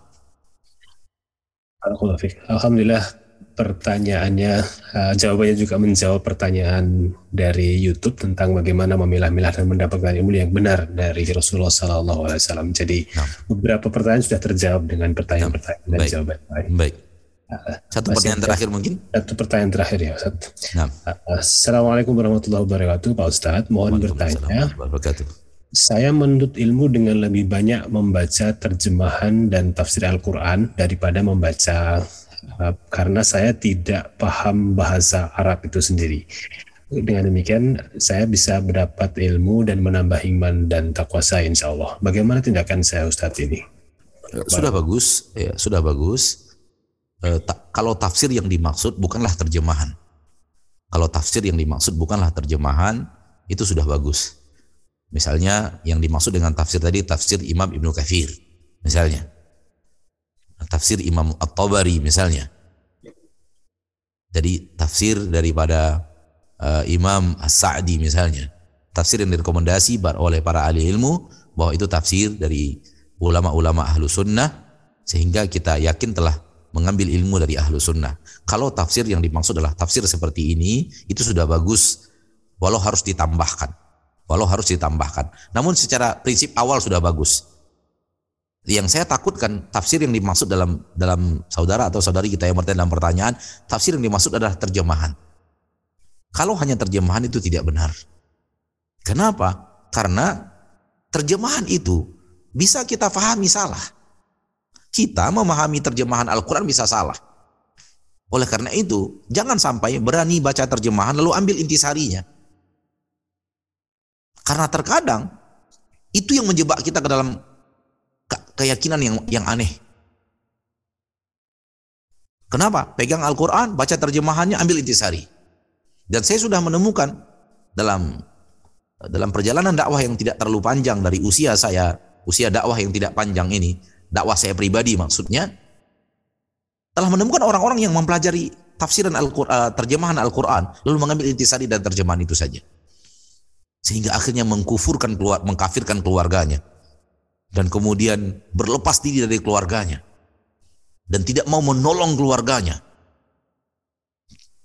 Alhamdulillah pertanyaannya, uh, jawabannya juga menjawab pertanyaan dari YouTube tentang bagaimana memilah-milah dan mendapatkan ilmu yang benar dari Rasulullah Sallallahu Alaihi Wasallam. Jadi nah. beberapa pertanyaan sudah terjawab dengan pertanyaan-pertanyaan dan Baik. jawaban lain. Baik. Uh, satu pertanyaan terakhir mungkin? Satu pertanyaan terakhir ya Ustaz. Nah. Uh, Assalamualaikum warahmatullahi wabarakatuh Pak Ustadz. Mohon bertanya. Saya menuntut ilmu dengan lebih banyak membaca terjemahan dan tafsir Al-Quran daripada membaca Uh, karena saya tidak paham bahasa Arab itu sendiri. Dengan demikian saya bisa mendapat ilmu dan menambah iman dan takwa saya insya Allah. Bagaimana tindakan saya Ustadz ini? Sudah bagus, ya, sudah bagus. E, ta kalau tafsir yang dimaksud bukanlah terjemahan. Kalau tafsir yang dimaksud bukanlah terjemahan, itu sudah bagus. Misalnya yang dimaksud dengan tafsir tadi tafsir Imam Ibnu Kathir, misalnya tafsir Imam At-Tabari misalnya. Jadi tafsir daripada uh, Imam As-Sa'di misalnya. Tafsir yang direkomendasi oleh para ahli ilmu bahwa itu tafsir dari ulama-ulama ahlu sunnah sehingga kita yakin telah mengambil ilmu dari ahlu sunnah. Kalau tafsir yang dimaksud adalah tafsir seperti ini, itu sudah bagus walau harus ditambahkan. Walau harus ditambahkan. Namun secara prinsip awal sudah bagus yang saya takutkan tafsir yang dimaksud dalam dalam saudara atau saudari kita yang bertanya dalam pertanyaan tafsir yang dimaksud adalah terjemahan. Kalau hanya terjemahan itu tidak benar. Kenapa? Karena terjemahan itu bisa kita pahami salah. Kita memahami terjemahan Al-Quran bisa salah. Oleh karena itu jangan sampai berani baca terjemahan lalu ambil intisarinya. Karena terkadang itu yang menjebak kita ke dalam keyakinan yang yang aneh. Kenapa? Pegang Al-Quran, baca terjemahannya, ambil intisari. Dan saya sudah menemukan dalam dalam perjalanan dakwah yang tidak terlalu panjang dari usia saya, usia dakwah yang tidak panjang ini, dakwah saya pribadi maksudnya, telah menemukan orang-orang yang mempelajari tafsiran Al-Quran, terjemahan Al-Quran, lalu mengambil intisari dan terjemahan itu saja. Sehingga akhirnya mengkufurkan keluar, mengkafirkan keluarganya. Dan kemudian berlepas diri dari keluarganya. Dan tidak mau menolong keluarganya.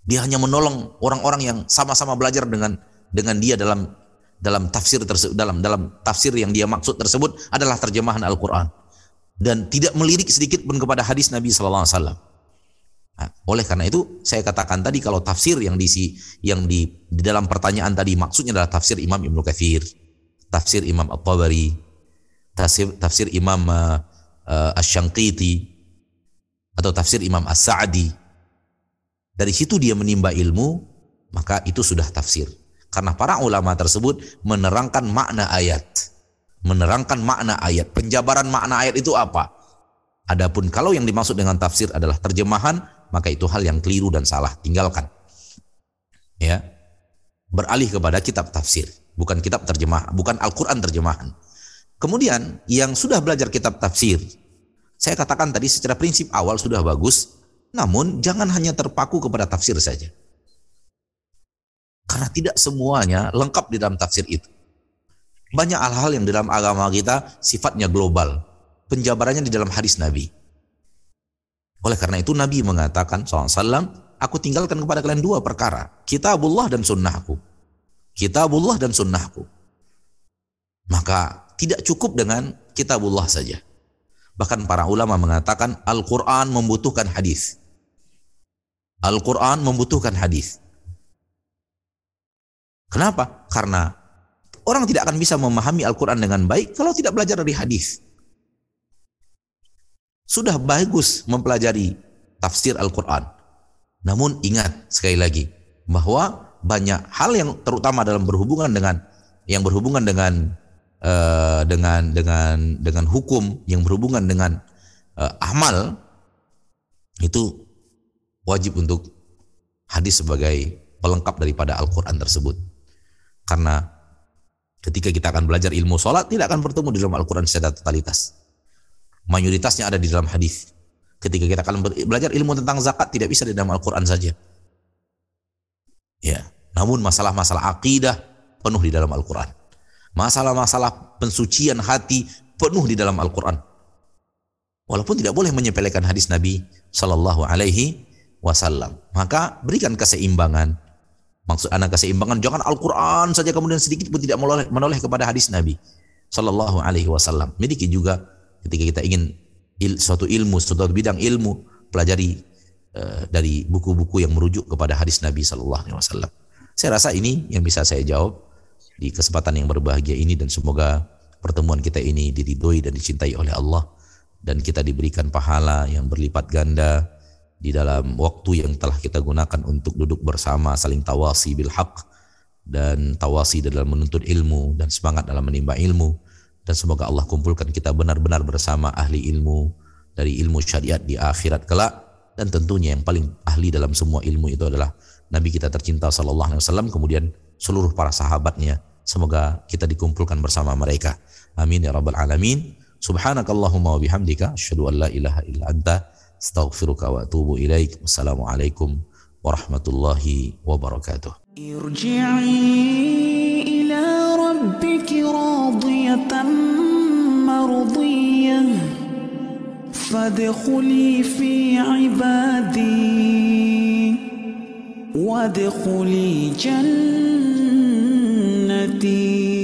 Dia hanya menolong orang-orang yang sama-sama belajar dengan dengan dia dalam dalam tafsir tersebut dalam dalam tafsir yang dia maksud tersebut adalah terjemahan Al-Qur'an dan tidak melirik sedikit pun kepada hadis Nabi sallallahu alaihi wasallam. Nah, oleh karena itu saya katakan tadi kalau tafsir yang diisi yang di, di dalam pertanyaan tadi maksudnya adalah tafsir Imam Ibnu Katsir, tafsir Imam At-Tabari, tafsir tafsir Imam uh, uh, Asy-Syanqiti atau tafsir Imam As-Sa'di. Dari situ dia menimba ilmu, maka itu sudah tafsir. Karena para ulama tersebut menerangkan makna ayat. Menerangkan makna ayat. Penjabaran makna ayat itu apa? Adapun kalau yang dimaksud dengan tafsir adalah terjemahan, maka itu hal yang keliru dan salah. Tinggalkan. Ya. Beralih kepada kitab tafsir. Bukan kitab terjemah, bukan Al-Quran terjemahan. Kemudian yang sudah belajar kitab tafsir, saya katakan tadi secara prinsip awal sudah bagus, namun jangan hanya terpaku kepada tafsir saja. Karena tidak semuanya lengkap di dalam tafsir itu. Banyak hal-hal yang di dalam agama kita sifatnya global. Penjabarannya di dalam hadis Nabi. Oleh karena itu Nabi mengatakan SAW, aku tinggalkan kepada kalian dua perkara. Kitabullah dan sunnahku. Kitabullah dan sunnahku. Maka tidak cukup dengan kitabullah saja. Bahkan para ulama mengatakan Al-Quran membutuhkan hadis. Al-Quran membutuhkan hadis. Kenapa? Karena orang tidak akan bisa memahami Al-Quran dengan baik kalau tidak belajar dari hadis. Sudah bagus mempelajari tafsir Al-Quran. Namun ingat sekali lagi bahwa banyak hal yang terutama dalam berhubungan dengan yang berhubungan dengan uh, dengan dengan dengan hukum yang berhubungan dengan uh, amal itu wajib untuk hadis sebagai pelengkap daripada Al-Quran tersebut. Karena ketika kita akan belajar ilmu sholat, tidak akan bertemu di dalam Al-Quran secara totalitas. Mayoritasnya ada di dalam hadis. Ketika kita akan belajar ilmu tentang zakat, tidak bisa di dalam Al-Quran saja. Ya, namun masalah-masalah akidah penuh di dalam Al-Quran. Masalah-masalah pensucian hati penuh di dalam Al-Quran. Walaupun tidak boleh menyepelekan hadis Nabi Shallallahu Alaihi Wasallam, maka berikan keseimbangan Maksud anak keseimbangan jangan Al-Quran saja kemudian sedikit pun tidak menoleh, menoleh kepada hadis Nabi Sallallahu Alaihi Wasallam. Miliki juga ketika kita ingin il, suatu ilmu, suatu bidang ilmu, pelajari uh, dari buku-buku yang merujuk kepada hadis Nabi Sallallahu Alaihi Wasallam. Saya rasa ini yang bisa saya jawab di kesempatan yang berbahagia ini dan semoga pertemuan kita ini diridhoi dan dicintai oleh Allah dan kita diberikan pahala yang berlipat ganda di dalam waktu yang telah kita gunakan untuk duduk bersama saling tawasi bil haq dan tawasi dalam menuntut ilmu dan semangat dalam menimba ilmu. Dan semoga Allah kumpulkan kita benar-benar bersama ahli ilmu dari ilmu syariat di akhirat kelak. Dan tentunya yang paling ahli dalam semua ilmu itu adalah Nabi kita tercinta sallallahu alaihi wasallam. Kemudian seluruh para sahabatnya. Semoga kita dikumpulkan bersama mereka. Amin ya rabbal alamin. Subhanakallahumma wa bihamdika asyhadu an la ilaha illa anta astaghfiruka wa atubu ilaik. Wassalamualaikum warahmatullahi wabarakatuh. Irji'i ila rabbiki radiyatan mardiyah fadkhuli fi ibadi وادخلي جنتي.